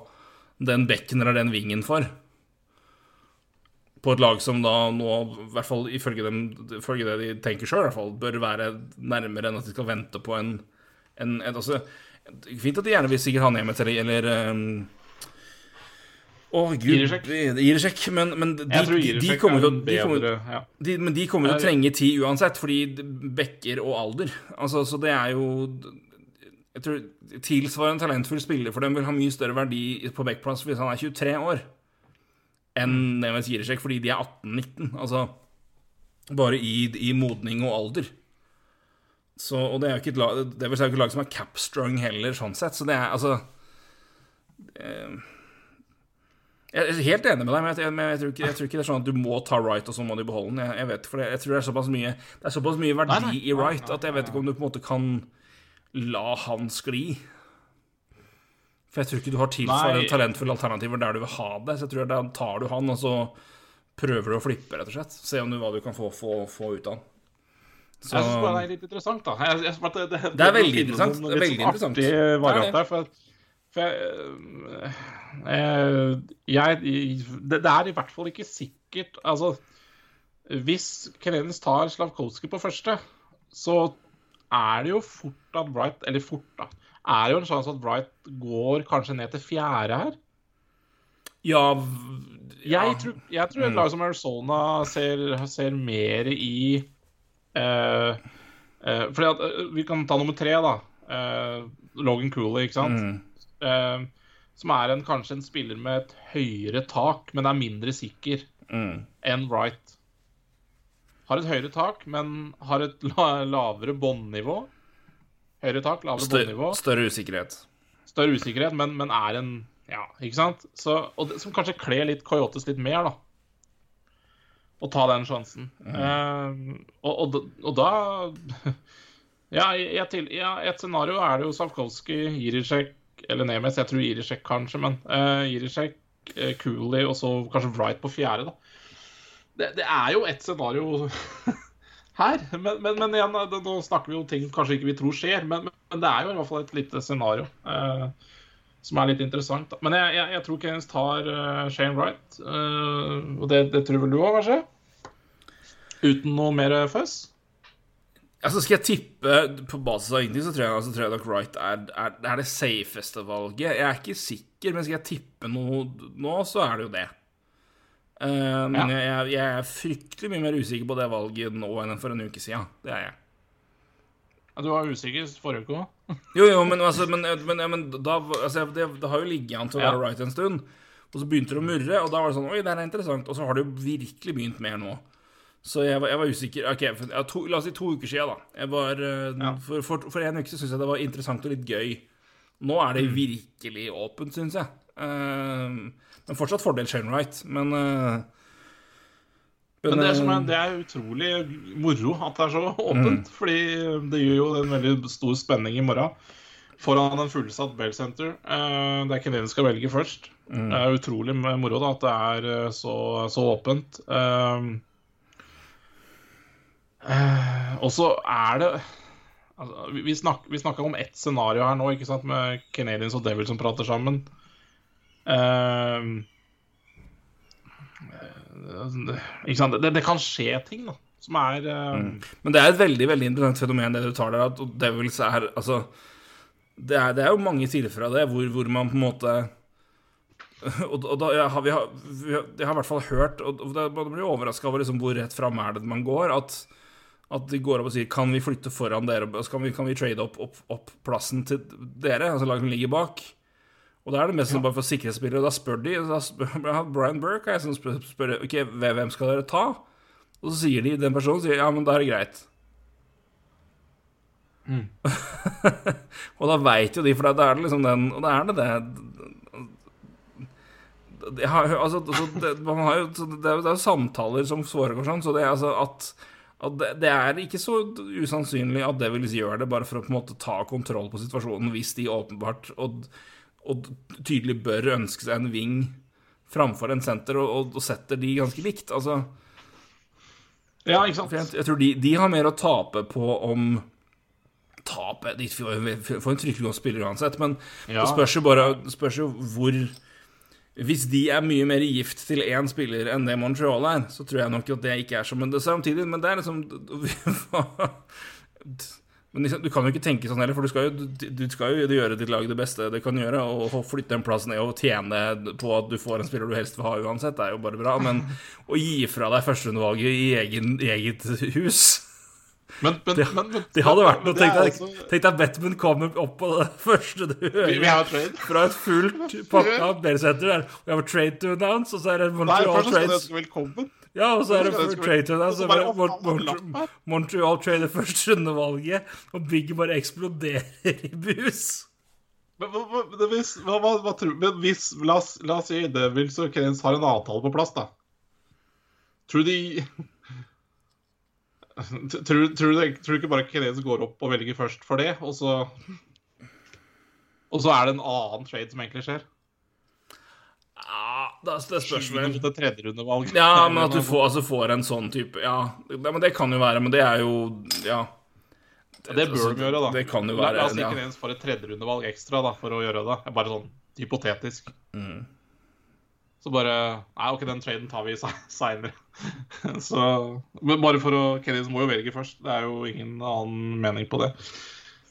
den bekken eller den vingen for på et lag som da nå, i hvert fall ifølge, dem, ifølge det de tenker sjøl, bør være nærmere enn at de skal vente på en, en, en altså, Fint at de gjerne vil sikkert ha Nemeth eller, eller um, oh, gud, sjekk Men, men de, de, de, kommer til, de, kommer, ja. de, men de kommer til å trenge tid uansett, fordi bekker og alder. Altså, så det er jo Jeg tror tilsvarende talentfull spiller for dem vil ha mye større verdi på backplass hvis han er 23 år enn Neves Giresjek fordi de er 18-19. Altså bare i, i, modning og alder. Så, og det er jo ikke et lag, det er ikke et lag som er capstrung heller, sånn sett. Så det er altså eh, Jeg er helt enig med deg, men, jeg, men jeg, tror ikke, jeg, tror ikke, det er sånn at du må ta Wright, og så må du beholde den. Jeg, vet, for jeg, tror det er såpass mye Det er såpass mye verdi i Wright at jeg vet ikke om du på en måte kan la han skli. For jeg tror ikke du har tilsvarende talentfulle alternativer der du vil ha det. Så jeg tror da tar du han, og så prøver du å flippe, rett og slett. Se om du, hva du kan få, få, få ut av han. Så... Jeg syns bare det er litt interessant, da. Jeg, jeg, det, det, det, det, er veldig interessant. Det er veldig interessant. Artig variant der, for, for jeg, jeg, det, er i hvert fall ikke sikkert Altså, hvis Canadiens tar Slavkovskij på første, så er det jo fort at Bright Eller fort, da. Er jo en sjanse at Wright går kanskje ned til fjerde her. Ja, ja. Jeg tror, jeg tror et mm. lag som Arizona ser, ser mer i uh, uh, fordi at, uh, Vi kan ta nummer tre, da. Logan Cooley, ikke sant? Mm. som er en, kanskje en spiller med et høyere tak, men er mindre sikker mm. enn Wright. Har et høyere tak, men har et lavere båndnivå. Høyere tak, lavere båndnivå. Større usikkerhet. Større usikkerhet, men, men er en ja, ikke sant? Så, og det, som kanskje kler litt Coyotes litt mer, da. Å ta den sjansen. Mm. Uh, og, og, og, da (laughs) Ja, jeg til, ja, et scenario er det jo Savkovskij, Irisek eller Nemes. Jeg tror Irisek kanskje, men uh, Irisek, uh, Cooley og så kanskje Wright på fjerde, da. Det, det er jo et scenario (laughs) her. Men, men, men, igjen, nå snakker vi om ting kanskje ikke vi tror skjer, men, men det er jo i hvert fall et lite scenario. eh, som er litt interessant. Da. Men jeg, jeg, jeg tror Keynes tar uh, Shane Wright. Uh, og det, det, tror vel du òg, kanskje? Uten noe mer føss? Altså Skal jeg tippe på basis av ingenting, så tror jeg, altså, tror jeg nok Wright er, er, er, det safeste valget. Jeg er ikke sikker, men skal jeg tippe noe nå, så er det jo det. Uh, men ja. jeg, jeg, er fryktelig mye mer usikker på det valget nå enn for en uke siden. Det er jeg. Ja, du var usikker forrige uke òg? jo, jo, men, altså, men, men, men da, altså, det, det, har jo ligget an til å være ja. right en stund. Og så begynte det å murre, og da var det sånn Oi, det er interessant. Og så har det jo virkelig begynt mer nå. Så jeg var, jeg var usikker. Ok, for, ja, to, La oss si to uker siden, da. Var, ja. for, for, for, en uke så syns jeg det var interessant og litt gøy. Nå er det mm. virkelig åpent, syns jeg. Uh, men fortsatt fordel Shane Wright. Men uh, men det er, er, det er, utrolig moro at det er så åpent. Mm. Fordi det gir jo en veldig stor spenning i morgen. Foran en fullsatt Bell Center. Eh, det er ikke det vi skal velge først. Mm. Det er utrolig moro da, at det er eh, så, så åpent. Og så er det altså, Vi, snak, vi snakka om ett scenario her nå, ikke sant, med Canadians og Devils som prater sammen. Um, det, det, kan skje ting, da. Som er uh... mm. Men det er et veldig veldig interessant fenomen, det du tar der. At Devils er Altså Det er, det er jo mange sider fra det hvor, hvor, man på en måte (laughs) Og, da ja, har vi, har, Jeg har i hvert fall hørt og det, man blir overraska over liksom, hvor rett fram er det man går. At, at de går opp og sier Kan vi flytte foran dere? Kan vi, kan vi trade opp, opp, opp, plassen til dere? Altså laget som ligger bak. Og da er det mest ja. bare for sikkerhetsspillere. Da spør de da spør, (laughs) Brian Burke er som spør, spør Ok, hvem skal dere ta? Og så sier de, den personen sier ja, men da er det greit. Mm. (laughs) og da veit jo de, for da er det liksom den Og da er det det det, har, altså, det, jo, det, er, jo samtaler som foregår sånn, så det er altså at, at det, det, er ikke så usannsynlig at Devils gjør det bare for å på en måte ta kontroll på situasjonen, hvis de åpenbart og og tydelig bør ønske seg en wing framfor en senter, og, og, og setter de ganske likt. Altså Ja, ikke sant? Jeg, jeg, tror de, de, har mer å tape på om Tape De får, en fryktelig god spiller uansett, men ja. det spørs jo bare spørs jo hvor hvis de er mye mer gift til én spiller enn det Montreal er, så tror jeg nok at det ikke er sånn. Men det samtidig Men det er liksom (laughs) Men liksom, du kan jo ikke tenke sånn heller, for du skal, jo, du skal jo gjøre ditt lag det beste det kan gjøre. Og flytte en plass ned og tjene på at du får en spiller du helst vil ha uansett, det er jo bare bra. Men (laughs) å gi fra deg førsteundervalget i egen, eget hus men, men, det, men, det, hadde vært noe. Tenk deg, altså... tenk deg Batman kommer opp på det første du hører fra et fullt (laughs) pakka Bellsenter. Og jeg har trade to announce, og så er det Montreal Trades. Velkommen. Ja, og så er det trade to announce. Montreal, Montreal trader førsterundevalget, og bygget bare eksploderer i bus. Men, hvis, hva, hva, men hvis la oss, la oss si Devils og Keynes har en avtale på plass, da. Tror de (laughs) Tror, du, ikke bare Kenes går opp og velger først for det, og så Og så er det en annen trade som egentlig skjer. Ja, det, det spørsmålet. vel. Tredjerundevalg. Ja, (laughs) men at du får, altså, får en sånn type Ja, det, men det kan jo være, men det er jo Ja. Det bør de gjøre, da. Det kan jo være la oss ikke ja. få et tredjerundevalg ekstra da, for å gjøre det. Bare sånn hypotetisk. Mm. Så bare Nei, OK, den traden tar vi seinere. (laughs) Så Men bare for å Kennys må jo velge først. Det er jo ingen annen mening på det.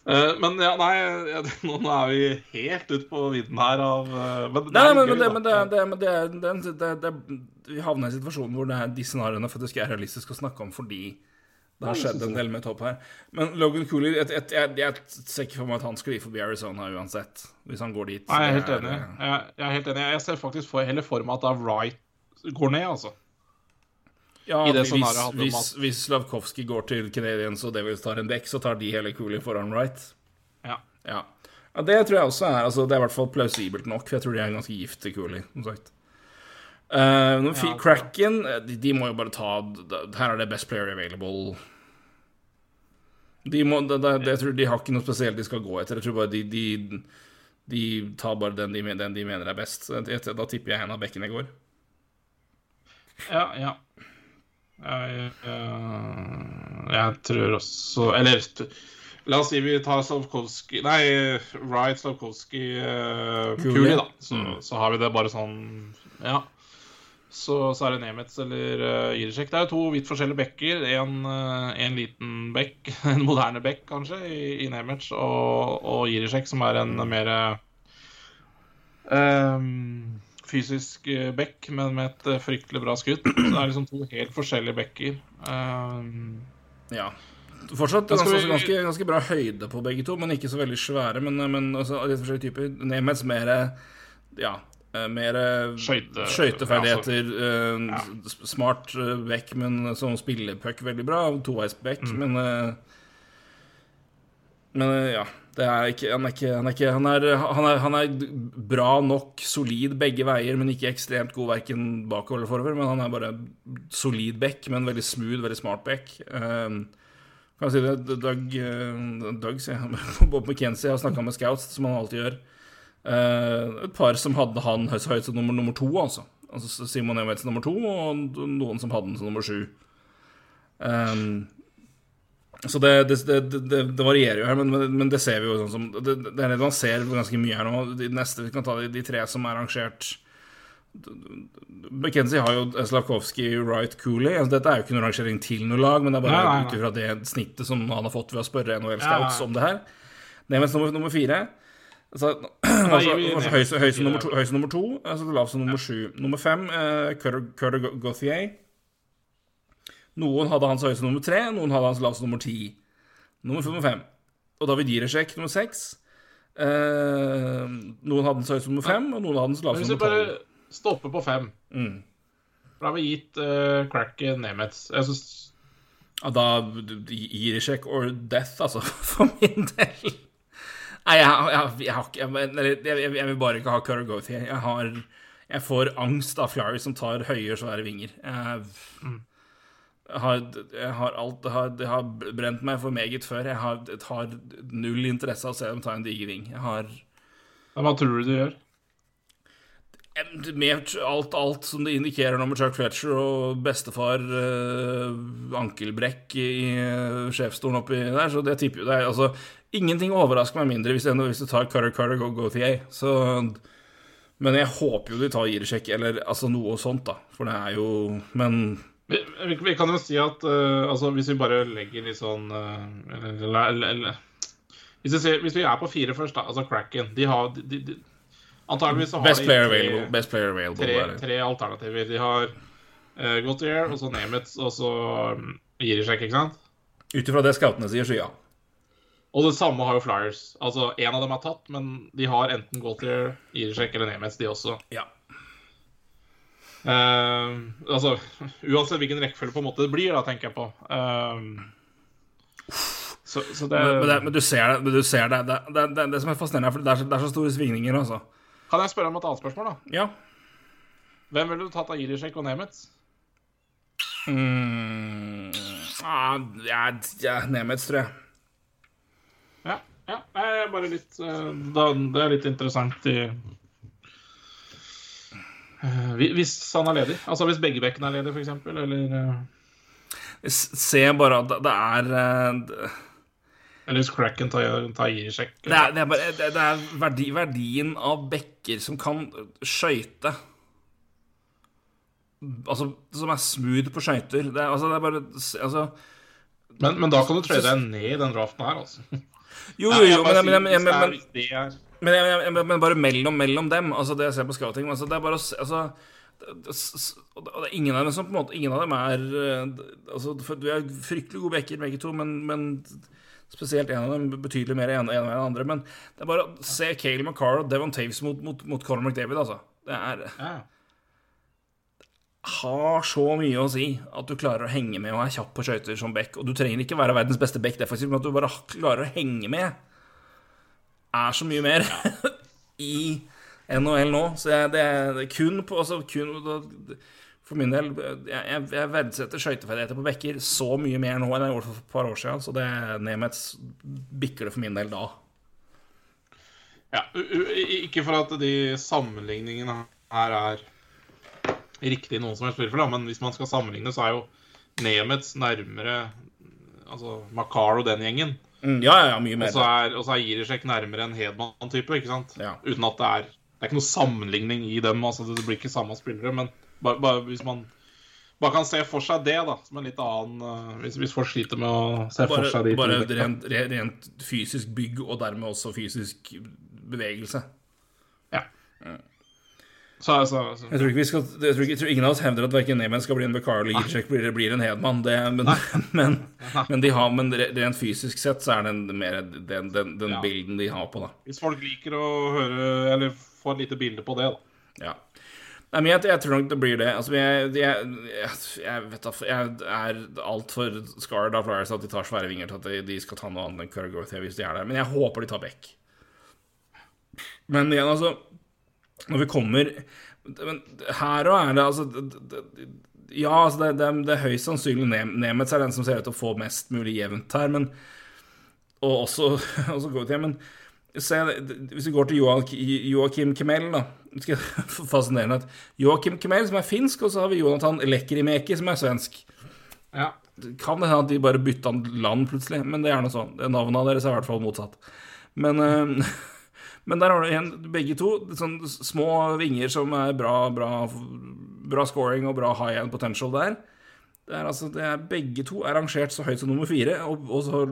Eh, men ja, nei, (laughs) nå, er vi helt ute på vidden her av eh, Men det er men, gøy, da. Vi havner i en situasjon hvor det er de scenarioene faktisk er realistiske å snakke om fordi det har skjedd en del med topp her. Men Logan Cooley jeg, jeg, jeg, jeg ser ikke for meg at han skal gi forbi Arizona uansett, hvis han går dit. Nei, jeg er helt enig. Jeg, er helt enig. Jeg ser faktisk for, heller for meg at Wright går ned, altså. Ja, i det hvis, hvis, hvis Slavkovskij går til Canadiens og Devils tar en dekk, så tar de hele Cooley foran Wright. Ja. Ja. ja, det tror jeg også er altså, Det er i hvert fall plausibelt nok, for jeg tror de er ganske gift til Cooley, som sagt. Uh, Ja, Kraken eh, de, de må jo bare ta Her er det best player available. De må, det, det, jeg tror de har ikke noe spesielt de skal gå etter. Jeg tror bare de, de, de tar bare den de, den de mener er best. Da tipper jeg en av bekkene går. Ja, ja. Jeg, jeg, jeg tror også Eller la oss si vi tar Slavkovskij Nei, Wright, Slavkovskij, uh. Cooley, da. Så, Mm. så har vi det bare sånn Ja. Så, så er det Nemets eller uh, Jirisek. Det er jo to vidt forskjellige bekker. En, uh, en liten bekk, (laughs) en moderne bekk kanskje, i, i Nemets, og, og Jirisek, som er en mer ehm, fysisk eh, bekk, men med et eh, fryktelig bra skudd. Så det er liksom to helt forskjellige bekker. Ehm, Ja. Fortsatt ganske, vi- ganske, ganske bra høyde på begge to, men ikke så veldig svære. Men, men altså, litt forskjellige typer. Nemets mer Ja, mer Skøyte- skøyteferdigheter. Altså, ja. Smart bekk, men som spiller puck veldig bra. Toveisbekk, Mm. men Men ja. Er ikke, han, er ikke, han, er ikke han, er, han, er, bra nok, solid begge veier, men ikke ekstremt god verken bakover eller forover. Men han er bare solid back, men veldig smooth, veldig smart back. Um, kan jeg si det, Doug, eh, Doug. (laughs) Bob McKenzie har snakka med scouts, som han alltid gjør. Uh, et par som hadde han høyt som nummer, nummer to, altså. altså Simon Emets nummer to, og noen som hadde han som nummer sju. Um, så det, det, det, det, varierer jo her, men, men, det ser vi jo sånn som Det, det er det man ser ganske mye her nå. De neste, Vi kan ta de, de tre som er rangert McKenzie har jo Slavkovskij, Wright, Cooley. Altså, dette er jo ikke noen rangering til noe lag, men det er bare ut ifra det snittet som han har fått ved å spørre NHL Scouts om det her. Nemens nummer, nummer fire. Altså, (clears throat) altså, altså, høyest høy, som nummer, to- høyest nummer to, altså lavest nummer sju. Nummer fem, uh, Curter Gauthier. Noen hadde hans høyeste nummer tre, noen hadde hans laveste nummer ti. Nummer fem. Og David Jirasek nummer seks. Eh, noen hadde hans høyeste nummer fem, og noen hadde hans laveste nummer tolv. hvis vi bare stopper på fem Mm. Da har vi gitt uh, crack Nemets. Jeg syns Ja, da Jirasek or death, altså, (laughs) for min del. Nei, jeg, jeg, jeg jeg, vil bare ikke ha Gauthier. Jeg har Jeg får angst av Flyers som tar høye, svære vinger. Jeg, jeg har, har alt har, Det har brent meg for meget før. Jeg har, har null interesse av å se dem ta en diger ving. Jeg har Hva tror du du gjør? med alt, alt som det indikerer nå med Chuck Fletcher og bestefar eh, ankelbrekk i eh, sjefsstolen oppi der, så det tipper jo det er altså Ingenting overrasker meg mindre hvis, hvis du tar Cutter Cutter Go Go Gauthier. Så Men jeg håper jo de tar Jirisek, eller altså noe sånt, da. For det er jo Men Vi, vi, vi kan jo si at uh, altså, hvis vi bare legger litt sånn eh, eller, eller, eller, hvis, vi ser, hvis vi er på fire først, da, altså Cracken De har de, de, Antageligvis så har Best de player tre, available. Best player available tre, tre alternativer. De har uh, Gautier, og så Nemeth, og så um, Jirisek, ikke sant? Ut ifra det scoutene sier, så ja. Og det samme har jo Flyers. Altså, En av dem er tatt, men de har enten Gautier, Jirisek eller Nemeth, de også. ja. Eh, altså, Uansett hvilken rekkefølge på en måte det blir, da, tenker jeg på. Eh, så, så det, Men, men, det, men du ser det. Men du ser det. Det, det, det, det som er fascinerende, er for det er, så, det er så store svingninger, altså. Kan jeg spørre om et annet spørsmål? da? Ja. Hvem ville du tatt av Irishek og Nemets? Mm, ah, ja, ja Nemets, tror jeg. Ja. ja. Bare litt da, Det er litt interessant i Hvis han er ledig. Altså hvis begge bekkene er ledige, f.eks., eller Se bare at det er Eller hvis Cracken tar, tar girsjekk. Det er, det er, bare, det er verdi, verdien av bekker som kan skøyte Altså, som er smooth på skøyter. Det, altså, det er bare altså, men, men, da kan du trade deg ned i den draften her, altså. Jo, jo, jo, men, men, men, men, men, bare mellom, mellom dem, altså det jeg ser på scouting altså, Det er bare å altså, ingen av dem som på en måte Ingen av dem er altså, Du er fryktelig gode backer, begge to, men, spesielt en av dem betydelig mer enn en, en, en andre. Men det er bare å se Kayleigh McCarr og Devon Taves mot, mot, mot Conor McDavid, altså. Det er ja har så mye å si at du klarer å henge med og er kjapp på skøyter som back. Og du trenger ikke være verdens beste back defensivt, men at du bare klarer å henge med, er så mye mer (laughs) i NHL nå. Så jeg, det, er, kun på altså kun, For min del, jeg, jeg verdsetter skøyteferdigheter på bekker så mye mer nå enn jeg gjorde for et par år siden. Så det Nemets bikker det for min del da. Ja, ikke for at de sammenligningene her er riktig noen som helst tilfelle, men hvis man skal sammenligne, så er jo Nemets nærmere altså Makar og den gjengen. Mm, ja, ja, mye mer. Og så er, og så er Jirisek nærmere en Hedman-type, ikke sant? Ja. Uten at det er Det er ikke noe sammenligning i dem. altså Det blir ikke samme spillere, men bare, bare hvis man bare kan se for seg det, da, som en litt annen uh, hvis, hvis, folk sliter med å se bare, for seg de Bare rent, rent, fysisk bygg, og dermed også fysisk bevegelse. Ja. ja. Så, så, så. Jeg, tror skal, jeg, tror jeg tror ingen av oss hevder at verken Nemen skal bli en Bekar eller Gilsek blir, blir, en Hedman. Det, men, (laughs) men, men, de har, men, rent fysisk sett så er det mer den, den, den ja. bilden de har på. da Hvis folk liker å høre Eller få et lite bilde på det, da. Ja. Nei, men jeg, jeg, tror nok det blir det. Altså, jeg, jeg, jeg vet da Jeg er altfor scarred av Flyers at de tar svære vinger til at de, de skal ta noe annet enn Kurgrowth hvis de er der. Men jeg håper de tar Beck. Men igjen, altså når vi kommer men Her òg er det altså Ja, altså det, det, det, er høyst sannsynlig Nemets er den som ser ut til å få mest mulig jevnt her, men Og også, (laughs) også går til, men se, Hvis vi går til Joakim Kemel, da det (laughs) Fascinerende at Joakim Kemel, som er finsk, og så har vi Jonathan Lekrimeki, som er svensk. Ja. Kan det hende at de bare bytta land plutselig, men det er gjerne sånn. Navnet deres er i hvert fall motsatt. Men uh, (laughs) Men der har du igjen begge to. Sånn små vinger som er bra, bra, bra scoring og bra high end potential der. Det er altså, det er, begge to er rangert så høyt som nummer fire. Og, og, så,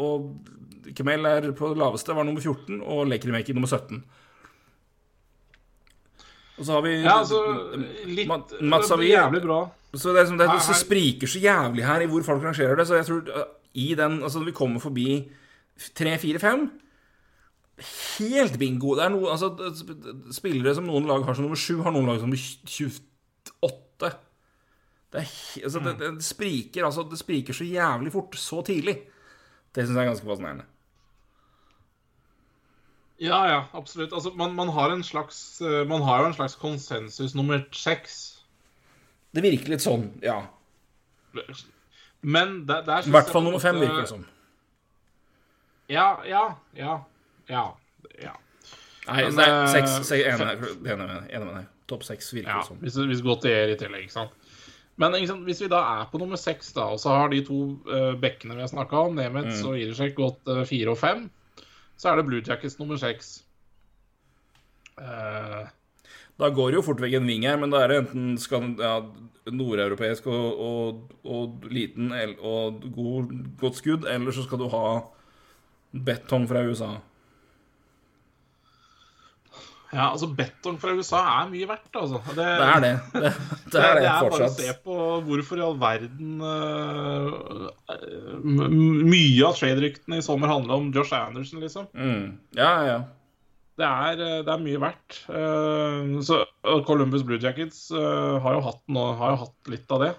og Kemel er på det laveste, var nummer 14, og Lekrimeki nummer 17. Og så har vi Ja, altså litt Mats Avi. Jævlig bra. Så det, det, det, det, spriker så jævlig her i hvor folk rangerer det. Så jeg tror i den Altså, når vi kommer forbi 3, 4, 5 helt bingo. Det er noe, altså, Spillere som noen lag har som nummer sju, har noen lag som nummer 28. Det, er, altså, det, det, spriker, altså, det spriker så jævlig fort så tidlig. Det syns jeg er ganske fascinerende. Ja, ja, absolutt. Altså, man, man, har en slags eh, Man har jo en slags konsensus nummer seks. Det virker litt sånn, ja. Men der, det er I hvert fall nummer fem virker det som. Ja, ja, ja. Ja. ja. Nei, Men, nei eh, seks, seks, enig, med deg. Topp seks virker ja, sånn. Hvis, hvis det er i tillegg, ikke sant. Men sant, hvis vi da er på nummer seks, da, og så har de to uh, bekkene vi har snakka om, Nemets mm. og Irisek, gått uh, fire og fem, så er det Blue Jackets nummer seks. Uh, da går det jo fort vekk en ving her, men da er det enten ja, nordeuropeisk og, og, og, liten og god, godt skudd, eller så skal du ha betong fra USA. Ja, altså Betong fra USA er mye verdt, altså. Det, det er det. (laughs) Det, det er det, det er. Bare å se på hvorfor i all verden uh, Mye av trade-ryktene i sommer handla om Josh Anderson, liksom. Mm. Ja, ja. Det er, eh, det er mye verdt. Uh, så Columbus Blue Jackets uh, har, jo hatt noe, har, jo hatt litt av det.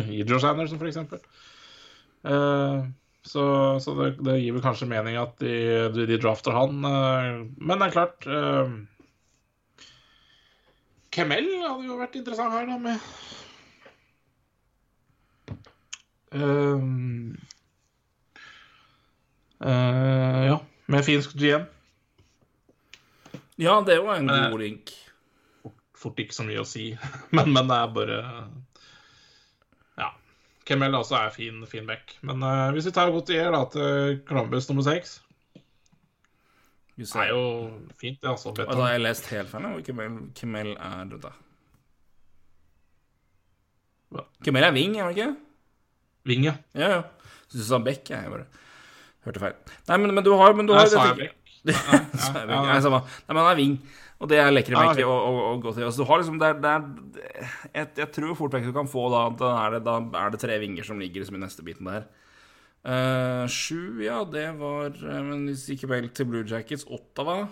I Josh Anderson, for eksempel. Så, så det, det, gir vel kanskje mening at de, de, drafter han. Eh, men det er klart uh, Kemel hadde jo vært interessant her, da, med uh, Med finsk GM. Ja, det var en Men- god link. Fort ikke så mye å si, (laughs) men, men det er bare Ja. Kemel også er fin, fin back. Men uh, hvis vi tar Gautier da til Columbus nummer seks Det er jo fint, det, altså. Og da har jeg lest helt feil. og Kemel, Kemel er da. Hva? Kemel er wing, er han ikke? Ving, ja. Ja, ja. Syns du sa Beck? Jeg bare hørte feil. Nei, men, men du har, men du Nei, har sa jeg dette- Nei, Så er vi- Nei, samme. Nei, men han er wing, og det er lekkert Ja, mekke å, å, og godt i. Altså, du har liksom det er, det er, jeg, jeg tror fort vekk du kan få da Da er det, da er det tre vinger som ligger liksom i neste biten der. Uh, sju, ja, det var eh, Men hvis ikke vel til Blue Jackets. Ottawa.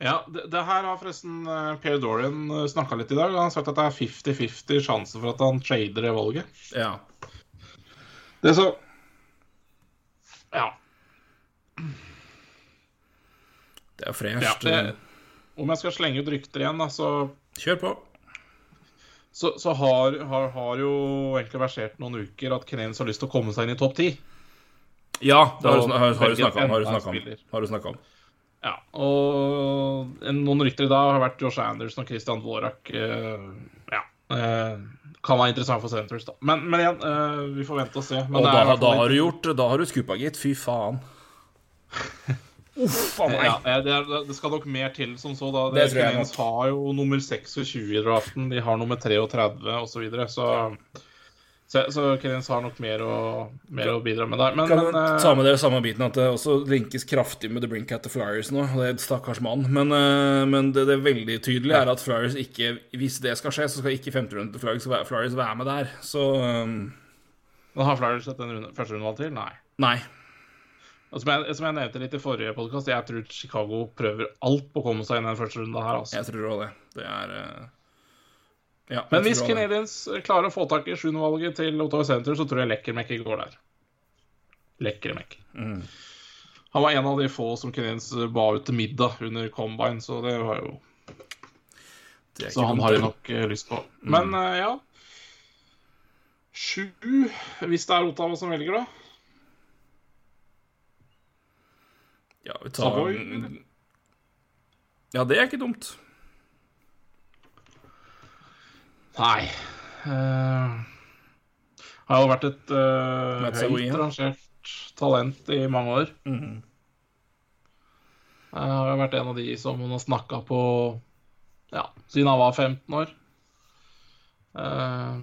Ja, det, det her har forresten uh, Per Dorian snakka litt i dag. Han har sagt at det er 50-50 sjanse for at han trader det valget. Ja. Det er så Ja. Det er ja fresht. det, om jeg skal slenge ut rykter igjen, da, så, Kjør på. så, så har, har, har jo egentlig versert noen uker at Canadiens har lyst til å komme seg inn i topp ti. Ja, det har du, har, har du snakka om. Har du enda snakket om. Har du snakket om. Ja, og noen rykter i dag har vært Josh Anderson og Christian Dvorak. eh, ja. eh, kan være interessant for Centres, da. Men, men igjen, eh, vi får vente og se. Men Og da, da har du gjort Da har du skuppa, gitt. Fy faen. (laughs) Uff a meg. Ja, det, er, det skal nok mer til som så. da Det tror jeg nok. har jo nummer 26 i draften, de har nummer 33 osv. Så, videre, så så, så Canadiens har nok mer å, mer å bidra med der. Men, Kan men eh, ta med dere samme biten at det også linkes kraftig med The Brink at the Flyers nå. Det er et stakkars mann. Men, eh, men det, det er veldig tydelig er at Flyers ikke Hvis det skal skje, så skal ikke femterunden til Flyers, Flyers være med der. Så um, men har Flyers sett en runde, første rundevalg til? Nei. nei. Og som, jeg, som jeg nevnte litt i forrige podkast, jeg tror Chicago prøver alt på å komme seg inn i den første runden her. altså. Jeg tror også det. Det er uh... ja, Men hvis. Canadiens klarer å få tak i sjuendevalget til Ottawa Center, så tror jeg Lekkermekke går der. Lekkermek Mm. Han var en av de få som Canadiens ba ut til middag under combine, så det var jo Så han har de nok eh, lyst på. Men uh, ja Sju, hvis det er Ottawa som velger, da. Ja, vi tar Savoy, eller? Ja, det er ikke dumt. Nei uh, Har jo vært et uh, høyt rangert talent i mange år. Mhm. Jeg har jo vært en av de som hun har snakka på ja, siden han var 15 år. Uh,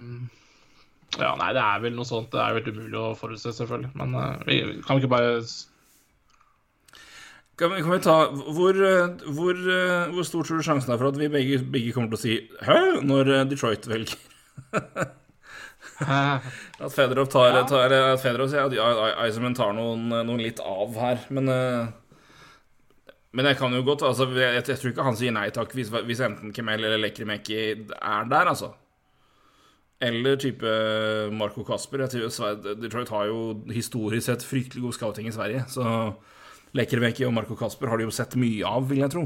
ja, nei, det er vel noe sånt. Det er jo helt umulig å forutse, selvfølgelig. Men uh, vi kan ikke bare Kan vi, kan vi ta hvor, eh, hvor, eh, hvor stor tror du sjansen er for at vi begge, begge kommer til å si 'hæ?' når eh, Detroit velger? (laughs) At Fedorov tar, tar At Fedorov sier at Eisenman tar noen, noen litt av her, men Men jeg kan jo godt altså, jeg, jeg tror ikke han sier nei takk hvis, hvis enten Kemel eller Lekrimeki er der, altså. Eller type Marco Kasper. Jeg tror Detroit har jo historisk sett fryktelig god scouting i Sverige, så Lekrimekki og Marco Kasper har de jo sett mye av, vil jeg tro.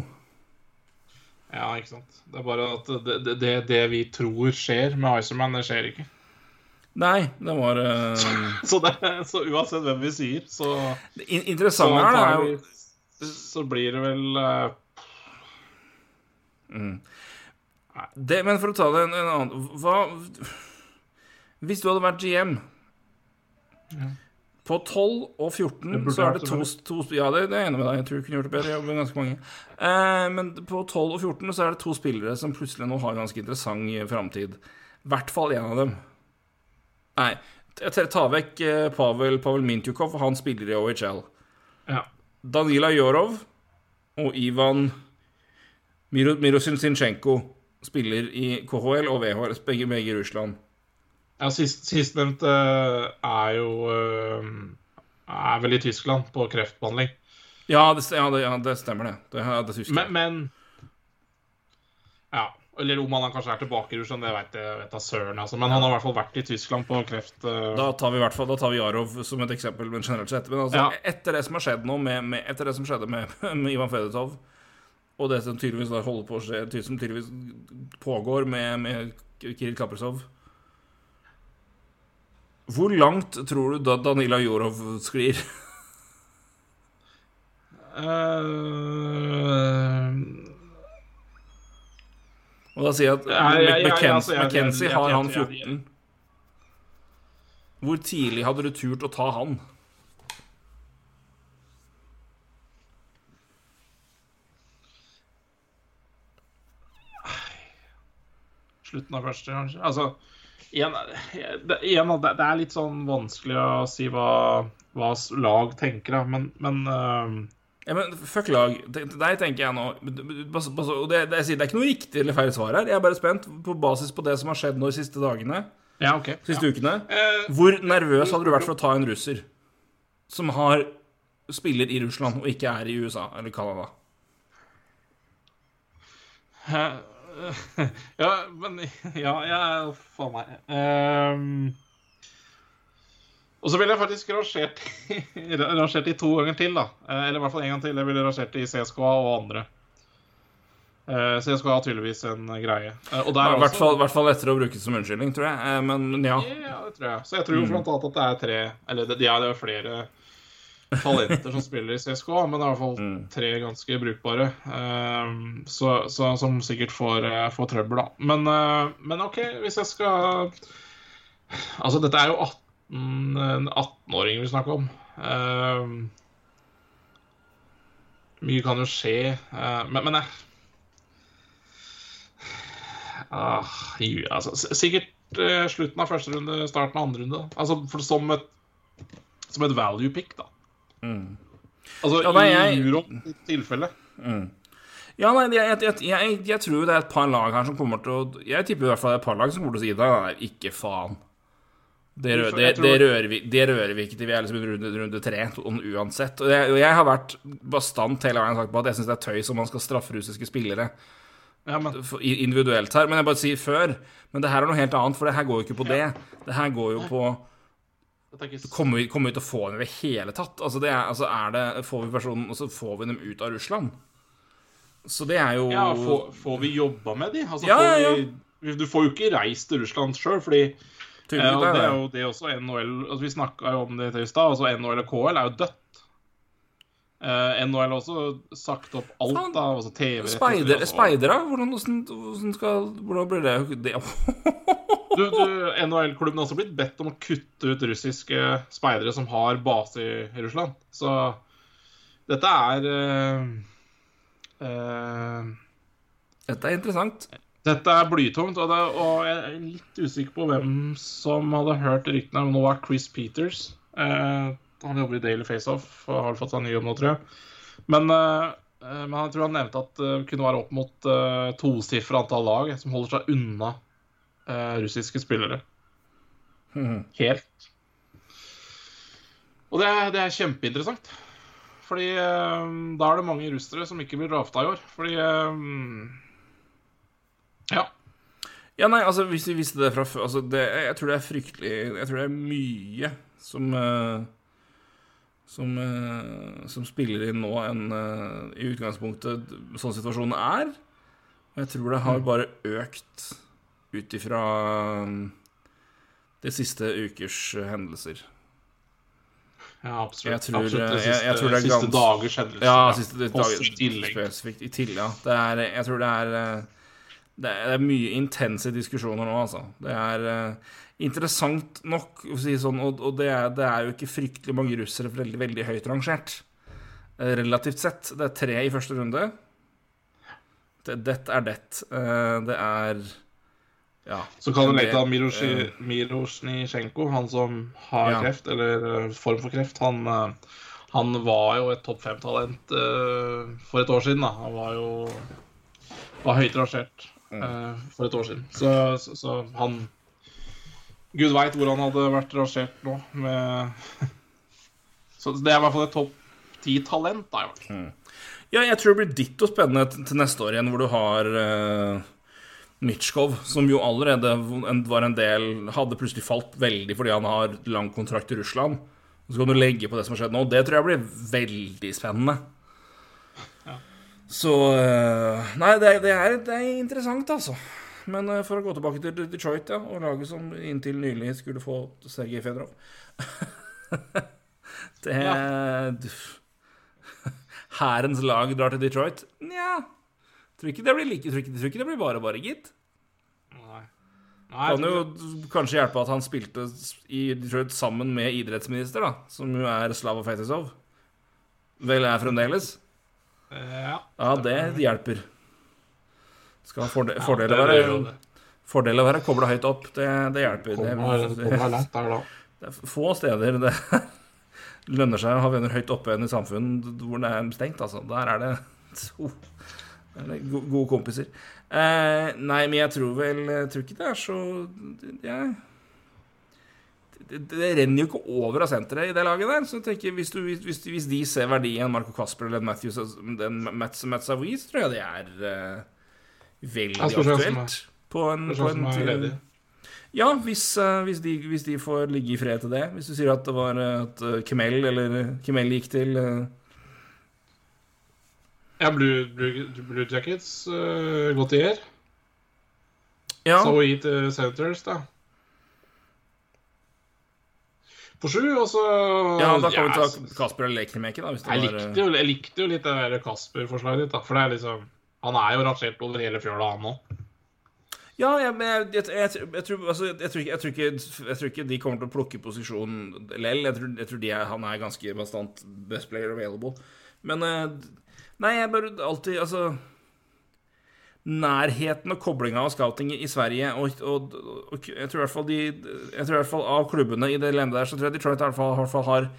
Ja, ikke sant. Det er bare at det, det, det, vi tror skjer med Icerman, det skjer ikke. Nei, det var uh... Så, det, så uansett hvem vi sier, så, Det in- så, interessante her da, er jo så blir det vel eh, det, Men for å ta det en, en annen Hva Hvis du hadde vært GM På 12 og 14 så er det to, to Ja, det, det er jeg enig med deg. Jeg tror du kunne gjort det bedre. Jeg jobber ganske mange. Eh, men på 12 og 14 så er det to spillere som plutselig nå har ganske interessant eh, framtid. I hvert fall én av dem. Nei, jeg tar- vekk eh, Pavel, Pavel Mintjukov, for han spiller i OHL. Ja. Danila Jorov og Ivan Miro, Mirosin spiller i KHL og VHL, begge, begge i Russland. Ja, sist, Sistnevnte er jo eh, Er vel i Tyskland, på kreftbehandling. Ja, det, ja, det, ja, det stemmer, det. Det, det husker. Men, men Ja. Eller om han kanskje er tilbake i Russland, det vet jeg vet jeg søren. Altså. Men han har i hvert fall vært i Tyskland på kreft... eh, Da tar vi i hvert fall Da tar vi Jarov som et eksempel, men generelt sett. Men altså, Ja. etter det som har skjedd nå, med, med, etter det som skjedde med, (laughs) med Ivan Fedetov, og det som tydeligvis holder på å skje, som tydeligvis pågår med, med Kirill Kaprizov Hvor langt tror du da Danila Jorov sklir? Uh, og da sier jeg at McKenzie, har han 14. Hvor tidlig hadde du turt å ta han? Slutten av første, kanskje. Altså, igjen, igjen, det er litt sånn vanskelig å si hva, hva lag tenker, da, men, men uh... ja, men fuck lag. Der tenker jeg nå Og det, det, det, er ikke noe riktig eller feil svar her. Jeg er bare spent på basis på det som har skjedd nå de siste dagene. Ja, okay. Siste ja. ukene. Uh, Hvor nervøs hadde du vært for å ta en russer som har spiller i Russland og ikke er i USA eller Canada? Uh, (laughs) ja, men (laughs) Ja, jeg Faen meg. Um, og så ville jeg faktisk rangert, (laughs) rangert i to ganger til, da. Eh, eller i hvert fall en gang til. Jeg ville rangert i CSKA og andre. Uh, CSKA har tydeligvis en greie. Uh, og der I hvert fall, hvert fall lettere å bruke som unnskyldning, tror jeg. Uh, men ja. ja. det tror jeg. Så jeg tror mm. blant annet at det er tre Eller det, ja, det er flere talenter som spiller i CSK, men det er i hvert fall mm. tre ganske brukbare. Um, så, så, som sikkert får, uh, får trøbbel, da. Men, uh, men, OK, hvis jeg skal Altså, dette er jo 18, 18-åringer vi snakker om. Um, mye kan jo skje, uh, men, men jeg ah, altså, Sikkert slutten av første runde, starten av andre runde. Altså, for, som et som et value pick, da. Mm. Altså ja, nei, jeg... i Euros tilfelle. Mm. Ja, nei, jeg, jeg, jeg, jeg, tror det er et par lag her som kommer til å Jeg tipper i hvert fall det er et par lag som kommer til å si det. Nei, ikke faen. Det, rører, det, det, rører vi, det, rører vi, ikke til vi er liksom runde, runde tre, uansett. Og og jeg, har vært bastant hele veien sagt på at jeg syns det er tøys om man skal straffe russiske spillere ja, men... individuelt her. Men jeg bare sier før. Men det her er noe helt annet, for det her går jo ikke på det. Det her går jo på Kommer vi, kommer vi, til å få dem i det hele tatt? Altså, det er, altså er det, får vi personen, og så får vi dem ut av Russland? Så det er jo Ja, får, får vi jobba med dem? Altså, ja, ja, ja. Vi, du får jo ikke reist til Russland sjøl, fordi eh, det er jo det også NHL altså, Vi snakka jo om det i stad. Altså, NHL og KL er jo dødt. Uh, NHL har også sagt opp alt, Fan. da. Altså TV Speider, Speidere? Hvordan, hvordan, hvordan, skal, hvordan blir det, det? (laughs) du, du, NHL-klubben har også blitt bedt om å kutte ut russiske speidere som har base i Russland. Så dette er uh, uh, Dette er interessant. Dette er blytungt, og, det, og, jeg er litt usikker på hvem som hadde hørt ryktene om nå er Chris Peters. Uh, han jobber i Daily Faceoff og har fått seg ny jobb nå, tror jeg. Men, uh, men jeg tror han nevnte at det uh, kunne være opp mot uh, tosifra antall lag som holder seg unna russiske spillere. Mm. Helt. Og det, det, er kjempeinteressant. Fordi da er det mange russere som ikke blir drafta i år. Fordi Ja. Ja, nei, altså, hvis vi visste det fra før altså, Jeg tror det er fryktelig Jeg tror det er mye som uh, som, eh, som spiller inn nå enn eh, i utgangspunktet sånn situasjonen er. Og jeg tror det har mm. bare økt ut ifra um, de siste ukers hendelser. Ja, absolutt. Jeg tror, absolutt. Det siste, jeg, jeg tror det er siste dagers hendelser. Ja, siste dager, i tillegg. Spesifikt. I tillegg, ja. Det er, jeg tror det er eh, det er mye intense diskusjoner nå, altså. Det er interessant nok si sånn, og, og det, er, det, er, jo ikke fryktelig mange russere veldig, veldig høyt rangert. Uh, relativt sett. Det er tre i første runde. Det, det er det. Uh, det er ja. Så kan du legge til Mirosjnitsjenko, han som har ja. kreft, eller uh, form for kreft. Han, uh, han var jo et topp fem-talent uh, for et år siden. Da. Han var jo var høyt rangert for et år siden. Så, så, så han Gud veit hvor han hadde vært rangert nå. Med... (laughs) Så det er i hvert fall et topp ti-talent. da, mm. Ja, jeg tror det blir ditto spennende til neste år igjen, hvor du har uh, Mitchkov, som jo allerede var en del Hadde plutselig falt veldig fordi han har lang kontrakt i Russland. Og så kan du legge på det som har skjedd nå. Det tror jeg blir veldig spennende. Så uh, Nei, det, det, er, det er interessant, altså. Men uh, for å gå tilbake til Detroit, ja, og laget som inntil nylig skulle få Sergej Fedrov (laughs) Det ja. (laughs) hærens lag drar til Detroit. Nja Tror ikke det blir like, tror ikke, tror ikke det blir bare bare, gitt. Nei. Nei, Kan jo kanskje hjelpe at han spilte i Detroit sammen med idrettsminister, da, som jo er Slava Fetisov. Vel er fremdeles. Ja. Ja, det hjelper. Skal ha forde, Ja, fordel det- å det være, fordel å være kobla høyt opp. Det, det hjelper. Det, Kommer det, kommer langt der, da. det er få steder det (laughs) lønner seg å ha venner høyt oppe enn i samfunn hvor det er stengt, altså. Der er det, (laughs) oh, det gode kompiser. Eh, nei, men jeg tror vel Jeg tror ikke det er så jeg, det, det renner jo ikke over av senteret i det laget der. Så jeg tenker, hvis, du, hvis, hvis de ser verdien Marco Casper eller Matthews den Mats, Mats Savoy, så tror jeg det er uh, veldig aktuelt. På en, på en, tid. ledig. ja, hvis, uh, hvis, de, hvis de får ligge i fred til det. Hvis du sier at det var eh, at uh, Kemel eller eh, Kemel gikk til eh, Ja, Blue, Blue, Blue Jackets, uh, Gautier. Ja, Savoy til Senators, da. På sju, og så ja da kan vi ta Kasper eller ikke da. Hvis det Jeg var, likte, jo, jeg likte jo litt det der Kasper-forslaget ditt, da. For det er liksom Han er jo rangert over hele fjøla, han òg. Ja, jeg, men jeg, jeg, jeg, jeg, tror, altså, jeg, tror ikke, jeg, tror ikke, jeg tror ikke de kommer til å plukke posisjon lell. Jeg tror, jeg tror de er, han er ganske bastant best player available. Men eh, Nei, jeg bare alltid Altså Nærheten og koblinga av scouting i Sverige og, og, og jeg tror i hvert fall de Jeg tror i hvert fall av klubbene i det landet der, så tror jeg Detroit i hvert fall, i hvert fall har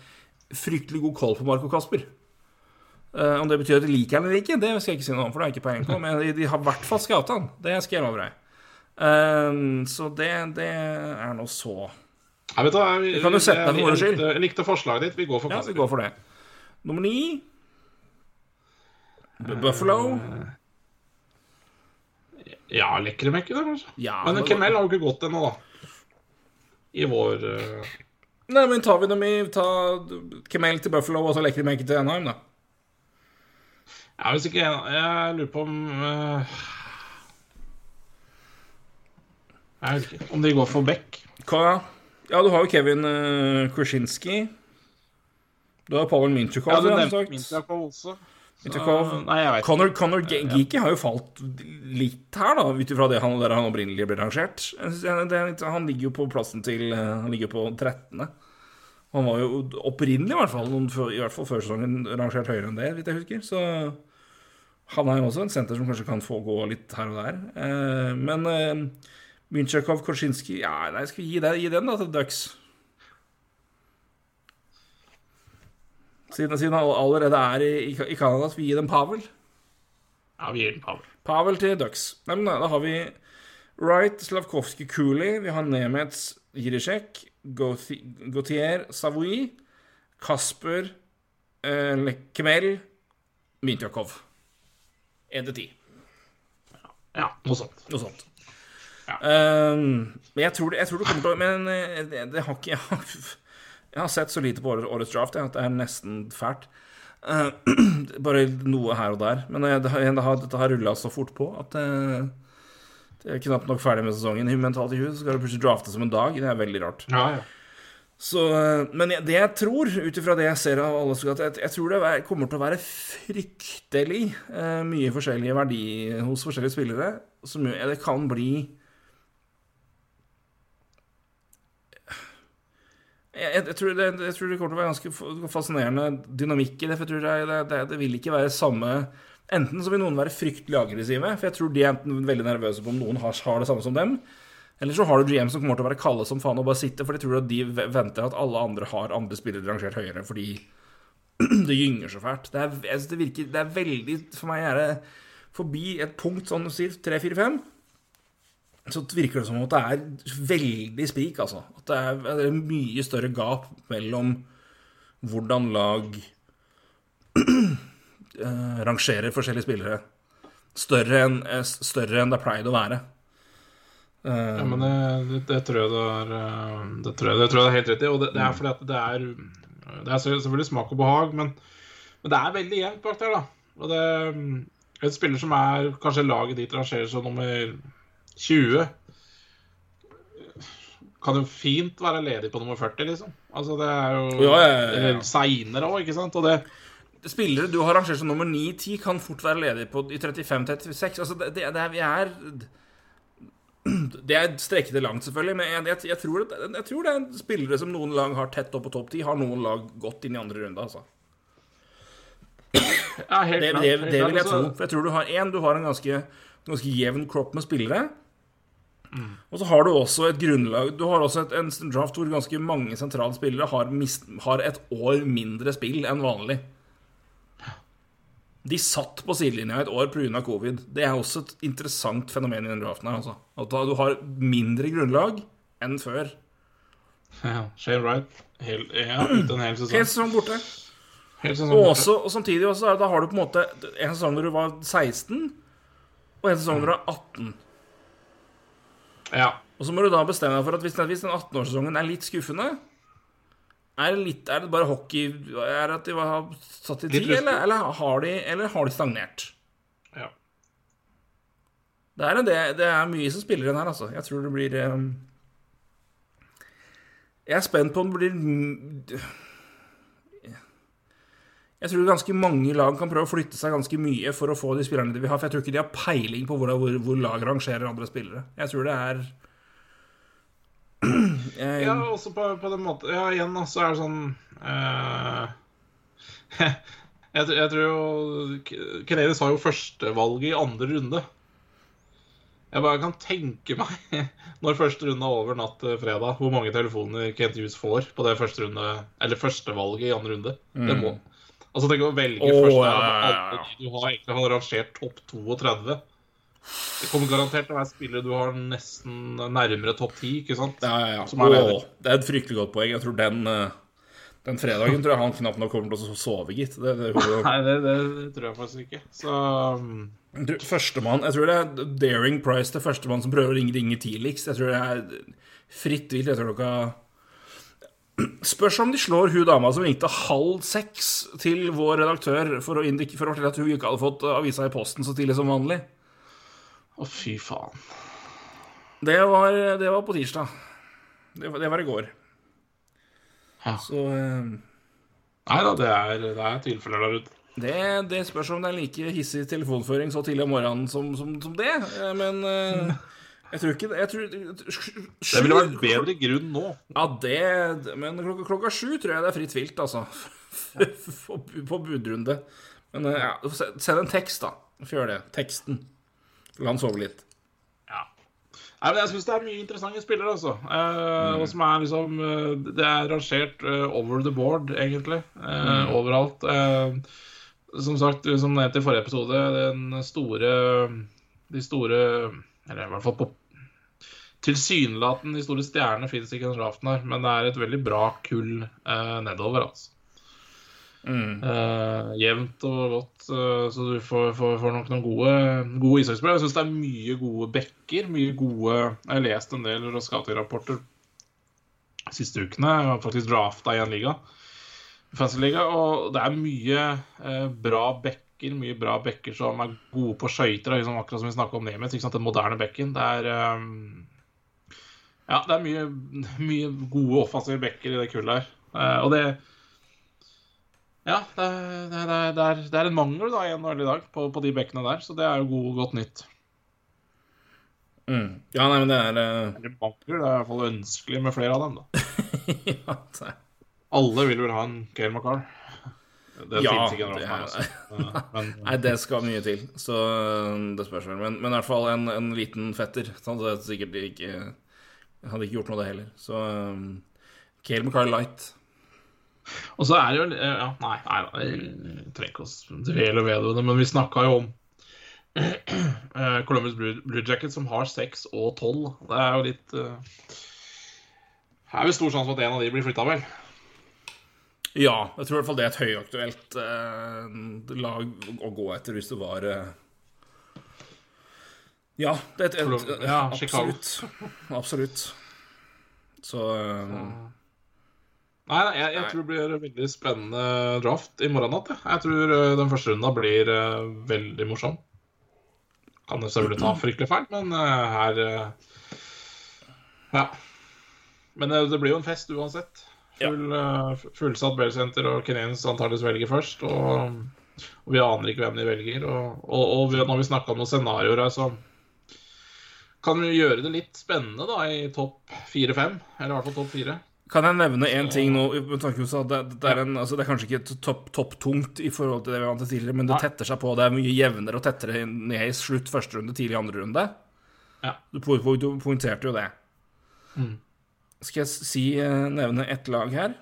fryktelig god koll på Marco Kasper. Uh, om det betyr at de liker han eller ikke, det skal jeg ikke si noe om, for det har jeg ikke peiling på. Men de, de har i hvert fall scouta han. Det skal jeg love deg. Uh, så det, det er nå så. Jeg vet du, jeg, kan du sette deg for moro skyld. jeg likte forslaget ditt. Vi går for Kasper. Ja, vi går for det. Nummer ni Buffalo. Ja, Lekremekke, da, kanskje. Ja, Men Kemel har jo ikke gått ennå, da. I vår uh, Nei, men tar vi dem i Ta Kemel til Buffalo og så Lekkermenke til Enheim, da. Ja, hvis ikke Jeg, lurer på om uh, Jeg vet ikke om de går for Beck. Hva? Ja, du har jo Kevin uh, Kruszinski. Du har Pavel Minchukov. Ja, du nevnte Minchukov Mintakov også. du hva? Nei, jeg vet ikke. Conor, G Geeky har jo falt litt her, da, ut ifra det han, der han opprinnelig ble rangert. Er Han ligger jo på plassen til eh, Han ligger på 13. Han var jo opprinnelig, i hvert fall, noen i hvert fall før sesongen, rangert høyere enn det, hvis jeg husker. Så han er jo også en senter som kanskje kan få gå litt her og der. Eh, men eh, Minchakov, Korszinski Ja, nei, skal vi gi, det, gi den da til Ducks? Siden, siden han allerede er i, i, Canada, skal vi gi dem Pavel? Ja, vi gir dem Pavel. Pavel til Ducks. Nei, men da, da har vi Wright, Slavkovskij, Cooley. Vi har Nemets, Jirisek, Gautier, Savoy, Kasper, eh, Kemel, Mintjakov. 1 til 10. Ja, noe sånt. Noe sånt. Ja. Um, men jeg tror, det, jeg tror det kommer til å Men eh, det, det har ikke jeg jeg har sett så lite på årets, draft at det er nesten fælt. Uh, (clears throat) bare noe her og der. Men eh, det har, det har, dette har rulla så fort på at uh, det er knapt nok ferdig med sesongen. i Mentalt i huet så skal du plutselig drafte som en dag. Det er veldig rart. Ja, ja. Så, eh, men det jeg tror, ut ifra det jeg ser av alle jeg, jeg tror det er- kommer til å være fryktelig uh, mye forskjellige verdi hos forskjellige spillere. Som Det kan bli jeg, jeg, tror det, jeg tror det kommer til å være ganske fascinerende dynamikk i det. For jeg tror det, det, det, vil ikke være samme Enten så vil noen være fryktelig aggressive, for jeg tror de er enten veldig nervøse på om noen har, har det samme som dem. Eller så har du GM som kommer til å være kalde som faen og bare sitte, for de tror at de venter at alle andre har andre spillere rangert høyere, fordi (clears throat) det gynger så fælt. Det er, synes det virker Det er veldig For meg er det forbi et punkt, sånn du sier, 3-4-5, så virker det som at det er veldig sprik, altså. At det er, det er mye større gap mellom hvordan lag (clears throat) eh, rangerer forskjellige spillere. Større enn eh, større enn det pleide å være. Uh, Ja, men det, det, det tror jeg det er eh, Det tror jeg det, tror jeg er helt rett i. Og det, det er fordi at det er Det er selvfølgelig smak og behag, men, men det er veldig jevnt bak der, da. Og det En spiller som er kanskje laget ditt rangerer som nummer 20, kan jo fint være ledig på nummer 40, liksom. Altså, det er jo Ja, ja, ja. Seinere òg, ikke sant? Og det spillere du har rangert som nummer 9-10, kan fort være ledig på, i 35-36. Altså, det, det, det er, vi er Det er strekke langt, selvfølgelig, men jeg, jeg, jeg, tror det, jeg, tror det, er spillere som noen lag har tett opp på topp 10, har noen lag gått inn i andre runde, altså. Ja, helt det, klart, det, det vil jeg klart, tro. altså. For jeg tror du har én, du har en ganske, ganske jevn kropp med spillere. Og så har du også et grunnlag Du har også et, en draft hvor ganske mange sentrale spillere har, mist, har et år mindre spill enn vanlig. De satt på sidelinja et år pga. covid. Det er også et interessant fenomen i den draften. her altså. At du har mindre grunnlag enn før. Ja, Shane Wright helt, ja, uten hel sesong. Helt sesong borte. Helt sesong Og, også, og samtidig også, da har du på en måte en sesong hvor du var 16, og en sesong hvor du var 18. Ja. Og så må du da bestemme deg for at hvis den, hvis den 18-årssesongen er litt skuffende er det, litt, er det bare hockey Er det at de har satt i tid, eller, eller, har de, eller har de stagnert? ja. Det er, det, det er mye som spiller den her, altså. Jeg tror det blir um, Jeg er spent på om det blir Jeg tror ganske mange lag kan prøve å flytte seg ganske mye for å få de spillerne de vil ha. For jeg tror ikke de har peiling på hvor, hvor, hvor lag rangerer andre spillere. Jeg tror det er (clears throat) jeg, Ja, også på, på den måten Ja, igjen, da, så er det sånn uh... (laughs) jeg, tror- jeg tror jo Kenelis har jo førstevalget i andre runde. Jeg bare kan tenke meg, (laughs) når første runde er over natt til fredag, hvor mange telefoner Kent Hughes får på det første runde Eller førstevalget i andre runde. Det må Altså, tenk å velge oh, først av alle de du har egentlig har rangert topp 32. Det kommer garantert til å være spillere du har nesten nærmere topp 10, ikke sant? Ja, ja, ja. Åh, det er et fryktelig godt poeng. Jeg tror den, eh, den fredagen tror jeg han knapt nok kommer til å sove, gitt. Det, det, det, (laughs) Nei, det, tror jeg faktisk ikke. Så Førstemann Jeg tror det er Daring Price til førstemann som prøver å ringe, ringe tidligst. Jeg tror det er fritt vilt etter klokka Spørs om de slår hun dama som ringte halv seks til vår redaktør for å, for å fortelle at hun ikke hadde fått avisa i posten så tidlig som vanlig. Å, fy faen. Det var, det var på tirsdag. Det det var i går. Ja. Så eh, Nei da, det er, det er tilfeller der ute. det, det spørs om det er like hissig telefonføring så tidlig om morgenen som, som, som det. Eh, Men eh, (laughs) jeg tror ikke det jeg tror, Det ville vært bedre grunn nå. Ja, det Men klokka, klokka sju tror jeg det er fritt vilt, altså. (laughs) på, på budrunde. Men eh, ja, se- send en tekst, da. Få gjøre det. Teksten. La han sove litt. Ja. Nei, men Jeg syns det er mye interessante spillere, altså. Eh, mm. som er liksom eh, Det er rangert eh, over the board, egentlig. Eh, Overalt. Eh, som sagt, som nevnt i forrige episode, den store De store Eller i hvert fall på Tilsynelatende de store stjernene fins ikke den draften her, men det er et veldig bra kull eh, nedover, altså. Eh, jevnt og godt, eh, så du får, får, får nok noen gode, gode ishockeyspillere. Jeg syns det er mye gode bekker. Mye gode Jeg har lest en del Roskati-rapporter de siste ukene. Jeg har faktisk drafta i en liga, fantasy-liga, og det er mye eh, bra bekker Mye bra bekker som er gode på skøyter, liksom, akkurat som vi snakka om Nemeth. Den moderne bekken. Det er eh, Ja, det er mye, mye gode offensive backer i det kullet her. Uh, og det ja, det er, det, er, det, er, det er en mangel da i NHL i dag på, på de bekkene der, så det er jo god, godt nytt. Mm. Ja, nei, men det er eh, Eller banker, det er i hvert fall ønskelig med flere av dem. da. (laughs) ja, det er Alle vil vel ha en Kale McCarr. Det Ja, det er- altså. Men (laughs) Nei, det skal mye til, så øh, det spørs vel. Men, men i hvert fall en, en liten fetter. Så det er sikkert ikke Hadde ikke gjort noe, det heller. Så um, Kale McCarl Light. Og så er det jo ja, Nei, nei jeg trenger ikke å dvele ved det, men vi snakka jo om (clears throat) eh, Columbus Blue, Blue Jackets som har 6 og 12. Det er jo litt uh, Det er jo stor sjanse for at en av de blir flytta, vel. Ja, jeg tror i hvert fall det er et høyaktuelt uh, lag å gå etter hvis du var eh, Ja, det er et, et, Ja, absolutt. Absolutt. Så eh, Nei, jeg, jeg tror det blir en veldig spennende draft i morgen natt. Jeg, jeg tror eh, den første runda blir eh, veldig morsom. Kan jo selvfølgelig ta fryktelig feil, men eh, her Ja. Men det blir jo en fest uansett. Full, ja. Fullsatt Bell Center og Kenyans antakeligvis velger først. Og, og, vi aner ikke hvem de velger. Og, og, og vi, når vi snakka om noen scenarioer her, så kan vi gjøre det litt spennende da i topp fire-fem. Eller i hvert fall topp fire. Kan jeg nevne én ting nå? med tanke på at det, det, er en, altså det, er kanskje ikke topptungt topp i forhold til det vi vant til tidligere, men det tetter seg på. Det er mye jevnere og tettere ned i slutt første runde, tidlig andre runde. Ja. Du, du poengterte jo det. Mm. Skal jeg si, eh, nevne ett lag her?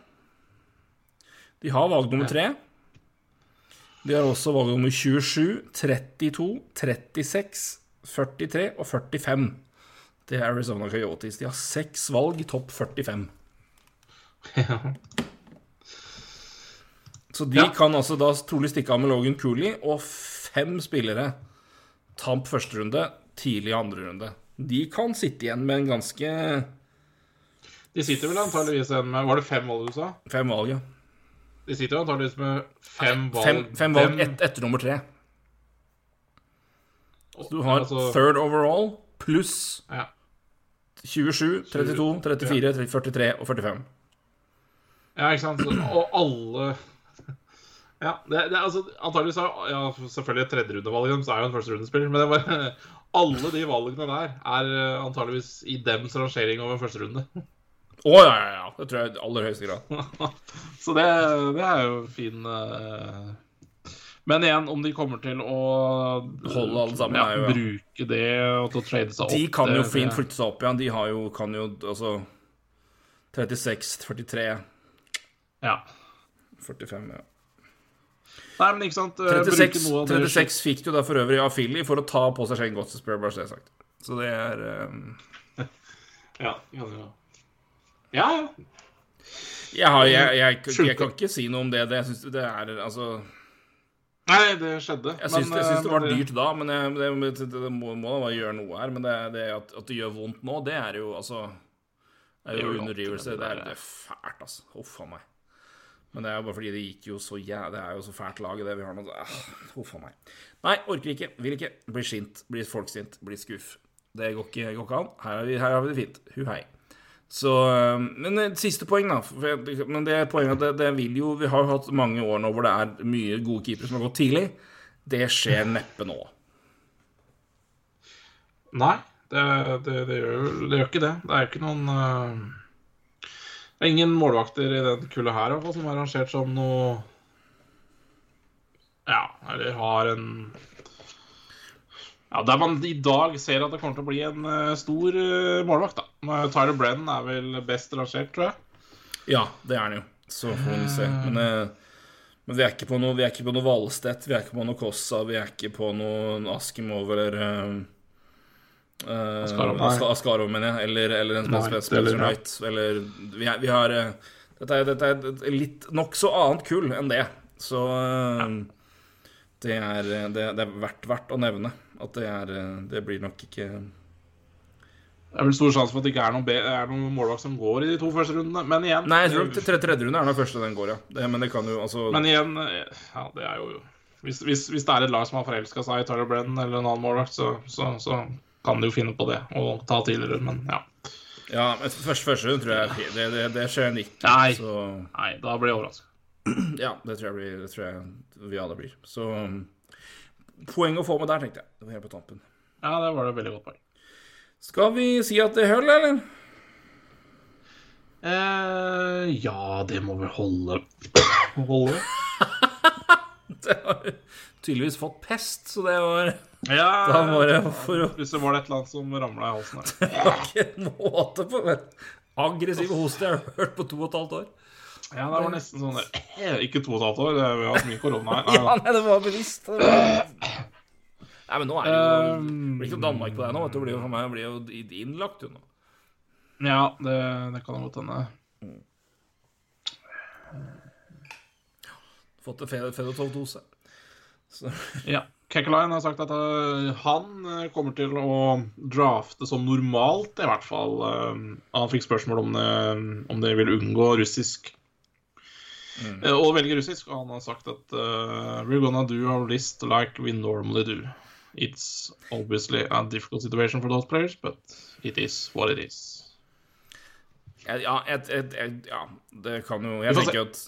De har valg nummer tre. De har også valg nummer 27, 32, 36, 43 og 45. Det er Arizona Coyotes. De har seks valg i topp 45. Ja. Så de ja. kan altså da trolig stikke av med Logan Cooley og fem spillere tamp første runde, tidlig andre runde. De kan sitte igjen med en ganske De sitter vel antageligvis igjen med Var det fem valg du sa? Fem valg, ja. De sitter antageligvis med fem valg Fem, fem valg et, etter nummer tre. Så du har altså, third overall pluss ja. 27, 32, 34, 43 og 45. Ja, ikke sant. Og alle Ja, det, det altså Antakeligvis er ja, selvfølgelig et tredjerundevalg, så er jo en førsterundespiller, men det var, alle de valgene der er eh, antageligvis i dems rangering over første runde. Å oh, ja, ja, ja. Det tror jeg i aller høyeste grad. (laughs) så det, det, er jo fin uh... Men igjen, om de kommer til å Holde alle sammen, ja, jo, bruke det og til å trade seg opp De kan jo fint flytte seg opp igjen. De har jo, kan jo altså 36, 43 ja. 45, ja. Nei, men ikke sant 36, 36 fikk du da for øvrig av Philly for å ta på seg Shane Gottesberg, bare så det sagt. Så det er (laughs) um... Ja. Ja, ja. ja. Jeg, har, jeg, jeg, jeg, kan ikke si noe om det. det jeg det er altså Nei, det skjedde. Jeg syns, det, det var dyrt da, men det, det, må, må da gjøre noe her. Men det, at, at, det gjør vondt nå, det er jo altså Det er jo underdrivelse. Det er, det er fælt, altså. Huff a meg. Men det er jo bare fordi det gikk jo så jævlig Det er jo så fælt lag, det vi har nå. Huff a meg. Nei, orker ikke. Vil ikke. Blir sint. Blir folksint. Blir skuff. Det går ikke, går ikke an. Her, vi, her, har vi det fint. Hu hei. Så Men et siste poeng, da. Men det poenget det, det vil jo Vi har jo hatt mange år nå hvor det er mye gode keepere som har gått tidlig. Det skjer neppe nå. Nei, det, det, det, gjør, gjør ikke det. Det er jo ikke noen uh ingen målvakter i den kullet her som er arrangert som noe Ja, eller har en Ja, Der man i dag ser at det kommer til å bli en uh, stor uh, målvakt, da. Tyler Brennan er vel best rangert, tror jeg. Ja, det er han jo. Så får vi se. Men, uh, men vi er ikke på noe, vi er ikke på noe Valstedt, vi er ikke på noe Kossa, vi er ikke på noe Askimov eller Uh, Ascaro, mener jeg. Eller, eller en Spencer Knight. Eller vi, er, vi har uh, dette, er, dette er et litt nokså annet kull enn det. Så uh, ja. det, er, det, det, er verdt, verdt å nevne at det er Det blir nok ikke det er vel stor sjanse for at det ikke er noen, noen målvakt som går i de to første rundene, men igjen Nei, jeg tror tredje, tredje runde er den første den går, ja. Det, men det kan jo altså Men igjen, ja, det er jo Hvis, hvis, hvis det er et lag som har forelska seg i Tyler Brennan eller en annen målvakt, så, så, så kan jo finne på det og ta tidligere, men ja. Ja, men første, første tror jeg det, det, det skjer ikke. Nei, så... Nei da blir jeg overraska. Ja, det tror, jeg blir, det tror jeg vi alle blir. Så poeng å få med der, tenkte jeg. Det var helt på tampen. Ja, det var det veldig godt poeng. Skal vi si at det holder, eller? Eh, ja, det må vel holde. holde. (laughs) det har tydeligvis fått pest, så det var ja, (laughs) da var det for å Plutselig var det et eller annet som ramla i halsen her. (laughs) det var ikke en måte på det. Aggressiv hoste jeg har hørt på to og et halvt år. Ja, det var nesten sånn der. Eh, (clears throat) ikke to og et halvt år, vi har hatt mye korona her. (laughs) ja, nei, det var bevisst. Det var... Nei, men nå er det jo Det blir ikke Danmark på deg nå. Det blir jo for meg blir jo innlagt jo nå. Ja, det, det kan godt hende. Fått en Fedotov-dose. (laughs) Ja. Kekkeline har sagt at uh, han uh, kommer til å drafte som normalt, i hvert fall. Uh, han fikk spørsmål om det, om det vil unngå russisk. Mm. og velger russisk, og han har sagt at We're gonna do our list like we normally do. It's obviously a difficult situation for those players, but it is what it is. Ja, et, et, et, ja, det kan jo Jeg tenker at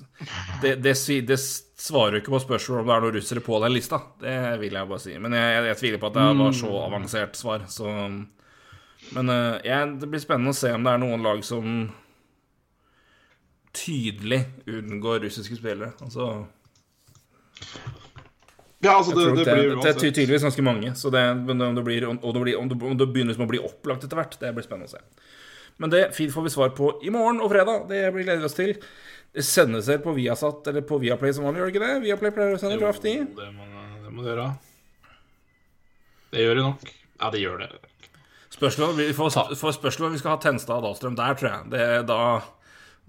det, det, det, svarer jo ikke på spørsmål om det er noen russere på den lista. Det vil jeg bare si. Men jeg, jeg tviler på at det var så mm. avansert svar, så Men det blir spennende å se om det er noen lag som tydelig unngår russiske spillere. Altså ja, altså det, det, det, blir det, er tydeligvis ganske mange. Så det, om, det blir, og det blir, om, det, begynner som å bli opplagt etter hvert, det blir spennende å se. Men det fint får vi svar på i morgen og fredag. Det blir gleder oss til. Det sendes her på Viasat eller på Viaplay som vanlig, gjør det ikke det? Viaplay pleier å sende kraft i. Det må, det må det gjøre. Det gjør det nok. Ja, det gjør det. Spørsmål, vi får, får spørsmål om vi skal ha Tenstad og Dahlstrøm der, tror jeg. Det, da,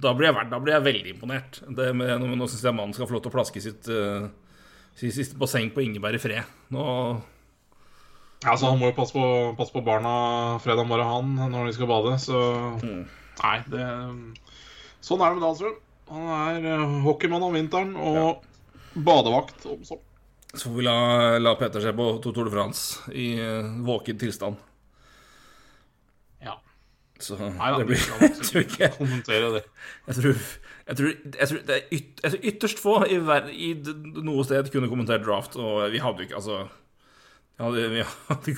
da, blir jeg, da, blir jeg, veldig imponert. Det med, nå syns jeg mannen skal få lov til å plaske sitt, uh, sitt siste basseng på Ingeberg i fred. Nå ja, så Han må jo passe på, passe på barna fredag morgen, han, når de skal bade. Så mm. Nei, det Sånn er det med Dahlstrøm. Han er uh, hockeymann om vinteren og ja. badevakt om sommeren. Så får vi la, la Peter se på Tour de France i uh, våken tilstand. Så Nei, det blir Jeg (laughs) tror ikke det. Jeg tror, jeg tror, jeg tror det er yt, jeg ytterst få i, i, noe sted kunne kommentert draft, og vi hadde jo ikke Altså hadde, hadde,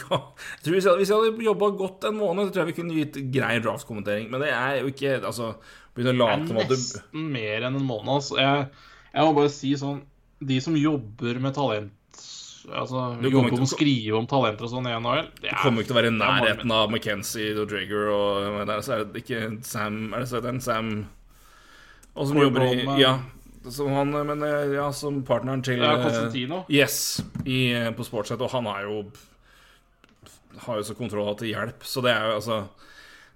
jeg hvis jeg, hvis jeg hadde jobba godt en måned, så tror jeg vi kunne gitt grei draft-kommentering. Men det er jo ikke Altså, begynne å late som at du Nesten mer enn en måned, altså. Jeg, jeg, må bare si sånn De som jobber med talent Altså, ikke med å skrive om talenter og sånn i NHL Du kommer ikke til å være i nærheten av McKenzie og Drager og der, så er det ikke Sam Er det så Sam Og som jobber i Ja. Som han, men eh, ja, som partneren til Ja, Constantino? Eh, yes, i, eh, på Sportsnett. Og han er jo Har jo så kontroll til hjelp, så det er jo altså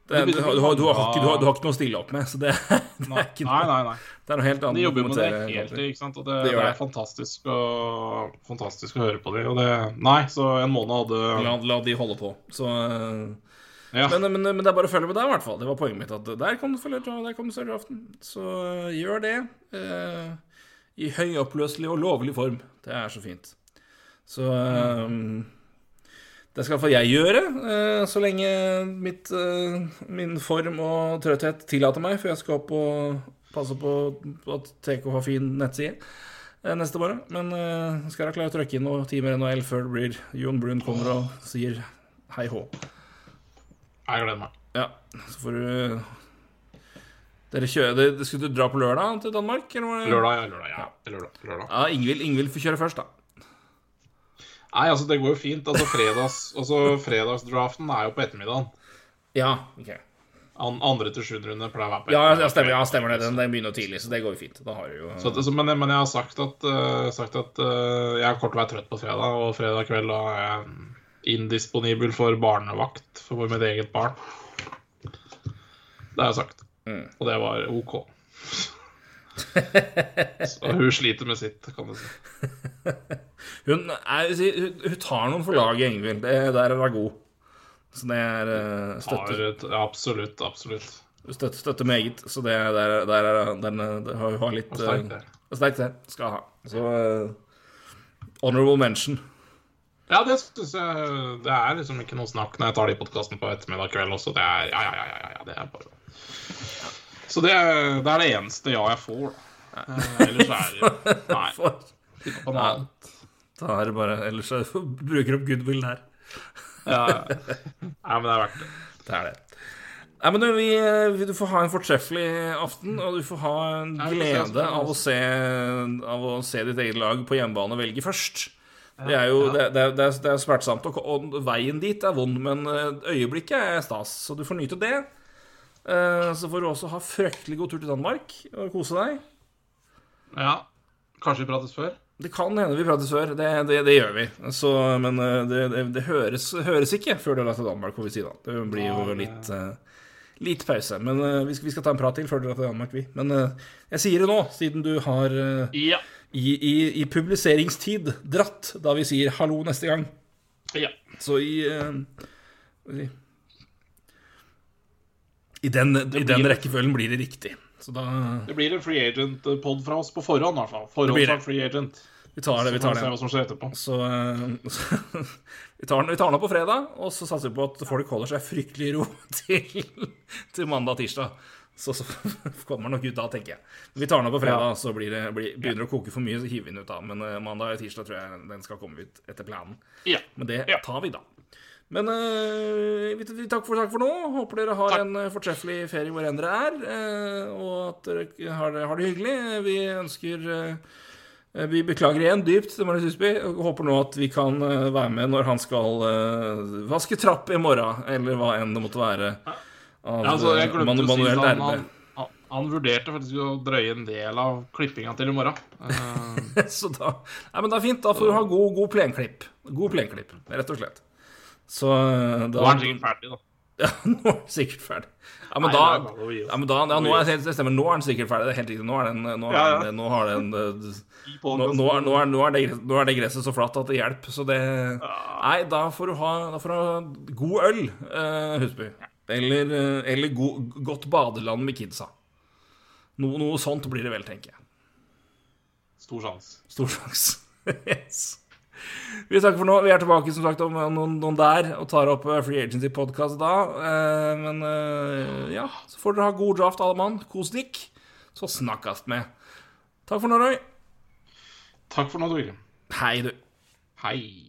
det, du, du, har, du, har, du, har ikke, du, har, ikke noe å stille opp med, så det, (laughs) det er ikke noe, nei, nei, nei. Det er noe helt annet. De jobber med det helt ikke sant? Og det, det, er fantastisk å, fantastisk å høre på de. Og det Nei, så en måned hadde La, la de holde på. Så ja. Men, men, men, det er bare å følge med der, i hvert fall. Det var poenget mitt. At der kom du følge der kan du se aften. Så uh, gjør det. Eh, I høyoppløselig og lovlig form. Det er så fint. Så uh, Det skal iallfall jeg gjøre, så lenge mitt, min form og trøtthet tillater meg, for jeg skal opp og passe på at TK har fin nettside neste morgen. Men jeg skal jeg klare å trykke inn noen timer NHL før det blir Jon Brun kommer og sier hei hå. Jeg gleder meg. Ja, så får du Dere kjører Skulle du dra på lørdag til Danmark? Eller? Lørdag, ja. Lørdag, ja. Lørdag, lørdag. ja Ingvild, Ingvild får kjøre først, da. Nei, altså, det går jo fint. Altså, fredags, altså fredagsdraften er jo på ettermiddagen. Ja, ok An, Andre til sjuende runde pleier å være på ja, ja, stemmer, ja, stemmer det. Den, den begynner tidlig, så det går jo fint. Da har du jo så, så, men, men, jeg har sagt at, uh, sagt at uh, jeg har kort vei trøtt på fredag, og fredag kveld da er jeg indisponibel for barnevakt for mitt eget barn. Det har jeg sagt. Mm. Og det var OK. (laughs) Så hun sliter med sitt, kan du si. hun, er, hun, tar noen for laget, Ingvild. Det der er hun god. Så det er støtter. støtte. Et, absolutt, absolutt. Støtter, støtter meget. Så det der, der er den, det har, har litt Sterkt. Sterkt, det. Skal ha. Så uh, honorable mention. Ja, det syns jeg Det er liksom ikke noe snakk når jeg tar de podkastene på ettermiddag kveld også. Det er ja, ja, ja, ja, det er bare Så det det er det eneste ja jeg får, da. Eh, ellers er det (laughs) Nei. Titta på noe annet. Da er det bare Ellers så bruker opp goodwill her. ja, ja. Nei, men det er verdt det. Det er det. Nei, men du, vi, du får ha en fortreffelig aften, og du får ha en glede av å se, av å se ditt eget lag på hjemmebane velge først. Det er jo det, det, er smertsomt, og, veien dit er vond, men eh, øyeblikket er stas. Så du får nyte det. Eh, så får du også ha fryktelig god tur til Danmark og kose deg. Ja. Kanskje vi prates før? Det kan hende vi prates før. Det, det, det gjør vi. Så, men eh, det, det høres, høres, ikke før du drar til Danmark, får vi si da. Det blir jo litt, litt pause. Men vi skal, vi skal, ta en prat til før du drar til Danmark, vi. Men jeg sier det nå, siden du har ja i, i, i, publiseringstid dratt da vi sier hallo neste gang. Ja. Så i I den, i den rekkefølgen blir det riktig. Så da Det blir en free agent-pod fra oss på forhånd, i hvert fall. Forhånd free agent. Vi tar det. vi tar det. Så, skjer etterpå. Så, (laughs) uh, vi tar den opp på fredag, og så satser vi på at folk holder seg fryktelig ro (laughs) til, til mandag-tirsdag. Så, så (laughs) kommer nok ut da, tenker jeg. Vi tar den opp på fredag, så blir det, blir, begynner det å koke for mye, så hiver vi den ut da. Men uh, mandag og tirsdag tror jeg den skal komme ut etter planen. Men det tar vi da. Men uh, vi, takk, for, takk for nå. Håper dere har Takk. en uh, fortreffelig ferie hvor enn dere er, uh, og at dere har, det- har det hyggelig. Vi ønsker uh, Vi beklager igjen dypt til Marius Husby. Håper nå at vi kan være med når han skal vaske trapp i morgen, eller hva enn det måtte være. Av Ja, altså, jeg glemte å si det, han, han, han, han vurderte faktisk å drøye en del av klippinga til i morgen. (laughs) Eh, Så da Nei, men det er fint. Da får du ha god, god plenklipp. God plenklipp, rett og slett. Så uh, da nå er han sikkert ferdig, da. (laughs) Ja, nå er han sikkert ferdig. Ja, men da, ja, men da ja, nå er det, det stemmer, nå er han sikkert ferdig. Det er helt riktig. Nå er den Nå, er den, nå har den eh, nå, er, nå, er, nå, er det, nå er det gresset så flatt at det hjelper. Så det Nei, da får du ha, får du ha god øl, uh, Husby. Eller, eh, eller go, godt badeland med kidsa. No, noe sånt blir det vel, tenker jeg. Stor sjanse. Stor sjanse. (laughs) yes. (laughs) Vi takker for nå. Vi er tilbake som sagt om noen, noen der og tar opp eh, Free Agency-podkast da. Eh, men eh, ja, så får dere ha god draft, alle mann. Kos dikk. Så snakkes vi. Takk for nå, Roy. Takk for nå, Torgrim. Hei, du. Hei.